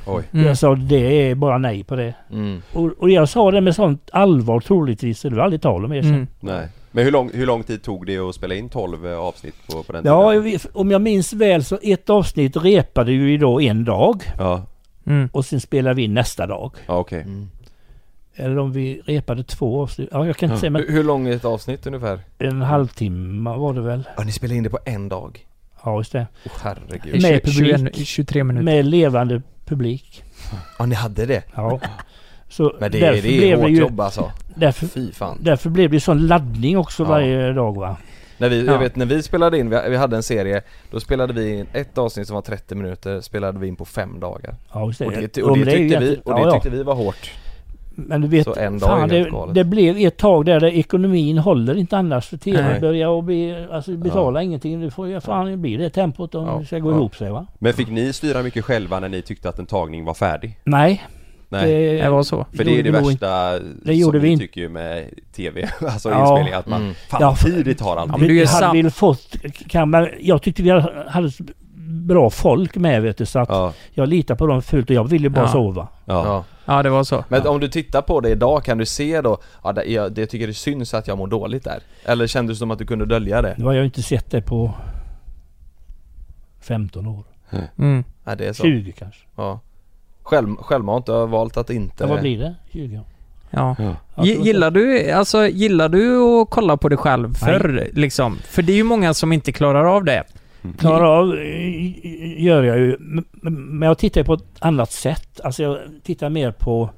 Oj. Mm. Jag sa det är bara nej på det. Mm. Och, och jag sa det med sånt allvar troligtvis. så Det var aldrig tal om er sen. Mm. Nej. Men hur lång, hur lång tid tog det att spela in 12 eh, avsnitt på, på den tiden? Ja, om jag minns väl så ett avsnitt repade ju då en dag. Ja, Mm. Och sen spelade vi in nästa dag. ja okej. Mm. Eller om vi repade två avsnitt. Ja, jag kan inte Ja. säga men Hur, hur lång är ett avsnitt ungefär? en halvtimme var det väl. Ja, ni spelade in det på en dag? Ja, just det. Åh herregud. Med publik. 21 23 minuter. Med levande publik. Ja, ni hade det? Ja. Så Men det, därför det är blev hårt det ju... jobb alltså. Därför, Fy fan. därför blev det sån laddning också Ja. varje dag va. När vi, Ja. jag vet när vi spelade in, vi, hade en serie, då spelade vi in ett avsnitt som var 30 minuter, spelade vi in på fem dagar. Ja, just det. Och det, och det ju tyckte vi, och det tyckte vi var hårt. Men du vet, Så en dag fan, det, det blev ett tag där, där ekonomin håller inte annars. För TV Nej. börjar att bli, alltså betala ingenting. Det får ju fan bli det tempot om Ja, det ska gå ja. ihop sig va. Men fick ni styra mycket själva när ni tyckte att en tagning var färdig? Nej, Nej. Det var så. För det är det värsta Det gjorde som vi tycker ju med TV, alltså Ja. inspelning, att man, Mm. fan Ja, vad tid det tar allt. Ja, men du är hade sam- väl fått, kan man, jag tyckte vi hade bra folk med vet du, så att Ja, jag litar på dem fullt och jag ville bara Ja. sova. ja. Ja. Ja, det var så. Men om du tittar på det idag, kan du se då, ja det, jag, det tycker det syns att jag mår dåligt där? Eller kändes det som att du kunde dölja det? Nu har jag inte sett det på 15 år. Mm. Nej det är så. 20 kanske. Ja. Själv, självmant, har valt att inte... Ja, vad blir det? 20? Ja. Ja. Gillar du, alltså gillar du att kolla på dig själv förr liksom? För det är ju många som inte klarar av det. Klarar av eh, gör jag ju. Men jag tittar på ett annat sätt. Alltså jag tittar mer på...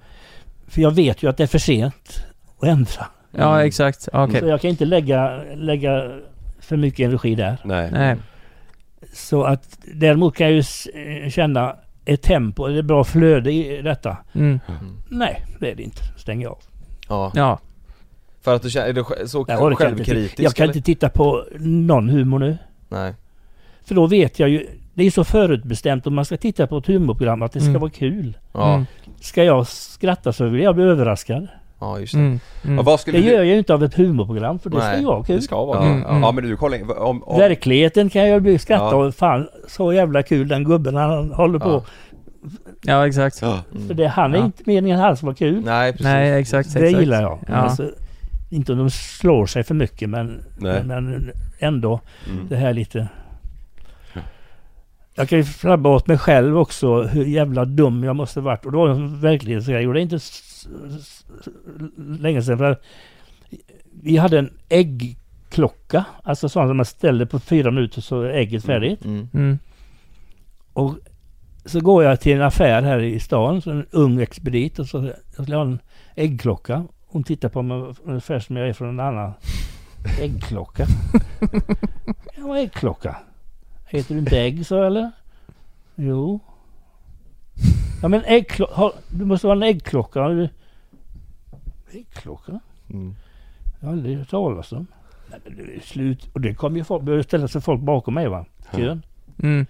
För jag vet ju att det är för sent att ändra. Ja, Mm. exakt. Okej. Så jag kan inte lägga, lägga för mycket energi där. Nej. Nej. Så att däremot kan jag ju eh, känna ett tempo, är det bra flöde i detta? Mm. Nej, det är det inte. Stänger jag av. Ja. Ja. För att du känner, är du så Jag, inte, självkritisk ti- jag kan eller? inte titta på någon humor nu. Nej. För då vet jag ju, det är så förutbestämt om man ska titta på ett humorprogram att det ska Mm. vara kul. Ja, Mm. Ska jag skratta så vill jag bli överraskad. ja just det. Mm. Ja, Mm. vad skulle Det du... gör jag ju inte av ett humorprogram för det ska Nej, ju vara kul. Det ska vara Ja, kul. Mm. ja men du kollar om, om, Verkligheten kan jag bli skratta Ja. och fan så jävla kul den gubben han håller på. Ja. Ja, exakt. Ja. För det, han är Ja. inte meningen alls vara kul. Nej precis. Nej, exakt. det exakt. gillar jag. Ja. Alltså, inte om de slår sig för mycket men, Nej. men ändå Mm. det här lite... Jag kan ju flabba åt mig själv också hur jävla dum jag måste varit. Och det var en verklighetsgrej. Och det är inte länge sedan. För vi hade en äggklocka. Alltså sån som man ställer på fyra minuter så är ägget färdigt. Mm. Mm. Och så går jag till en affär här i stan, så en ung expedit och så jag skulle ha en äggklocka. Hon tittar på mig ungefär som jag är från en annan äggklocka. ja, vad är äggklocka? Heter du inte ägg så eller? Jo. Ja men äggklocka, du måste ha en äggklocka. Äggklocka? Mm. Jag har aldrig hört talas om. Nej, men det är slut. Och det kommer ju folk, börjar ställa sig folk bakom mig va? Kön. Mm.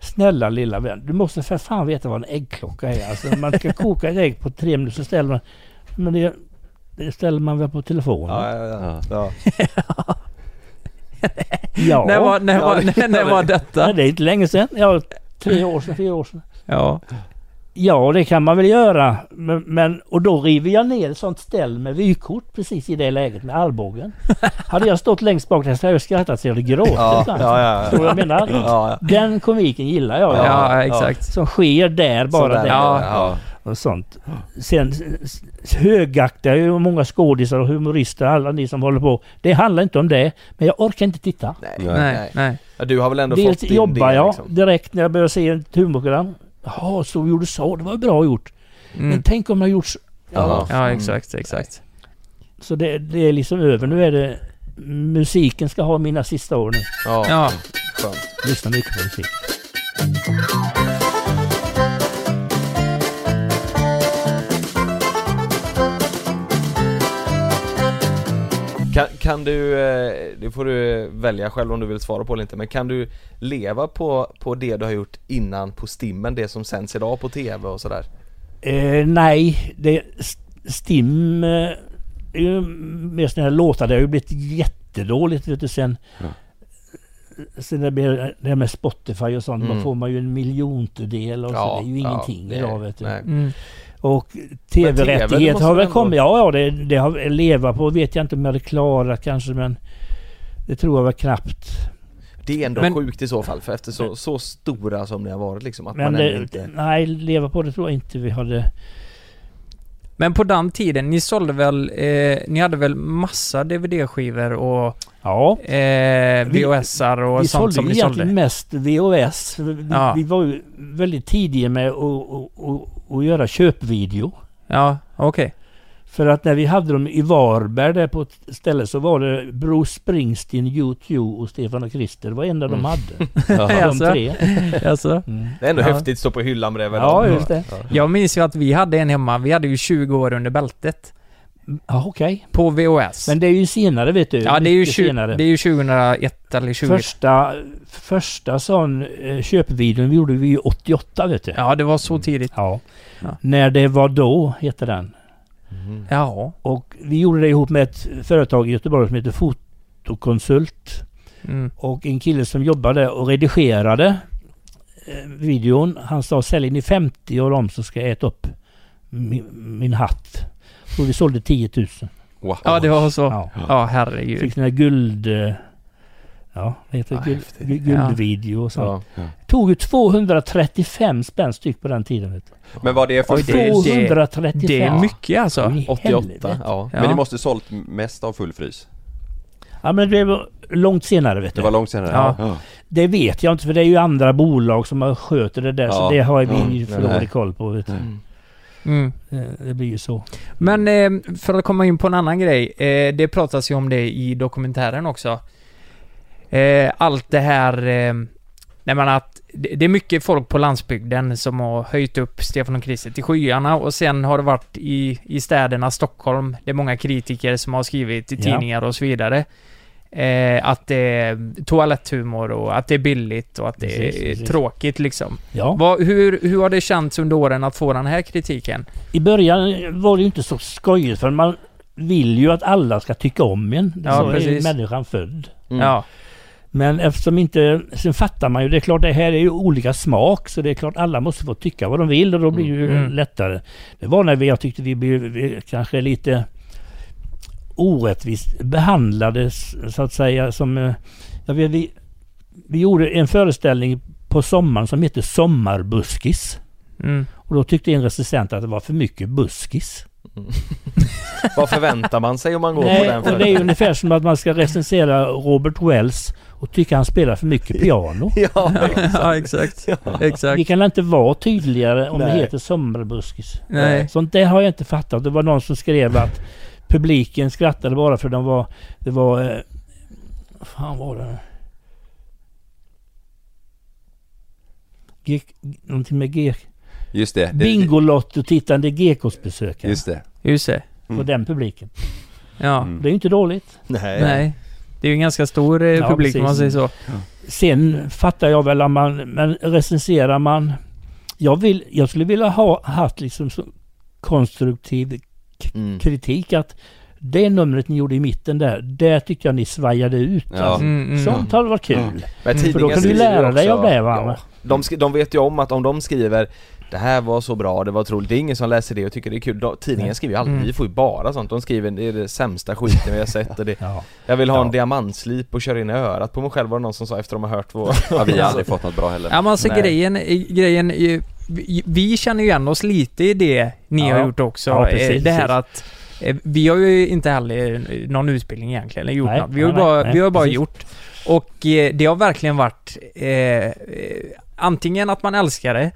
Snälla lilla vän, du måste för fan veta vad en äggklocka är. Alltså man ska koka ett ägg på tre minuter så ställer man... Men det, det ställer man väl på telefonen? Ja, ja, ja. ja. Ja. När var, när var, när, när var Nej, detta? det är inte länge sedan. Ja, tre år sedan, fyra år sedan. Ja. Ja, det kan man väl göra. Men, men, och då river jag ner ett sånt ställ med vykort precis i det läget med armbågen. hade jag stått längst bak där så hade jag skrattat så jag hade gråtit. Ja, ja, ja, ja. Jag menar? Ja, ja. Den komiken gillar jag. Ja, Ja. exakt. Som sker där bara. Sådär, där. Ja. Och sånt. Sen högaktar ju många skådisar och humorister, alla ni som håller på. Det handlar inte om det, men jag orkar inte titta. Nej, Nej. Nej, nej. Ja, du har väl ändå Dels fått din jobbar del, jag liksom. direkt när jag börjar se ett humorprogram. Jaha, så gjorde så. Det var bra gjort. Men Mm. tänk om det har gjorts... Ja. Ja, exakt, exakt. Så det, det är liksom över. Nu är det... Musiken ska ha mina sista år nu. Ja, Ja. skönt. Lyssna mycket på musik. Kan, du, eh, det får du välja själv om du vill svara på eller inte, men kan du leva på, på det du har gjort innan på Stimmen, det som sänds idag på TV och sådär? Eh, nej, det, Stim eh, är ju mer sådana här låtar. Det har ju blivit jättedåligt vet du, sen. Sen det det här med Spotify och sånt. Mm. Då får man ju en miljontedel och så. Det är ju ingenting det- idag vet du. Och TV, det tv-rättighet måste har väl kommit. Ja, ja det, det har leva på vet jag inte om jag hade klarat kanske men det tror jag väl knappt. Det är ändå Men- sjukt i så fall, för efter så, så stora som ni har varit liksom, att Men man det, inte... nej, leva på det tror jag inte vi hade. Men på den tiden, ni sålde väl, eh, ni hade väl massa DVD-skivor och Ja. eh, Vi- VHSar och vi sånt sålde som ni egentligen sålde? mest VHS. Vi, Ja. vi var ju väldigt tidiga med att, att, att, att göra köpvideo. Ja, okej. För att när vi hade dem i Varberg där på ett ställe så var det Bruce Springsteen, U2 och Stefan och Christer. Det var enda de Mm. hade. Ja. De tre. Alltså. Mm. Det är ändå Ja. häftigt att stå på hyllan bredvid Ja, dem. just det. Jag minns ju att vi hade en hemma, vi hade ju 20 år under bältet. Ja, okej. På VHS. Men det är ju senare vet du. ja, det är, ju Mycket tju- senare. det är ju 2001 eller 20... Första, första sån eh, köpvideon gjorde vi ju 88 vet du. Ja, det var så tidigt. Ja. Ja. När det var då, heter den. Ja. Och vi gjorde det ihop med ett företag i Göteborg som heter Fotokonsult. Mm. Och en kille som jobbade och redigerade eh, videon. Han sa sälj ni 50 av dem så ska jag äta upp min, min hatt. Så vi sålde 10 000. Wow. Ja, det var så. Ja. Ja, herregud. Fick den här guld... eh, Ja, vad heter det? Ja, Guld, guldvideo och sånt. Ja. Tog ju 235 spänn styck på den tiden. Vet du. Men var det för Oj, det- det- 235! Det är mycket alltså. I 88, helvete. ja. Ja. Men ni måste sålt mest av full frys? Ja men det var långt senare vet Det du. var långt senare? Ja. Det vet jag inte för det är ju andra bolag som har sköter det där så Ja. det har vi Mm. ju för dålig koll på. Vet du. Mm. Mm. Eh, Det blir ju så. Men eh, för att komma in på en annan grej. Eh, det pratas ju om det i dokumentären också. Eh, allt det här... Eh, nej men att det, är mycket folk på landsbygden som har höjt upp Stefan och Krister till skyarna och sen har det varit i, i städerna Stockholm. Det är många kritiker som har skrivit i Ja. tidningar och så vidare. Eh, att det är toaletthumor och att det är billigt och att det Precis, är precis. tråkigt liksom. Ja. Vad, hur, hur har det känts under åren att få den här kritiken? I början var det ju inte så skojigt för man vill ju att alla ska tycka om en. Ja, så är precis. människan född. Mm. Ja. Men eftersom inte... Sen fattar man ju, det är klart det här är ju olika smak så det är klart alla måste få tycka vad de vill och då blir det ju Mm. lättare. Det var när vi, jag tyckte vi blev vi kanske lite orättvist behandlade så att säga som... eh, Jag vet, vi, vi gjorde en föreställning på sommaren som heter Sommarbuskis. Mm. Och då tyckte en recensent att det var för mycket buskis. Vad förväntar man sig om man går på Nej, den? och det är ungefär som att man ska recensera Robert Wells och tycka han spelar för mycket piano. Ja, ja, exakt. Vi Exakt. kan inte vara tydligare om det Nej. heter sommarbuskis. Nej. Sånt där har jag inte fattat. Det var någon som skrev att publiken skrattade bara för de var... Det var... Eh, vad fan var det? G, någonting med G... Just det. det Bingolotto-tittande GKs-besökare. Just det. Just det. På den publiken. Ja. Mm. Det är ju inte dåligt. Nej. Nej. Det är ju en ganska stor eh, Ja, publik om man säger precis. så. Sen fattar jag väl om man, men recenserar man... Jag, vill, jag skulle vilja ha haft liksom så konstruktiv Mm. kritik att det numret ni gjorde i mitten där, där tyckte jag ni svajade ut. Ja. Alltså. Mm, mm. Sånt hade varit kul. Men. För då kan du lära dig också- av det va? Ja, de, de vet ju om att om de skriver det här var så bra, det var otroligt. Det är ingen som läser det och tycker det är kul. De, tidningen skriver ju alltid, Mm. vi får ju bara sånt. De skriver det är det sämsta skiten vi har sett och det, Ja. Jag vill ha en Ja. diamantslip och köra in i örat på mig själv var det någon som sa efter de har hört vår... Ja, vi har aldrig fått något bra heller. Ja men alltså Nej. grejen, grejen eh, vi, vi känner ju igen oss lite i det ni Ja. har gjort också. Ja, Eh, precis, det här precis. att eh, vi har ju inte heller eh, någon utbildning egentligen, eller gjort Nej, något. Vi har ju nej, bara, nej, vi har bara precis. gjort. Och eh, det har verkligen varit eh, eh, antingen att man älskar det,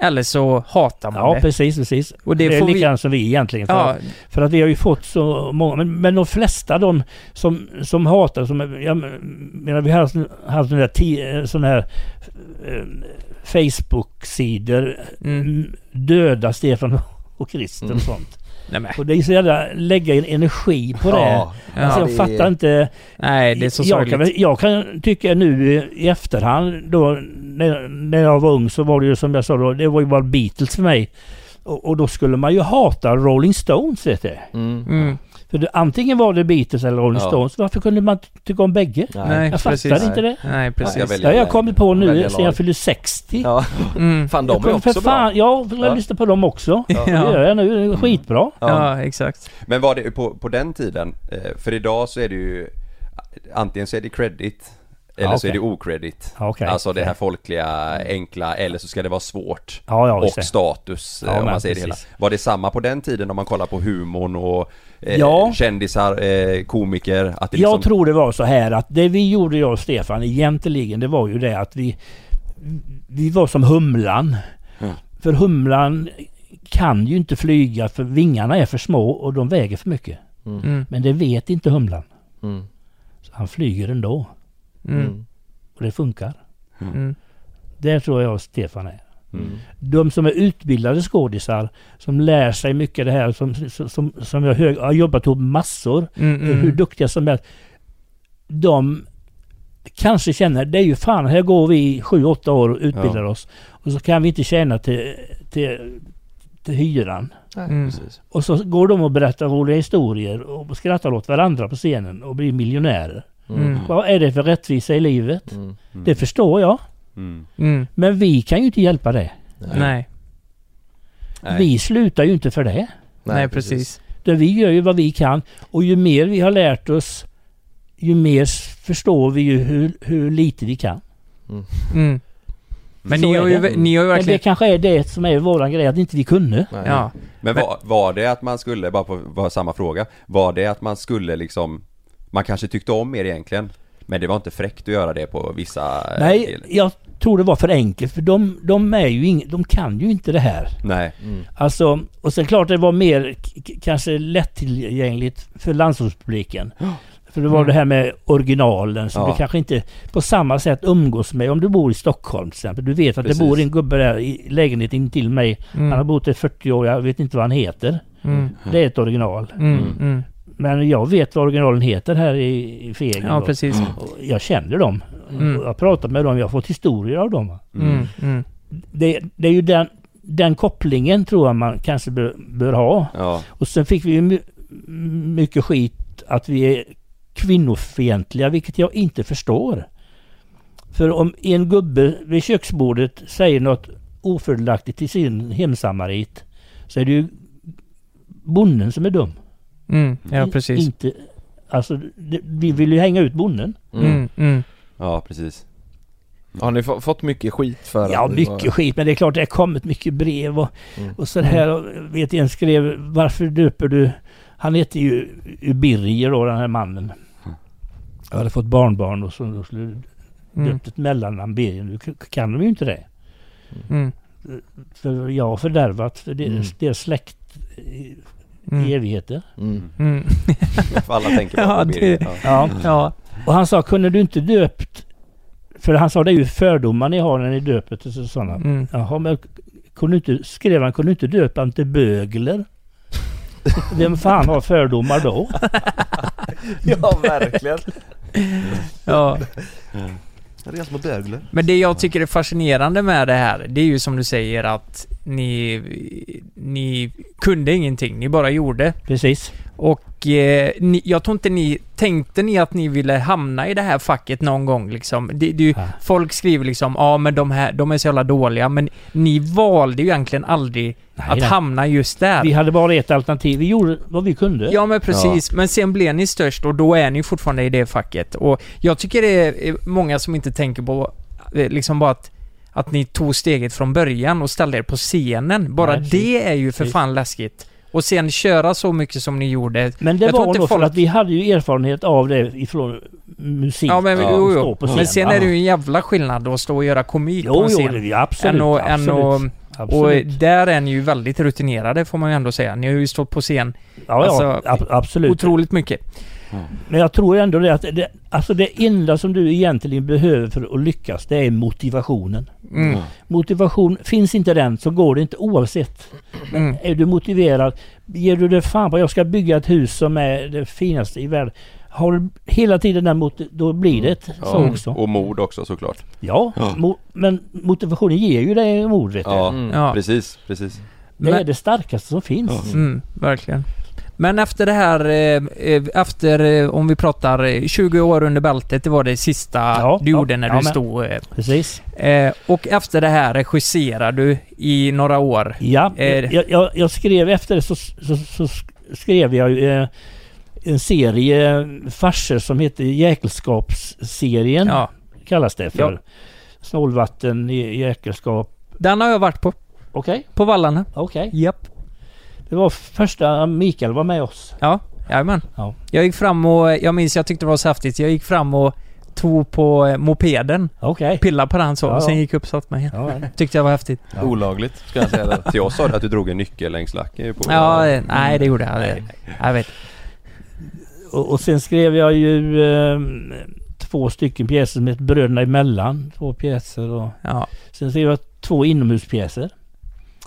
eller så hatar man Ja, det. precis, precis. Och det, det är får vi- likadant som vi egentligen. För, Ja, för att vi har ju fått så många, men, men de flesta de som, som hatar, som, jag menar vi har haft, haft sådana där, ti- sån här eh, Facebook-sidor, Mm. mm. döda Stefan och Christer Mm. och sånt. Nej men. Och det är så jävla, lägga en energi på det. Ja, Alltså jag det är- fattar inte. Nej, det är så jag, kan, jag kan tycka nu i efterhand då när, när jag var ung så var det ju som jag sa då, det var ju bara Beatles för mig. Och, och då skulle man ju hata Rolling Stones vet du. Mm. Mm. För det, antingen var det Beatles eller Rolling Ja. Stones. Varför kunde man tycka om bägge? Nej, Jag precis. fattar inte det. Nej, precis. har jag lag. kommit på nu sen jag fyllde 60. Ja, Mm. fan de Jag är också bra. Ja, jag Ja. lyssnar på dem också. Ja. Det gör jag nu. Det är Skitbra. Ja, exakt. Men var det på, på den tiden, eh, för idag så är det ju Antingen så är det credit Eller Ja, så är det okej. ocredit Ja, okej. Alltså det här folkliga, enkla, eller så ska det vara svårt Ja, ja, Och status, eh, om man säger det hela. Var det samma på den tiden om man kollar på humorn och eh, Ja. kändisar, eh, komiker? Att det liksom, Jag tror det var så här att det vi gjorde jag och Stefan egentligen det var ju det att vi Vi var som humlan. Mm. För humlan kan ju inte flyga för vingarna är för små och de väger för mycket. Mm. Men det vet inte humlan. Mm. Så han flyger ändå. Mm. Mm. Och det funkar. Mm. Där tror jag Stefan är. Mm. De som är utbildade skådisar, som lär sig mycket det här, som, som, som jag hög, har jobbat ihop massor, Mm, mm. hur duktiga som helst. De kanske känner, det är ju fan, här går vi sju, åtta år och utbildar oss. Och så kan vi inte tjäna till, till, till hyran. Nej, Mm. Och så går de och berättar roliga historier och skrattar åt varandra på scenen och blir miljonärer. Mm. Vad är det för rättvisa i livet? Mm. Det förstår jag. Mm. Mm. Men vi kan ju inte hjälpa det. Nej. Nej. Vi slutar ju inte för det. Nej, precis. Utan vi gör ju vad vi kan. Och ju mer vi har lärt oss, ju mer förstår vi ju hur, hur lite vi kan. Mm. Men ni har, ju, det. ni har ju Men det verkligen... kanske är det som är våran grej, att inte vi kunde. Nej. Ja. Men var, var det att man skulle, bara på var samma fråga, var det att man skulle liksom Man kanske tyckte om er egentligen Men det var inte fräckt att göra det på vissa eh, Nej, delar. jag tror det var för enkelt för de, de är ju ing, de kan ju inte det här. Nej, Alltså, och sen klart det var mer kanske lättillgängligt för landsortspubliken. För det var Mm. det här med originalen som Ja. du kanske inte på samma sätt umgås med om du bor i Stockholm till exempel. Du vet att Precis. det bor en gubbe där i lägenheten till mig. Mm. Han har bott där i 40 år, jag vet inte vad han heter. Mm. Det är ett original. Mm. Mm. Men jag vet vad originalen heter här i, i Fegen. Ja, precis. Och Jag känner dem. Mm. Jag har pratat med dem, jag har fått historier av dem. Mm. Mm. Det, det är ju den, den kopplingen tror jag man kanske bör, bör ha. ja, Och sen fick vi ju my, mycket skit att vi är kvinnofientliga, vilket jag inte förstår. För om en gubbe vid köksbordet säger något ofördelaktigt till sin hemsamarit så är det ju bonden som är dum. Mm. Ja, I- precis. Inte, alltså, det, vi vill ju hänga ut bonden. Mm. Mm. ja precis Har ni få- fått mycket skit för Ja, mycket var- skit. Men det är klart det har kommit mycket brev och, Mm. och så här. Och vet en skrev, varför döper du... Han heter ju Birger då, den här mannen. Jag hade fått barnbarn och så då skulle Mm. döpt ett mellannamn Birger. Nu kan de ju inte det. Mm. För jag har fördärvat för Mm. deras, deras släkt Mm. i evigheter. Mm. Mm. Alla tänker bara Ja, på det-. Ja. Ja. Ja. Och han sa, kunde du inte döpt... För han sa, det är ju fördomar ni har när ni döper till sådana. Mm. Jaha, men kunde inte, skrev han, kunde du inte döpa han till bögler? Vem fan har fördomar då? Ja, verkligen. Ja. Det är små bögler. Men det jag tycker är fascinerande med det här, det är ju som du säger att ni, ni kunde ingenting, ni bara gjorde. Precis. Och eh, ni, jag tror inte ni, tänkte ni att ni ville hamna i det här facket någon gång liksom? Det, det, ju- Ja. folk skriver liksom, ja men de här, de är så jävla dåliga, men ni valde ju egentligen aldrig Nej, att nej. hamna just där. Vi hade bara ett alternativ. Vi gjorde vad vi kunde. Ja men precis, men sen blev ni störst och då är ni fortfarande i det facket. Och jag tycker det är många som inte tänker på eh, liksom bara att, att ni tog steget från början och ställde er på scenen. Bara Nej, det är ju för fan läskigt. Och sen köra så mycket som ni gjorde. Men det Jag var nog för folk- att vi hade ju erfarenhet av det ifrån musik. Ja men Ja, jo, jo. på scen. Men sen Ja. är det ju en jävla skillnad att stå och göra komik på Jo, en jo, scen. det är absolut. än och, än absolut. och, och absolut. där är ni ju väldigt rutinerade får man ju ändå säga. Ni har ju stått på scen ja, ja, alltså, ab- absolut. otroligt mycket. Men jag tror ändå det att det, alltså det enda som du egentligen behöver för att lyckas det är motivationen. Mm. Motivation, finns inte den så går det inte oavsett. Mm. Är du motiverad, ger du det fan på jag ska bygga ett hus som är det finaste i världen. Har du hela tiden den mot, då blir det ett så Ja. också. Och mod också såklart Ja, Ja. Mo, men motivationen ger ju dig mod vet du. Ja, Mm. Ja. precis, precis Det Men- är det starkaste som finns. Mm, verkligen. Men efter det här, eh, eh, efter, eh, om vi pratar eh, 20 år under bältet, det var det sista Ja, du ja, gjorde när ja, du men- stod. Precis. Och efter det här regisserar du i några år. Ja, jag, jag, jag skrev efter det så, så, så skrev jag en serie farser som heter Jäkelskapsserien. Ja, Kallas det för. Ja. Snålvatten, jä- jäkelskap. den har jag varit på. Okej, På vallarna. okej. Japp. Det var första Mikael var med oss. Ja, jajamän. Ja. Jag gick fram och, jag minns jag tyckte det var så häftigt, jag gick fram och tog på eh, mopeden, Okej. pillade på den så, Ja, och sen ja. gick upp och satte mig igen. Ja, ja. Tyckte jag var häftigt. Ja. Olagligt, ska jag säga det. Till oss sa att du drog en nyckel längs lacken på Ja, eh, nej det gjorde jag. Det, jag vet. Och, och sen skrev jag ju eh, två stycken pjäser som heter Bröderna emellan. Två pjäser och Ja. sen skrev jag två inomhuspjäser.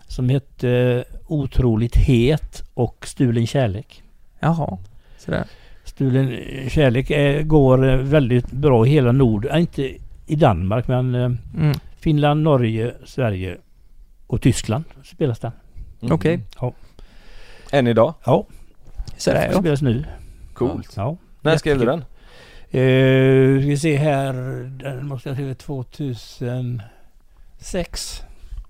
Som hette eh, Otroligt het och Stulen kärlek. Jaha. Sådär. Stulen kärlek är, går eh, väldigt bra i hela Nord... äh, inte i Danmark men eh, Mm. Finland, Norge, Sverige och Tyskland spelas den. Mm. Okej. Ja. Än idag? Ja, Sådär ja. spelas nu. Coolt. Ja. När skrev du den? Eh, ska vi se här. Den måste jag skriva 2006.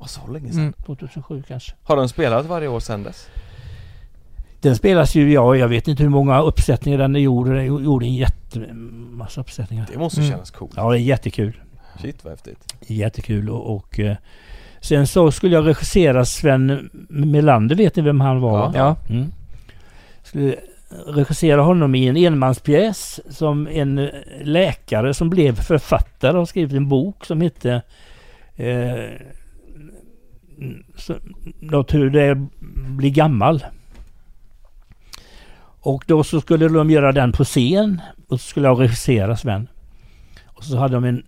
Åh, så länge sedan. Mm. 2007 kanske. Har den spelat varje år sedan dess? Den spelas ju, ja jag vet inte hur många uppsättningar den är gjord. Den gjorde en jättemassa uppsättningar. Det måste Mm. kännas coolt. Ja det är jättekul. Shit vad häftigt. Jättekul och, och eh, sen så skulle jag regissera Sven Melander, vet ni vem han var? va? Ja. Mm. Skulle regissera honom i en enmanspjäs som en läkare som blev författare har skrivit en bok som hette eh, så, något hur det är att bli gammal. Och då så skulle de göra den på scen och så skulle jag regissera Sven. Och så hade de en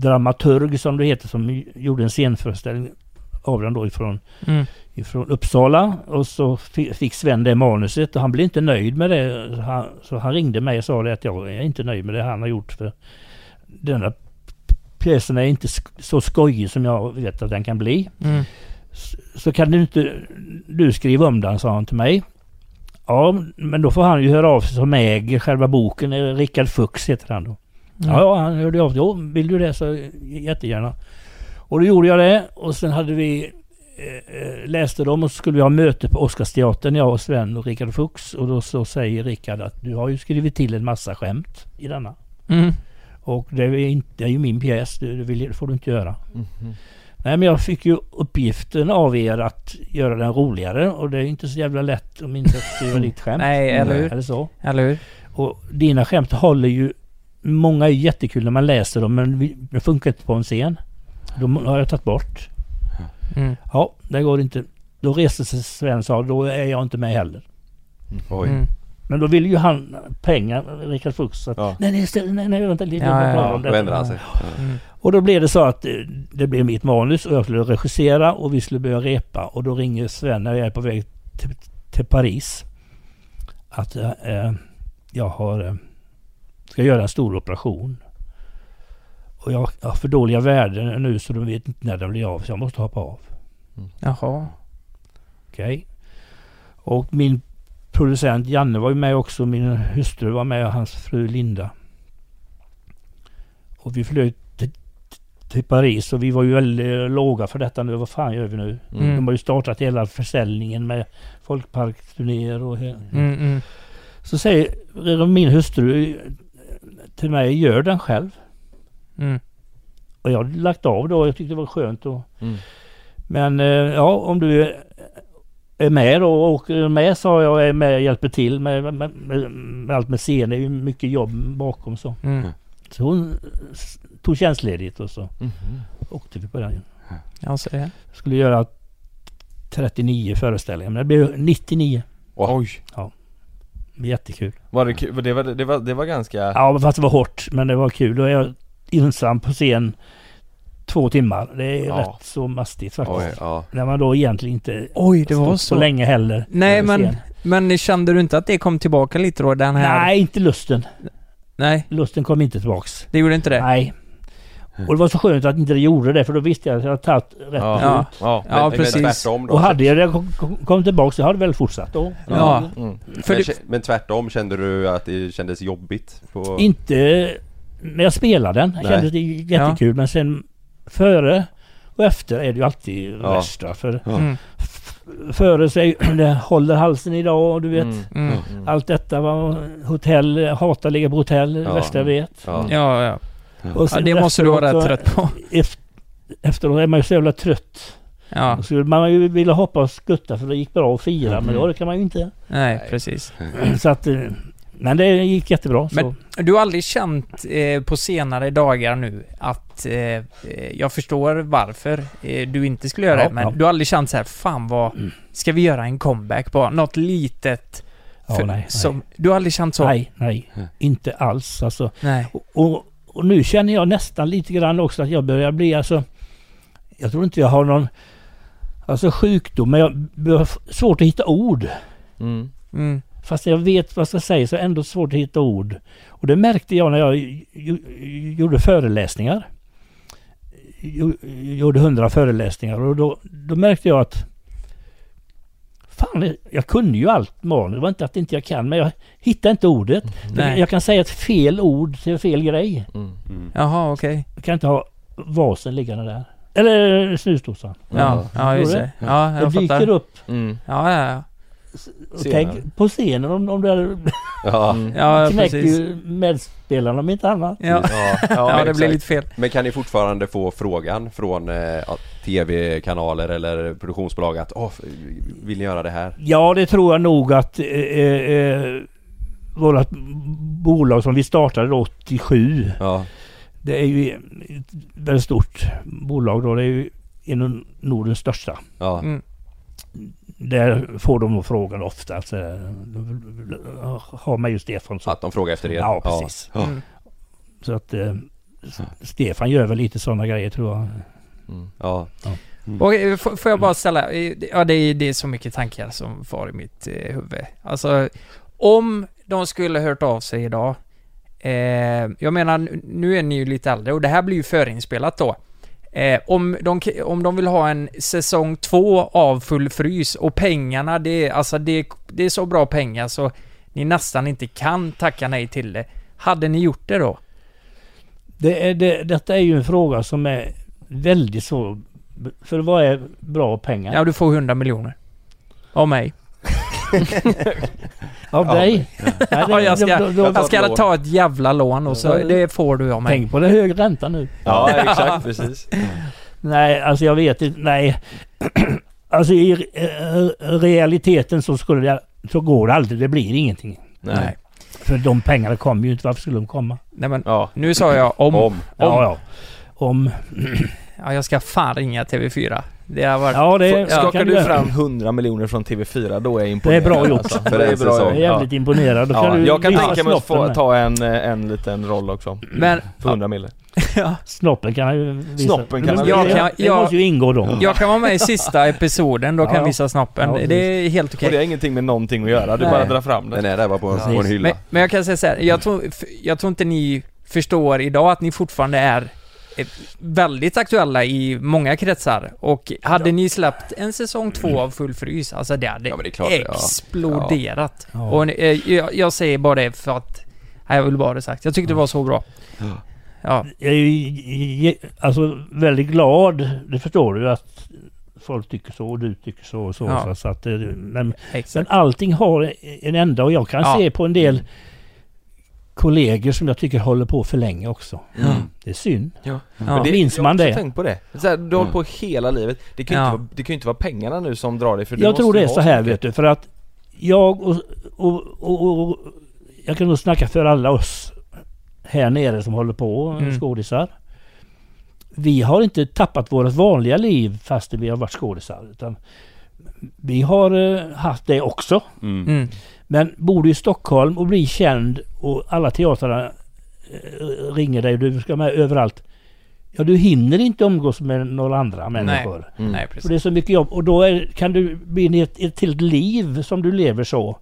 dramaturg som det heter som gjorde en scenföreställning av den då ifrån Mm. ifrån Uppsala och så fi- fick Sven det manuset och han blev inte nöjd med det. Så han, så han ringde mig och sa det att jag är inte nöjd med det han har gjort för denna pjäsen är inte så skojig som jag vet att den kan bli. Mm. Så, kan du inte du skriva om den, sa han till mig. Ja, men då får han ju höra av sig som äger själva boken. Eh, Rickard Fuchs heter han då. Mm. Ja, ja, han hörde av sig. Jo, vill du det så jättegärna. Och då gjorde jag det och sen hade vi eh, eh, läste dem och så skulle vi ha möte på Oscarsteatern, jag och Sven och Rickard Fuchs. Och då så säger Rickard att du har ju skrivit till en massa skämt i denna. Mm. Och det är, inte, det är ju min pjäs, det, det, vill, det får du inte göra. Mhm. Nej men jag fick ju uppgiften av er att göra den roligare och det är inte så jävla lätt om inte att skriva ditt skämt. Nej, eller hur? Eller så. Eller hur? Och dina skämt håller ju... Många är jättekul när man läser dem men vi- det funkar inte på en scen. De har jag tagit bort. Mm. Ja, det går inte. Då reste sig Sven och sa då är jag inte med heller. Oj. Mm. Men då ville ju han pengar, Rickard Fuchs. Så att, Ja. nej, nej, ställ- nej, nej, vänta lite. Ja, ja, ja. Då detta." ändrar han sig. Mm. Och då blev det så att eh, det blev mitt manus och jag skulle regissera och vi skulle börja repa. Och då ringer Sven när jag är på väg till, till Paris. Att eh, eh, jag har, eh, ska göra en stor operation. Och jag har för dåliga värden nu så de vet inte när den blir av så jag måste hoppa av. Jaha. Okej. Och min producent Janne var ju med också. Min hustru var med och hans fru Linda. Och vi flög till, till Paris och vi var ju väldigt låga för detta nu. Vad fan gör vi nu? Mm. De har ju startat hela försäljningen med folkparksturnéer och... he- Mm, mm. Så säger min hustru till mig, gör den själv. Mm. Och jag hade lagt av då. Jag tyckte det var skönt. Och, Mm. Men eh, ja, om du är- är med då och åker med sa jag, är med och hjälper till med, med, med, med allt med scen. Det är ju mycket jobb bakom så. Mm. Så hon tog tjänstledigt och så Mhm. åkte vi på den. Ja, så det. Skulle göra 39 föreställningar men det blev 99. Oj. Jättekul. Var det kul? Det var, det var, det var ganska... Ja men fast det var hårt men det var kul. Då är jag ensam på scen två timmar. Det är Ja. rätt så mastigt faktiskt. Oj, ja. När man då egentligen inte Oj, det var så. så länge heller. Nej, men, scen. men kände du inte att det kom tillbaka lite då, den här? Nej, inte lusten. Nej, Lusten kom inte tillbaks. det gjorde inte det? Nej. Och det var så skönt att inte det gjorde det för då visste jag att jag hade tagit rätt Ja. beslut. Ja. Ja, men, precis. Men tvärtom då? Och hade jag det kom, tillbaks så hade det väl fortsatt då. Ja. Mm. Men, det, men tvärtom, kände du att det kändes jobbigt? På... Inte när jag spelade den. Nej. kändes det jättekul men sen före och efter är det ju alltid Ja. värst. va, För Ja. mm, före sig, det håller halsen idag och du vet. Mm. mm. Mm. Allt detta var hotell, hatar ligga på hotell, det Ja. värsta jag vet. Ja. Ja, ja. Och ja det måste du vara rätt trött på. så- ef- Efteråt är man ju så jävla trött. Ja, Då skulle man ju vilja hoppa och skutta för det gick bra att fira Mm. men då kan man ju inte. nej, precis. Så att, eh, men det gick jättebra. Så. Men du har aldrig känt eh, på senare dagar nu att, eh, eh, jag förstår varför eh, du inte skulle göra Ja, det, men ja. du har aldrig känt så här, fan vad, Mm. ska vi göra en comeback på något litet? Ja, för- nej, nej. som, du har aldrig känt så? nej, nej, Nej. inte alls. Alltså, Nej. och, och, och nu känner jag nästan lite grann också att jag börjar bli alltså jag tror inte jag har någon alltså sjukdom men jag har svårt att hitta ord. Mm. Mm. Fast jag vet vad jag ska säga så är det ändå svårt att hitta ord. Och det märkte jag när jag gjorde föreläsningar. Jo- Gjorde hundra föreläsningar och då, då märkte jag att Fan, jag kunde ju allt manus. Det var inte att inte jag kan, men jag hittade inte ordet. Nej. Jag kan säga ett fel ord till fel grej. Mm. Jaha, okej. Jag kan inte ha vasen liggande där. Eller snusdosan. Ja, ja just Förstår det. Ja, Det jag dyker fattar. upp. Mm. Ja, ja, ja. Senare. tänk på scenen om, om det hade Ja. Mm. Ja, precis. ju medspelarna om inte annat. Ja, Ja, ja det exakt. blir lite fel. Men kan ni fortfarande få frågan från eh, tv-kanaler eller produktionsbolag att Åh, vill ni göra det här? Ja, det tror jag nog att eh, eh, vårt bolag som vi startade då 87. Ja, Det är ju ett väldigt stort bolag då. Det är ju en av Nordens största. ja, Mm. Där får de nog frågan ofta. Alltså, har mig ju Stefan så. att de frågar efter er? Ja, precis. Ja. Mm. Så att eh, Stefan gör väl lite sådana grejer tror jag. Mm. ja. Och eh, får får jag bara ställa, eh, ja det är, det är så mycket tankar som far i mitt eh, huvud. Alltså, om de skulle hört av sig idag, eh, jag menar nu- nu är ni ju lite äldre och det här blir ju förinspelat då. Eh, om, de, om de vill ha en säsong två av Full Frys och pengarna, det är, alltså det, det är så bra pengar så ni nästan inte kan tacka nej till det. Hade ni gjort det då? Det är, det, detta är ju en fråga som är väldigt så... För vad är bra pengar? Ja, du får 100 miljoner. Av mig. Av dig? Ja, jag ska, jag ska ta ett jävla lån och så, det får du av mig. Tänk på det hög ränta nu. Ja, exakt, precis. Nej, alltså jag vet inte. Nej. Alltså i eh, realiteten så skulle det, så går det aldrig. Det blir ingenting. Nej. För de pengarna kommer ju inte. Varför skulle de komma? Nej men, Ja. nu sa jag om. Om. Ja, ja. Om... Ja, jag ska fan ringa TV4. Det har varit... Ja, det Skakar du fram 100 miljoner från TV4 då är jag Det är imponerad bra gjort. alltså. För Det är bra. Jag är jävligt imponerad. Då kan Ja, du jag kan tänka mig att få ta en, en liten roll också. Men, För 100 mille. ja, Snoppen kan jag ju visa. Snoppen kan Jag kan- Det jag- måste ju ingå då. jag kan vara med i sista episoden, då kan Ja, jag ja. visa snoppen. Ja, det är helt okej. Och det har ingenting med någonting att göra, du Nej. bara drar fram Den det. är där bara på, en- på en hylla. Men, men jag kan säga så här, jag tror, jag tror inte ni förstår idag att ni fortfarande är eh, väldigt aktuella i många kretsar. Och hade ni släppt en säsong två av Full Frys, alltså det hade Ja, det klart, ja. exploderat. Ja. Och eh, jag, jag säger bara det för att, nej, jag vill bara ha det sagt. Jag tyckte det var så bra. Ja. Jag är ju alltså väldigt glad. Det förstår du att folk tycker så och du tycker så och så. Ja. så, så att, det- men, men allting har en ända och jag kan Ja. se på en del kollegor som jag tycker håller på för länge också. Mm. Det är synd. Ja. Men det, Minns jag man har också det? tänkt på det. Så här, du har hållit på hela livet. Det kan ju Ja. inte, vara, det inte vara pengarna nu som drar dig för du Jag tror det är så här vet du. För att jag och, och, och, och jag kan nog snacka för alla oss här nere som håller på, Mm. skådisar. Vi har inte tappat vårt vanliga liv fast vi har varit skådisar. Utan vi har eh, haft det också. Mm. Mm. Men bor du i Stockholm och blir känd och alla teatrar eh, ringer dig och du ska med överallt. Ja, du hinner inte umgås med några andra människor. Mm. Nej, För precis. det är så mycket jobb och då är, kan du bli ett, ett helt liv som du lever så.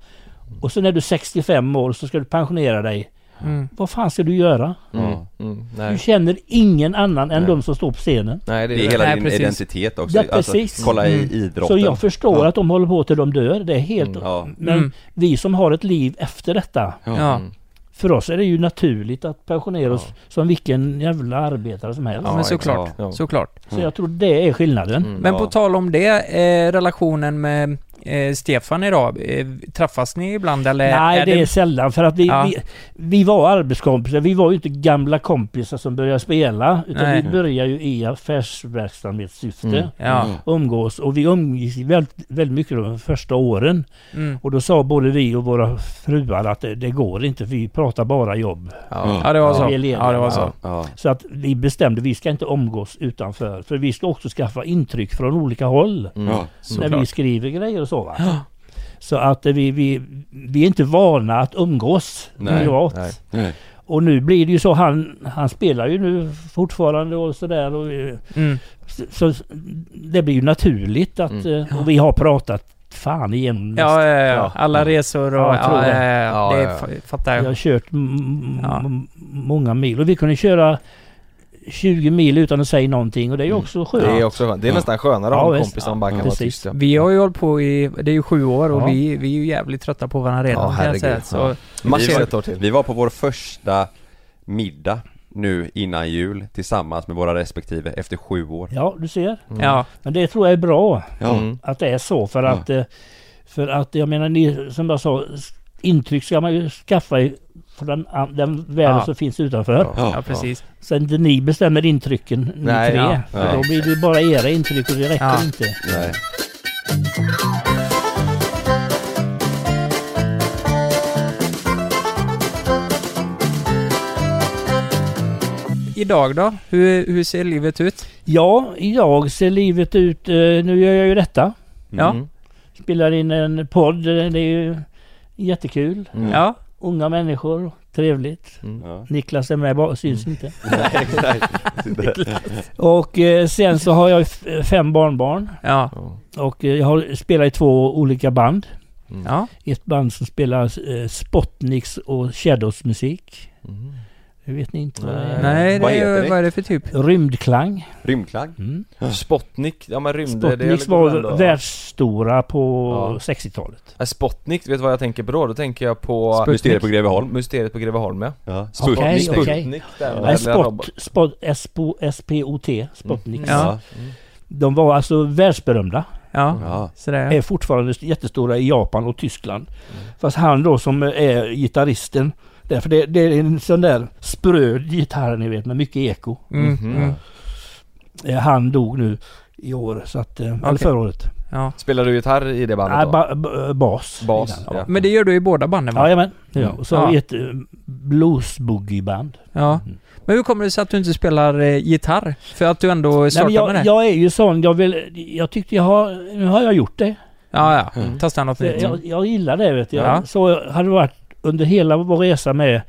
Och så när du är 65 år så ska du pensionera dig. Mm. Vad fan ska du göra? Mm. Ja. Mm. Du känner ingen annan än Nej. de som står på scenen. Nej, det Det är är hela Nej, din precis. identitet också. Ja, Alltså, precis. kolla i Mm. idrotten. Så jag förstår Ja. att de håller på till de dör. Det är helt... Mm. Ja. Men Mm. vi som har ett liv efter detta. Ja. Mm. För oss är det ju naturligt att pensionera oss Ja. som vilken jävla arbetare som helst. Ja, men såklart. Ja. Såklart. Så jag tror det är skillnaden. Mm. Men Ja. på tal om det, eh, relationen med eh, Stefan idag, eh, träffas ni ibland eller? Nej, är det är sällan för att vi, Ja. vi, vi var arbetskompisar. Vi var ju inte gamla kompisar som började spela. Utan Nej. vi började ju i affärsverksamhetssyfte. Mm. Ja. Umgås och vi umgicks väldigt, väldigt mycket de första åren. Mm. Och då sa både vi och våra fruar att det, det går inte. Vi pratar bara jobb. Ja. Ja, det var så. Ja, det var så. Ja. Så att vi bestämde vi ska inte umgås utanför. För vi ska också skaffa intryck från olika håll. Mm. Ja. när vi skriver grejer och så va. Så att vi, vi, vi är inte vana att umgås Nej, privat. nej. Nej. Och nu blir det ju så, han, han spelar ju nu fortfarande och sådär. Och, eh, Mm. så, så det blir ju naturligt att, Mm. eh, och vi har pratat fan igenom Ja, ja, ja, Ja. alla resor och... Ja, Ja, ja, det. ja, Ja, det fattar Vi jag. har kört många mil och vi kunde köra 20 mil utan att säga någonting och det är ju Mm. också skönt. Det är också skönt. Det är nästan skönare Ja, om visst. kompisar som bara kan vara tysta. Vi har ju hållit på i, det är ju sju år och Ja. vi, vi är ju jävligt trötta på varandra redan Ja, kan jag säga. herregud. Så, Ja. Vi var-. Vi var på vår första middag nu innan jul tillsammans med våra respektive efter sju år. Ja, du ser. Mm. ja. Men det tror jag är bra Ja. Mm. att det är så för Ja. att eh, för att jag menar ni, som jag sa intryck ska man ju skaffa i den, den världen Ja. som finns utanför. Ja. Ja, precis. Sen ni bestämmer intrycken ni Nej, tre. ja. För Ja. då blir det bara era intryck och det räcker Ja. inte. Nej. Idag då? Hur, hur ser livet ut? Ja, idag ser livet ut, eh, nu gör jag ju detta. Ja. Mm. Spelar in en podd, det är ju jättekul. Mm. Ja. Unga människor, trevligt. Ja. Niklas är med, bara syns inte. Nej, nej. Och eh, sen så har jag fem barnbarn. Ja. Och eh, jag har spelat i två olika band. Ja. Ett band som spelar eh, Spotniks och Shadows musik. Mm. Det vet ni inte vad det är. Nej, Vad det är, det? vad är det för typ? Rymdklang. Rymdklang? Mm. Spotnik, ja men rymd... det är Spotniks väl var världsstora på Ja. 60-talet. Nej, Spotnik, vet du vad jag tänker på då? Då tänker jag på Sputnik. Mysteriet på Greveholm? Mysteriet på Greveholm ja. Ja. Sputnik. okej. Sputnik, den Nej, lilla spot, spot, SPO, S-P-O-T, Spotniks. Ja. Mm. De var alltså världsberömda. Ja. Ja. Sådär Är fortfarande jättestora i Japan och Tyskland. Mm. Fast han då som är gitarristen. Därför det, det är en sån där spröd gitarr ni vet med mycket eko. Mm. Mm. Eh, Han dog nu i år, så att, eh, eller förra året. Ja. Spelar du gitarr i det bandet Nej, då? ba, ba, bas. Bas, Ja. ja. Men det gör du i båda banden va? Jajamän, jag. Mm. Och så har Ja. vi ett eh, blues-boogie-band. Ja. Mm. Men hur kommer det sig att du inte spelar eh, gitarr? För att du ändå Nej, men startade med jag, det? jag är ju sån, jag vill, jag tyckte jag har, nu har jag gjort det. Ja, ja. Mm. Testa något nytt. Jag, jag gillar det vet du. Ja. Så hade det varit under hela vår resa med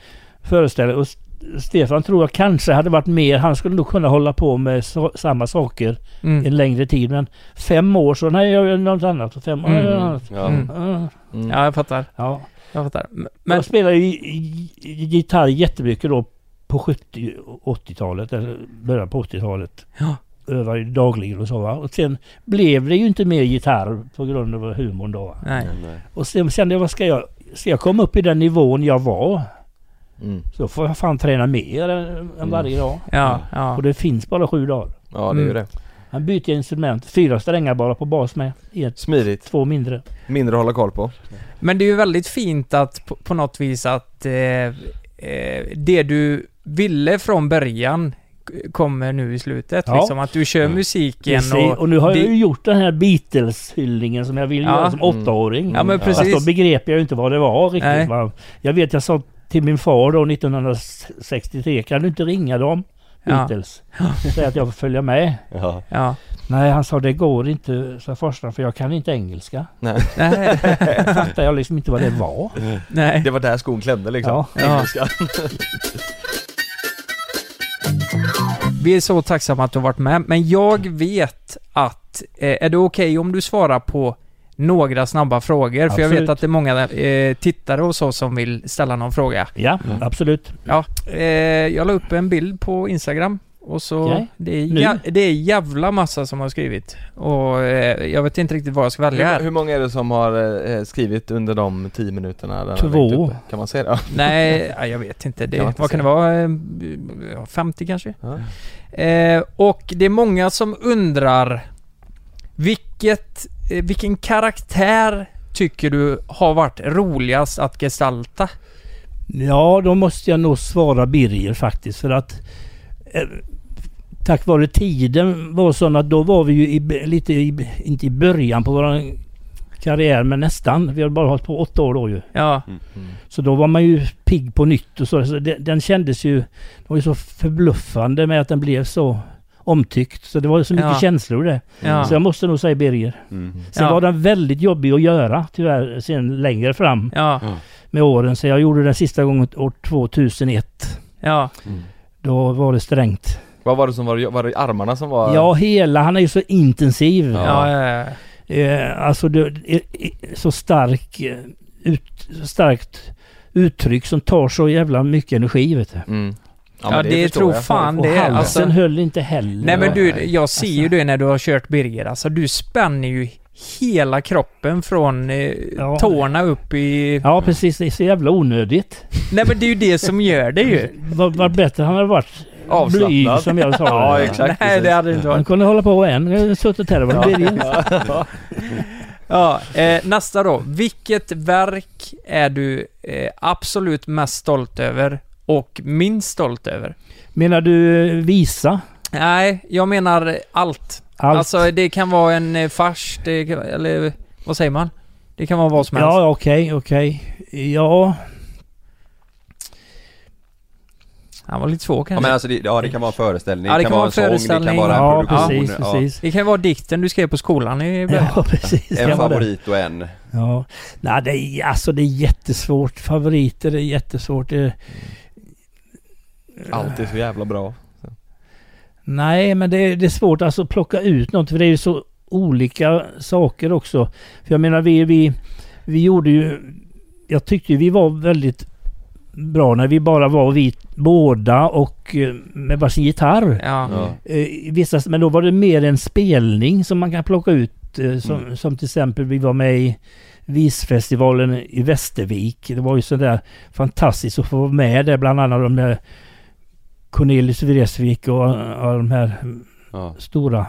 föreställningen. Och Stefan tror jag kanske hade varit mer, han skulle nog kunna hålla på med så, samma saker Mm. en längre tid. Men fem år så, nej jag gör något annat. Fem år, Mm. jag gör något annat. Ja. Mm. Ja. Mm. Ja, jag fattar. Ja. Jag fattar. Men, jag spelade ju gitarr jättemycket då på 70 och 80-talet, eller början på 80-talet. Ja. Övade dagligen och så va. Och sen blev det ju inte mer gitarr på grund av humorn då. nej. Nej. Och sen kände jag, vad ska jag... Ska jag komma upp i den nivån jag var? Mm. Så får jag fan träna mer än, än varje dag. Ja, ja. Och det finns bara sju dagar. Ja det är ju Mm. det. Han byter instrument. Fyra strängar bara på bas med. Ett, Smidigt. två mindre. Mindre att hålla koll på. Men det är ju väldigt fint att på, på något vis att eh, eh, det du ville från början kommer nu i slutet. Ja. Liksom att du kör Mm. musiken Precis. och... Och nu har jag det- ju gjort den här Beatles-hyllningen som jag ville Ja. göra som Mm. åttaåring. Ja men Ja. Fast då precis. begrep jag ju inte vad det var riktigt. Nej. Va? Jag vet jag sa till min far då 1963, kan du inte ringa dem? Ja. Beatles. Säga att jag får följa med. Ja. Ja. Nej, han sa det går inte, sa farsan, för jag kan inte engelska. Nej. Fattar jag liksom inte vad det var. Nej. Det var där skon klämde liksom. Ja. Ja. Vi är så tacksamma att du har varit med, men jag vet att... Eh, är det okej om du svarar på några snabba frågor? För jag vet Absolut. att det är många eh, tittare och så som vill ställa någon fråga. Ja, Mm. absolut. Ja, eh, jag la upp en bild på Instagram och så... Okej. Det, är ja, det är jävla massa som har skrivit. Och eh, jag vet inte riktigt vad jag ska välja Hur, här. hur många är det som har eh, skrivit under de 10 minuterna? Två. Kan man säga det? Nej, ja, jag vet inte. Det, Kan vad kan det vara? Eh, ja, 50 kanske? Ja. Eh, och det är många som undrar vilket, eh, vilken karaktär tycker du har varit roligast att gestalta? Ja, då måste jag nog svara Birger faktiskt. För att eh, tack vare tiden var sån att då var vi ju i, lite i, inte i början på vår karriär, men nästan. Vi har bara hållit på åtta år då ju. Ja, Så då var man ju pigg på nytt och så. så den, den kändes ju... Det var ju så förbluffande med att den blev så omtyckt. Så det var ju så mycket Ja. känslor det. ja. Så jag måste nog säga Birger. Mm. Sen Ja. var den väldigt jobbig att göra tyvärr sen längre fram. ja. med åren. Så jag gjorde det sista gången år 2001. Ja. Då var det strängt. Vad var det som var, var det armarna som var? Ja, hela. Han är ju så intensiv. Ja, ja, ja. Eh, alltså det är är så stark, eh, ut, starkt uttryck som tar så jävla mycket energi vet du. Mm. Ja, men det, förstår tror jag. fan Och det. halsen Alltså, höll inte heller. nej men du, jag ser ju det när du har kört Birger. Alltså du spänner ju hela kroppen från eh, Ja. tårna upp i... Ja precis, det är så jävla onödigt. Nej men det är ju det som gör det ju. Var bättre han hade varit Avslappnad. blyg som jag sa. Ja, exakt. Nej det hade inte Han varit. kunde hålla på än. Jag har suttit här och varit. Ja, eh, nästa då. Vilket verk är du eh, absolut mest stolt över och minst stolt över? Menar du visa? Nej, jag menar allt. Allt? Alltså det kan vara en eh, fars, det kan, eller vad säger man? Det kan vara vad som helst. Ja, okej, okej. Ja, Han var lite svår Ja kanske. men alltså det, ja det kan vara en föreställning, Ja, det kan vara en sång, det kan vara en ja produktion precis, ja. precis. Det kan vara dikten du skrev på skolan i början. Ja, precis. En det. favorit och en Ja. Nej, det är, alltså det är jättesvårt. Favoriter är jättesvårt. Det, Allt är så jävla bra. nej, men det, är- det är svårt alltså att plocka ut något. För det är ju så olika saker också. För jag menar, vi, vi, vi gjorde ju... Jag tyckte ju vi var väldigt bra när vi bara var vi båda och eh, med varsin gitarr. Ja. Ja. Eh, men då var det mer en spelning som man kan plocka ut. eh, Som, Mm. som till exempel vi var med i Visfestivalen i Västervik. Det var ju sådär fantastiskt att få vara med där. Bland annat de där Cornelis Vreeswijk och och de här Ja. stora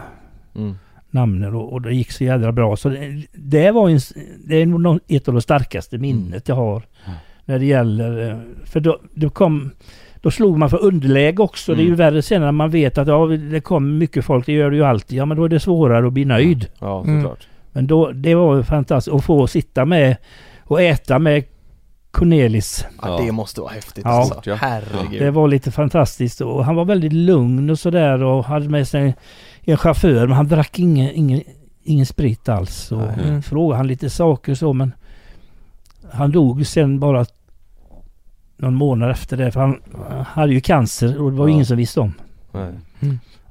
Mm. namnen. Och, och det gick så jädra bra. Så det, det var en, det är nog ett av de starkaste minnet jag har. När det gäller... eh, För då, då kom... Då slog man för underläge också. Det är ju Mm. värre sen när man vet att ja, det kommer mycket folk. Det gör det ju alltid. Ja men då är det svårare att bli nöjd. Ja, Mm. såklart. Men då, det var ju fantastiskt att få sitta med och äta med Cornelis. Ja, det måste vara häftigt Ja. alltså. Ja. Herregud. Det var lite fantastiskt och han var väldigt lugn och sådär och hade med sig en chaufför men han drack ingen, ingen, ingen sprit alls. Och Mm. frågade han lite saker så men han dog sen bara någon månad efter det för han hade ju cancer och det var ju Ja. ingen som visste om. Nej.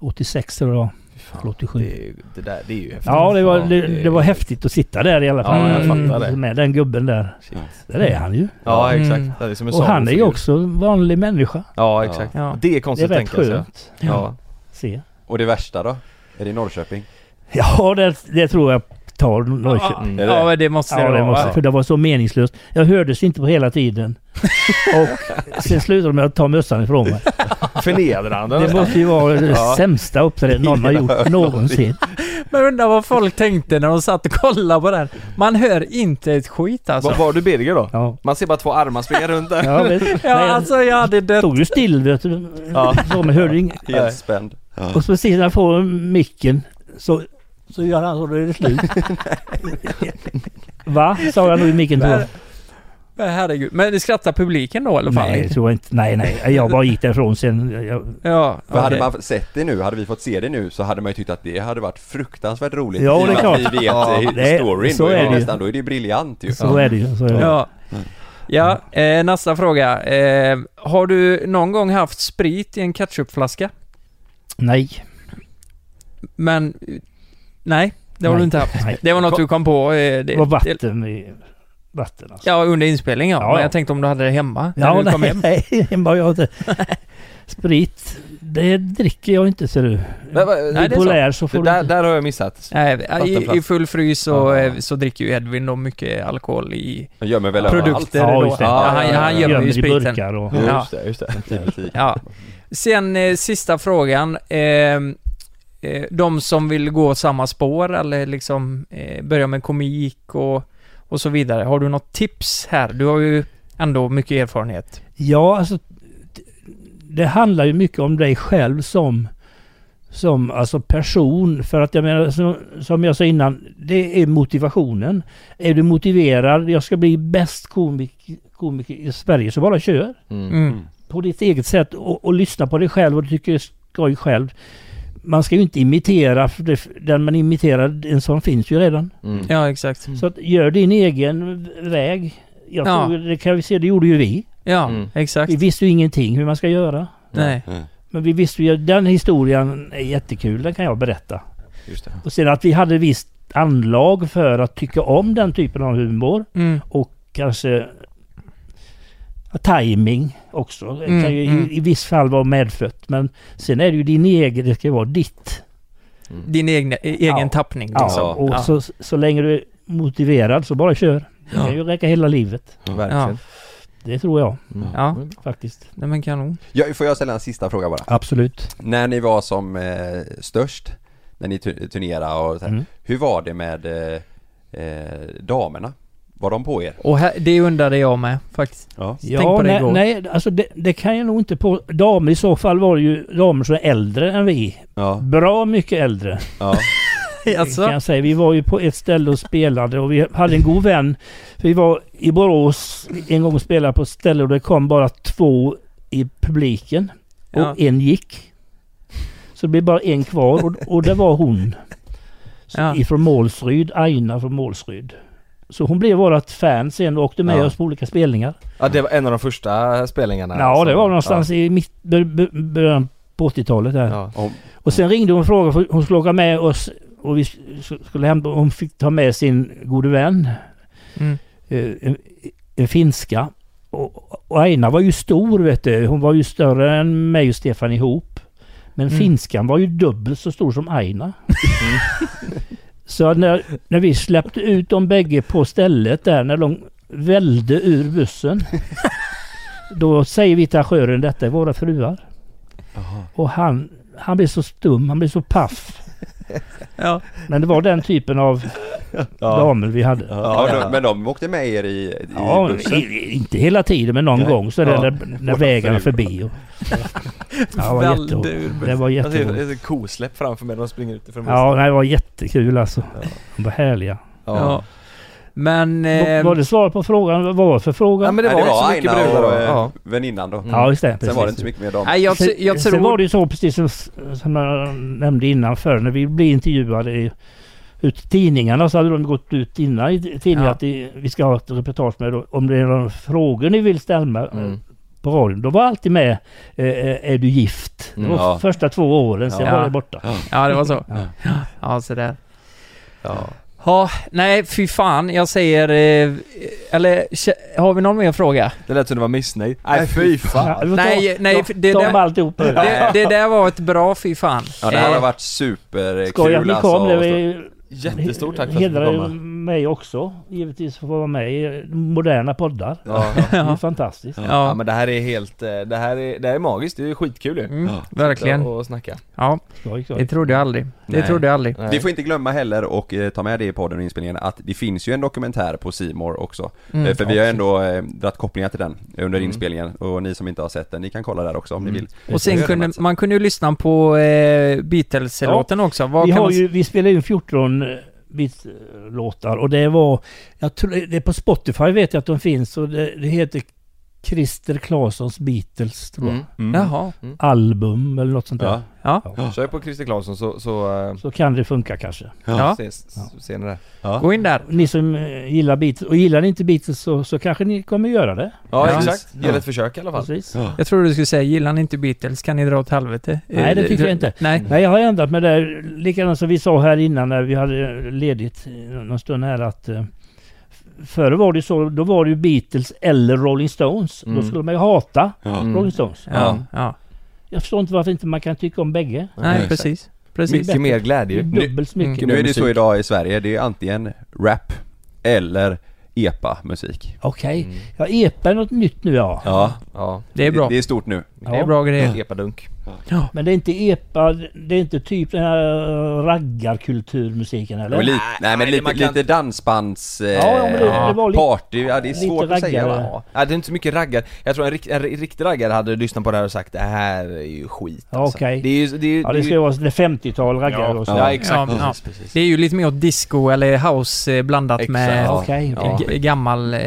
86 jag det var. Fy fan. Eller 87. Det, är- det där, det är ju häftigt. Ja, det var, Ja, det, det var häftigt att sitta där i alla fall. Ja, jag fattar det. Med den gubben där. Shit. Där är han ju. Ja, exakt. Mm. Det är som en Och han är ju också en vanlig människa. Ja, exakt. Ja. Det är Det är konstigt rätt att tänka sig. skönt. Ja. Se. Och det värsta då? Är det i Norrköping? Ja, det, det tror jag tar Norrköping. Ja, det? ja, men det måste det Ja, det vara. måste, för det var så meningslöst. Jag hördes inte på hela tiden. Och sen slutade de med att ta mössan ifrån mig. Förnedrande. Det måste ju vara det Ja. sämsta uppträdandet någon har gjort någonsin. Men undrar vad folk tänkte när de satt och kollade på den. Man hör inte ett skit alltså. Var, var du Birger då? Ja, Man ser bara två armar springa runt där. ja vet, Ja, alltså jag hade dött. stod ju still vet du. Ja. Så, men hörde inget. Helt spänd ja. Och så precis när jag får micken så, så gör han så, då är det slut. Va? Sa jag nog i micken jag. Men Herregud. Men det skrattar publiken då i alla fall? Nej, det tror jag inte. Nej, nej. Jag bara gick därifrån sen. Jag, Ja, För hade okej. man sett det nu, hade vi fått se det nu så hade man ju tyckt att det hade varit fruktansvärt roligt Ja, det är klart. vi vet Ja, ja, det- storyn, så då är är det ju. nästan, då är det ju briljant ju så är det ju. Så är det. Ja. Ja, eh, nästa fråga. Eh, har du någon gång haft sprit i en ketchupflaska? Nej. Men... Nej, det har Nej. du inte haft. Nej. Det var något du kom på? Eh, Det var vatten i... Vatten alltså. Ja, under inspelning ja. Ja, Men jag tänkte om du hade det hemma när Ja, du kom nej, hem. nej, hemma har jag inte. Sprit, det dricker jag inte ser du. Nej, det är Bipolär så det får där, du... där har jag missat. Nej, i. I full frys så, Ja. eh, så dricker ju Edvin då mycket alkohol i Man gömmer väl produkter Ja, just det. Ja, Ja, han, ja, han ja. gömmer ju i spriten. burkar och... Ja. Just det, just det. Ja. Sen eh, sista frågan. Eh, eh, de som vill gå samma spår eller liksom eh, börja med komik och, och så vidare. Har du något tips här? Du har ju ändå mycket erfarenhet. Ja, alltså... Det handlar ju mycket om dig själv som... Som alltså person. För att jag menar, som, som jag sa innan, det är motivationen. Är du motiverad, jag ska bli bäst komik, komiker i Sverige, så bara kör. Mm. Mm. på ditt eget sätt och, och lyssna på dig själv och du tycker det är skoj själv. Man ska ju inte imitera, för det, den man imiterar, en sån finns ju redan. Mm. Ja, exakt. Så att gör din egen väg. jag Ja. tror, det kan vi se, det gjorde ju vi. Ja, Mm. exakt. Vi visste ju ingenting hur man ska göra. Nej. Men vi visste ju, den historien är jättekul, den kan jag berätta. Just det. Och sen att vi hade visst anlag för att tycka om den typen av humor Mm. och kanske timing också. Det Mm, kan ju mm. i, i viss fall vara medfött. Men sen är det ju din egen, det ska vara ditt. Din egna, egen Ja. tappning Ja, liksom. och Ja. Så, så länge du är motiverad så bara kör. Det Ja. kan ju räcka hela livet. Verkligen. Det tror jag Mm. Ja, faktiskt. nej men kanon. Ja, får jag ställa en sista fråga bara? Absolut. När ni var som eh, störst, när ni tu- turnerade och så här, Mm. hur var det med eh, eh, damerna? Var de på er? Och här, det undrade jag med faktiskt. Ja. Tänk på det nej, igår. nej alltså det, det kan jag nog inte på. Damer i så fall var det ju damer som är äldre än vi. Ja. Bra mycket äldre. Ja. Alltså? Kan jag säga. Vi var ju på ett ställe och spelade och vi hade en god vän. Vi var i Borås en gång och spelade på ett ställe och det kom bara två i publiken. Och Ja. en gick. Så det blev bara en kvar och, och det var hon. Så Ja. Ifrån Målsryd, Aina från Målsryd. Så hon blev vårat fan sen och åkte med Ja. oss på olika spelningar. Ja, det var en av de första spelningarna. Ja, det som- var någonstans i mitt, början på 80-talet där. Ja. Om, Och sen ringde hon och frågade för hon skulle åka med oss och vi sk- skulle hämta, hon fick ta med sin gode vän, Mm. eh, en, en finska. Och, och Aina var ju stor vet du. Hon var ju större än mig och Stefan ihop. Men Mm. finskan var ju dubbelt så stor som Aina. så när, när vi släppte ut dem bägge på stället där, när de välde ur bussen. då säger vi till arrangören, detta är våra fruar. Och han, han blev så stum, han blev så paff. Ja. Men det var den typen av damer vi hade. Ja, ja, de, men de åkte med er i, i bussen? i, inte hela tiden men någon Nej. gång så är det Ja. när, när vägarna är förbi. Och, ja, det var bussen. Det var ser jätteroligt. ett kosläpp framför mig när de springer ut ifrån Ja, nej, det var jättekul alltså. De var härliga. Ja. Men... Var, Eh, var det svar på frågan? Vad var det för fråga? Ja, men det Nej, var, inte så mycket brudar och då. eh, Ja. väninnan då. Ja, just det. Sen Precis. var det inte så mycket mer dam. nej, jag, Sen, jag sen tror... var det ju så precis som, som jag nämnde innan för när vi blev intervjuade i, ut i tidningarna så hade de gått ut innan i tidningen Ja. att det, vi ska ha ett reportage med då, om det är några frågor ni vill ställa eh, Mm. på radion. Då var alltid med eh, eh, Är du gift? Det Mm, var ja. första två åren, sen Ja. var det borta. Ja, det var så. Ja. Ja, sådär. Ja. Ja, nej fy fan. Jag säger... Eh, eller har vi någon mer fråga? Det lät som du var missnöjd. Nej fy fan. Nej, nej, det ta där-. Det, det där var ett bra fy fan. Ja det här har Eh, varit superkul Skoj att ni alltså. kom. Det och så- var- Jättestort tack för att du komma. Mig också. Givetvis för att få vara med i moderna poddar. Ja. Det är fantastiskt. Ja. Ja. men det här är helt, eh, det här är, det här är magiskt, det är skitkul ju. Mm, verkligen. Och snacka. Ja, Skoj, skoj. det trodde jag aldrig. Det Nej. trodde jag aldrig. Nej. Vi får inte glömma heller och eh, ta med det i podden och inspelningen att det finns ju en dokumentär på Simor också. Mm. Eh, för vi har ändå eh, dragit kopplingar till den under Mm. inspelningen och ni som inte har sett den, ni kan kolla där också om ni Mm. vill. Och sen kunde, man kunde ju lyssna på eh, Beatles-låten också. Vad Vi, har man... ju, vi spelar ju 14 Beats-låtar eh, och det var... Jag tror, det är på Spotify vet jag att de finns. Och det, det heter Christer Claessons Beatles tror jag. Mm. Mm. Jaha. Album eller något sånt där. Ja. Ja. Kör på Christer Claesson så, så, eh, Så kan det funka kanske. Ja. ses, ser ni det. Ja. Gå in där. Ni som eh, gillar Beatles, och gillar ni inte Beatles så, så kanske ni kommer göra det. Ja, Ja. exakt, ge det ett försök i alla fall. Precis. Jag trodde du skulle säga, gillar ni inte Beatles kan ni dra åt helvete. Nej, det Eh, tycker jag inte. Nej. Nej, jag har ändrat mig där. Likadant som vi sa här innan när vi hade ledigt eh, någon stund här att eh, Förr var det så, då var det ju Beatles eller Rolling Stones. Då Mm. skulle man ju hata Ja. Mm. Rolling Stones. Ja. ja. Jag förstår inte varför inte man kan tycka om bägge. Nej, exakt. precis. Precis. Mycket mer Det glädje. dubbelt så mycket. Mm. Nu är det så idag i Sverige, det är antingen rap eller epa-musik. Okej. Mm. Ja, EPA är något nytt nu ja. Ja, Ja, Det är bra. Det är stort nu. Det är bra grejer. epadunk. Men det är inte EPA, det är inte typ den här eh, raggarkulturmusiken eller? Och li- nej men nej, lite, kan- lite dansbands... Eh, Ja, men det- det var lite- party, ja det är lite svårt att säga va? Ja, det är inte så mycket raggar. Jag tror en, rik- en riktig raggare hade lyssnat på det här och sagt det här är ju skit Ja, alltså. okej. Det är ju, det är, Ja, det ska ju vara det 50-tal raggare och så. Ja, exakt. Ja, ja. Precis, precis. Det är ju lite mer åt disco eller house eh, blandat Exakt. med Ja. Okej. g- gammal, eh,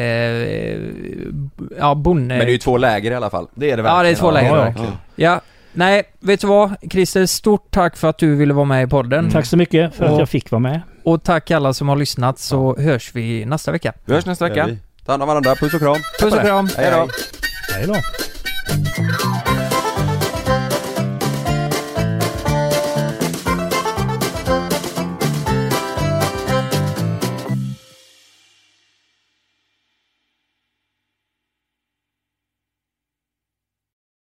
ja bonde. Men det är ju två läger i alla fall. Det är det Ja, det är två verkligen. läger. Ja, Ja, verkligen. Ja, nej, vet du vad? Christer, stort tack för att du ville vara med i podden. Tack så mycket för att jag fick vara med. Och tack alla som har lyssnat så hörs vi nästa vecka. Vi hörs nästa vecka. Ta hand om varandra, puss och kram. Puss och kram. Hej då. Hej då.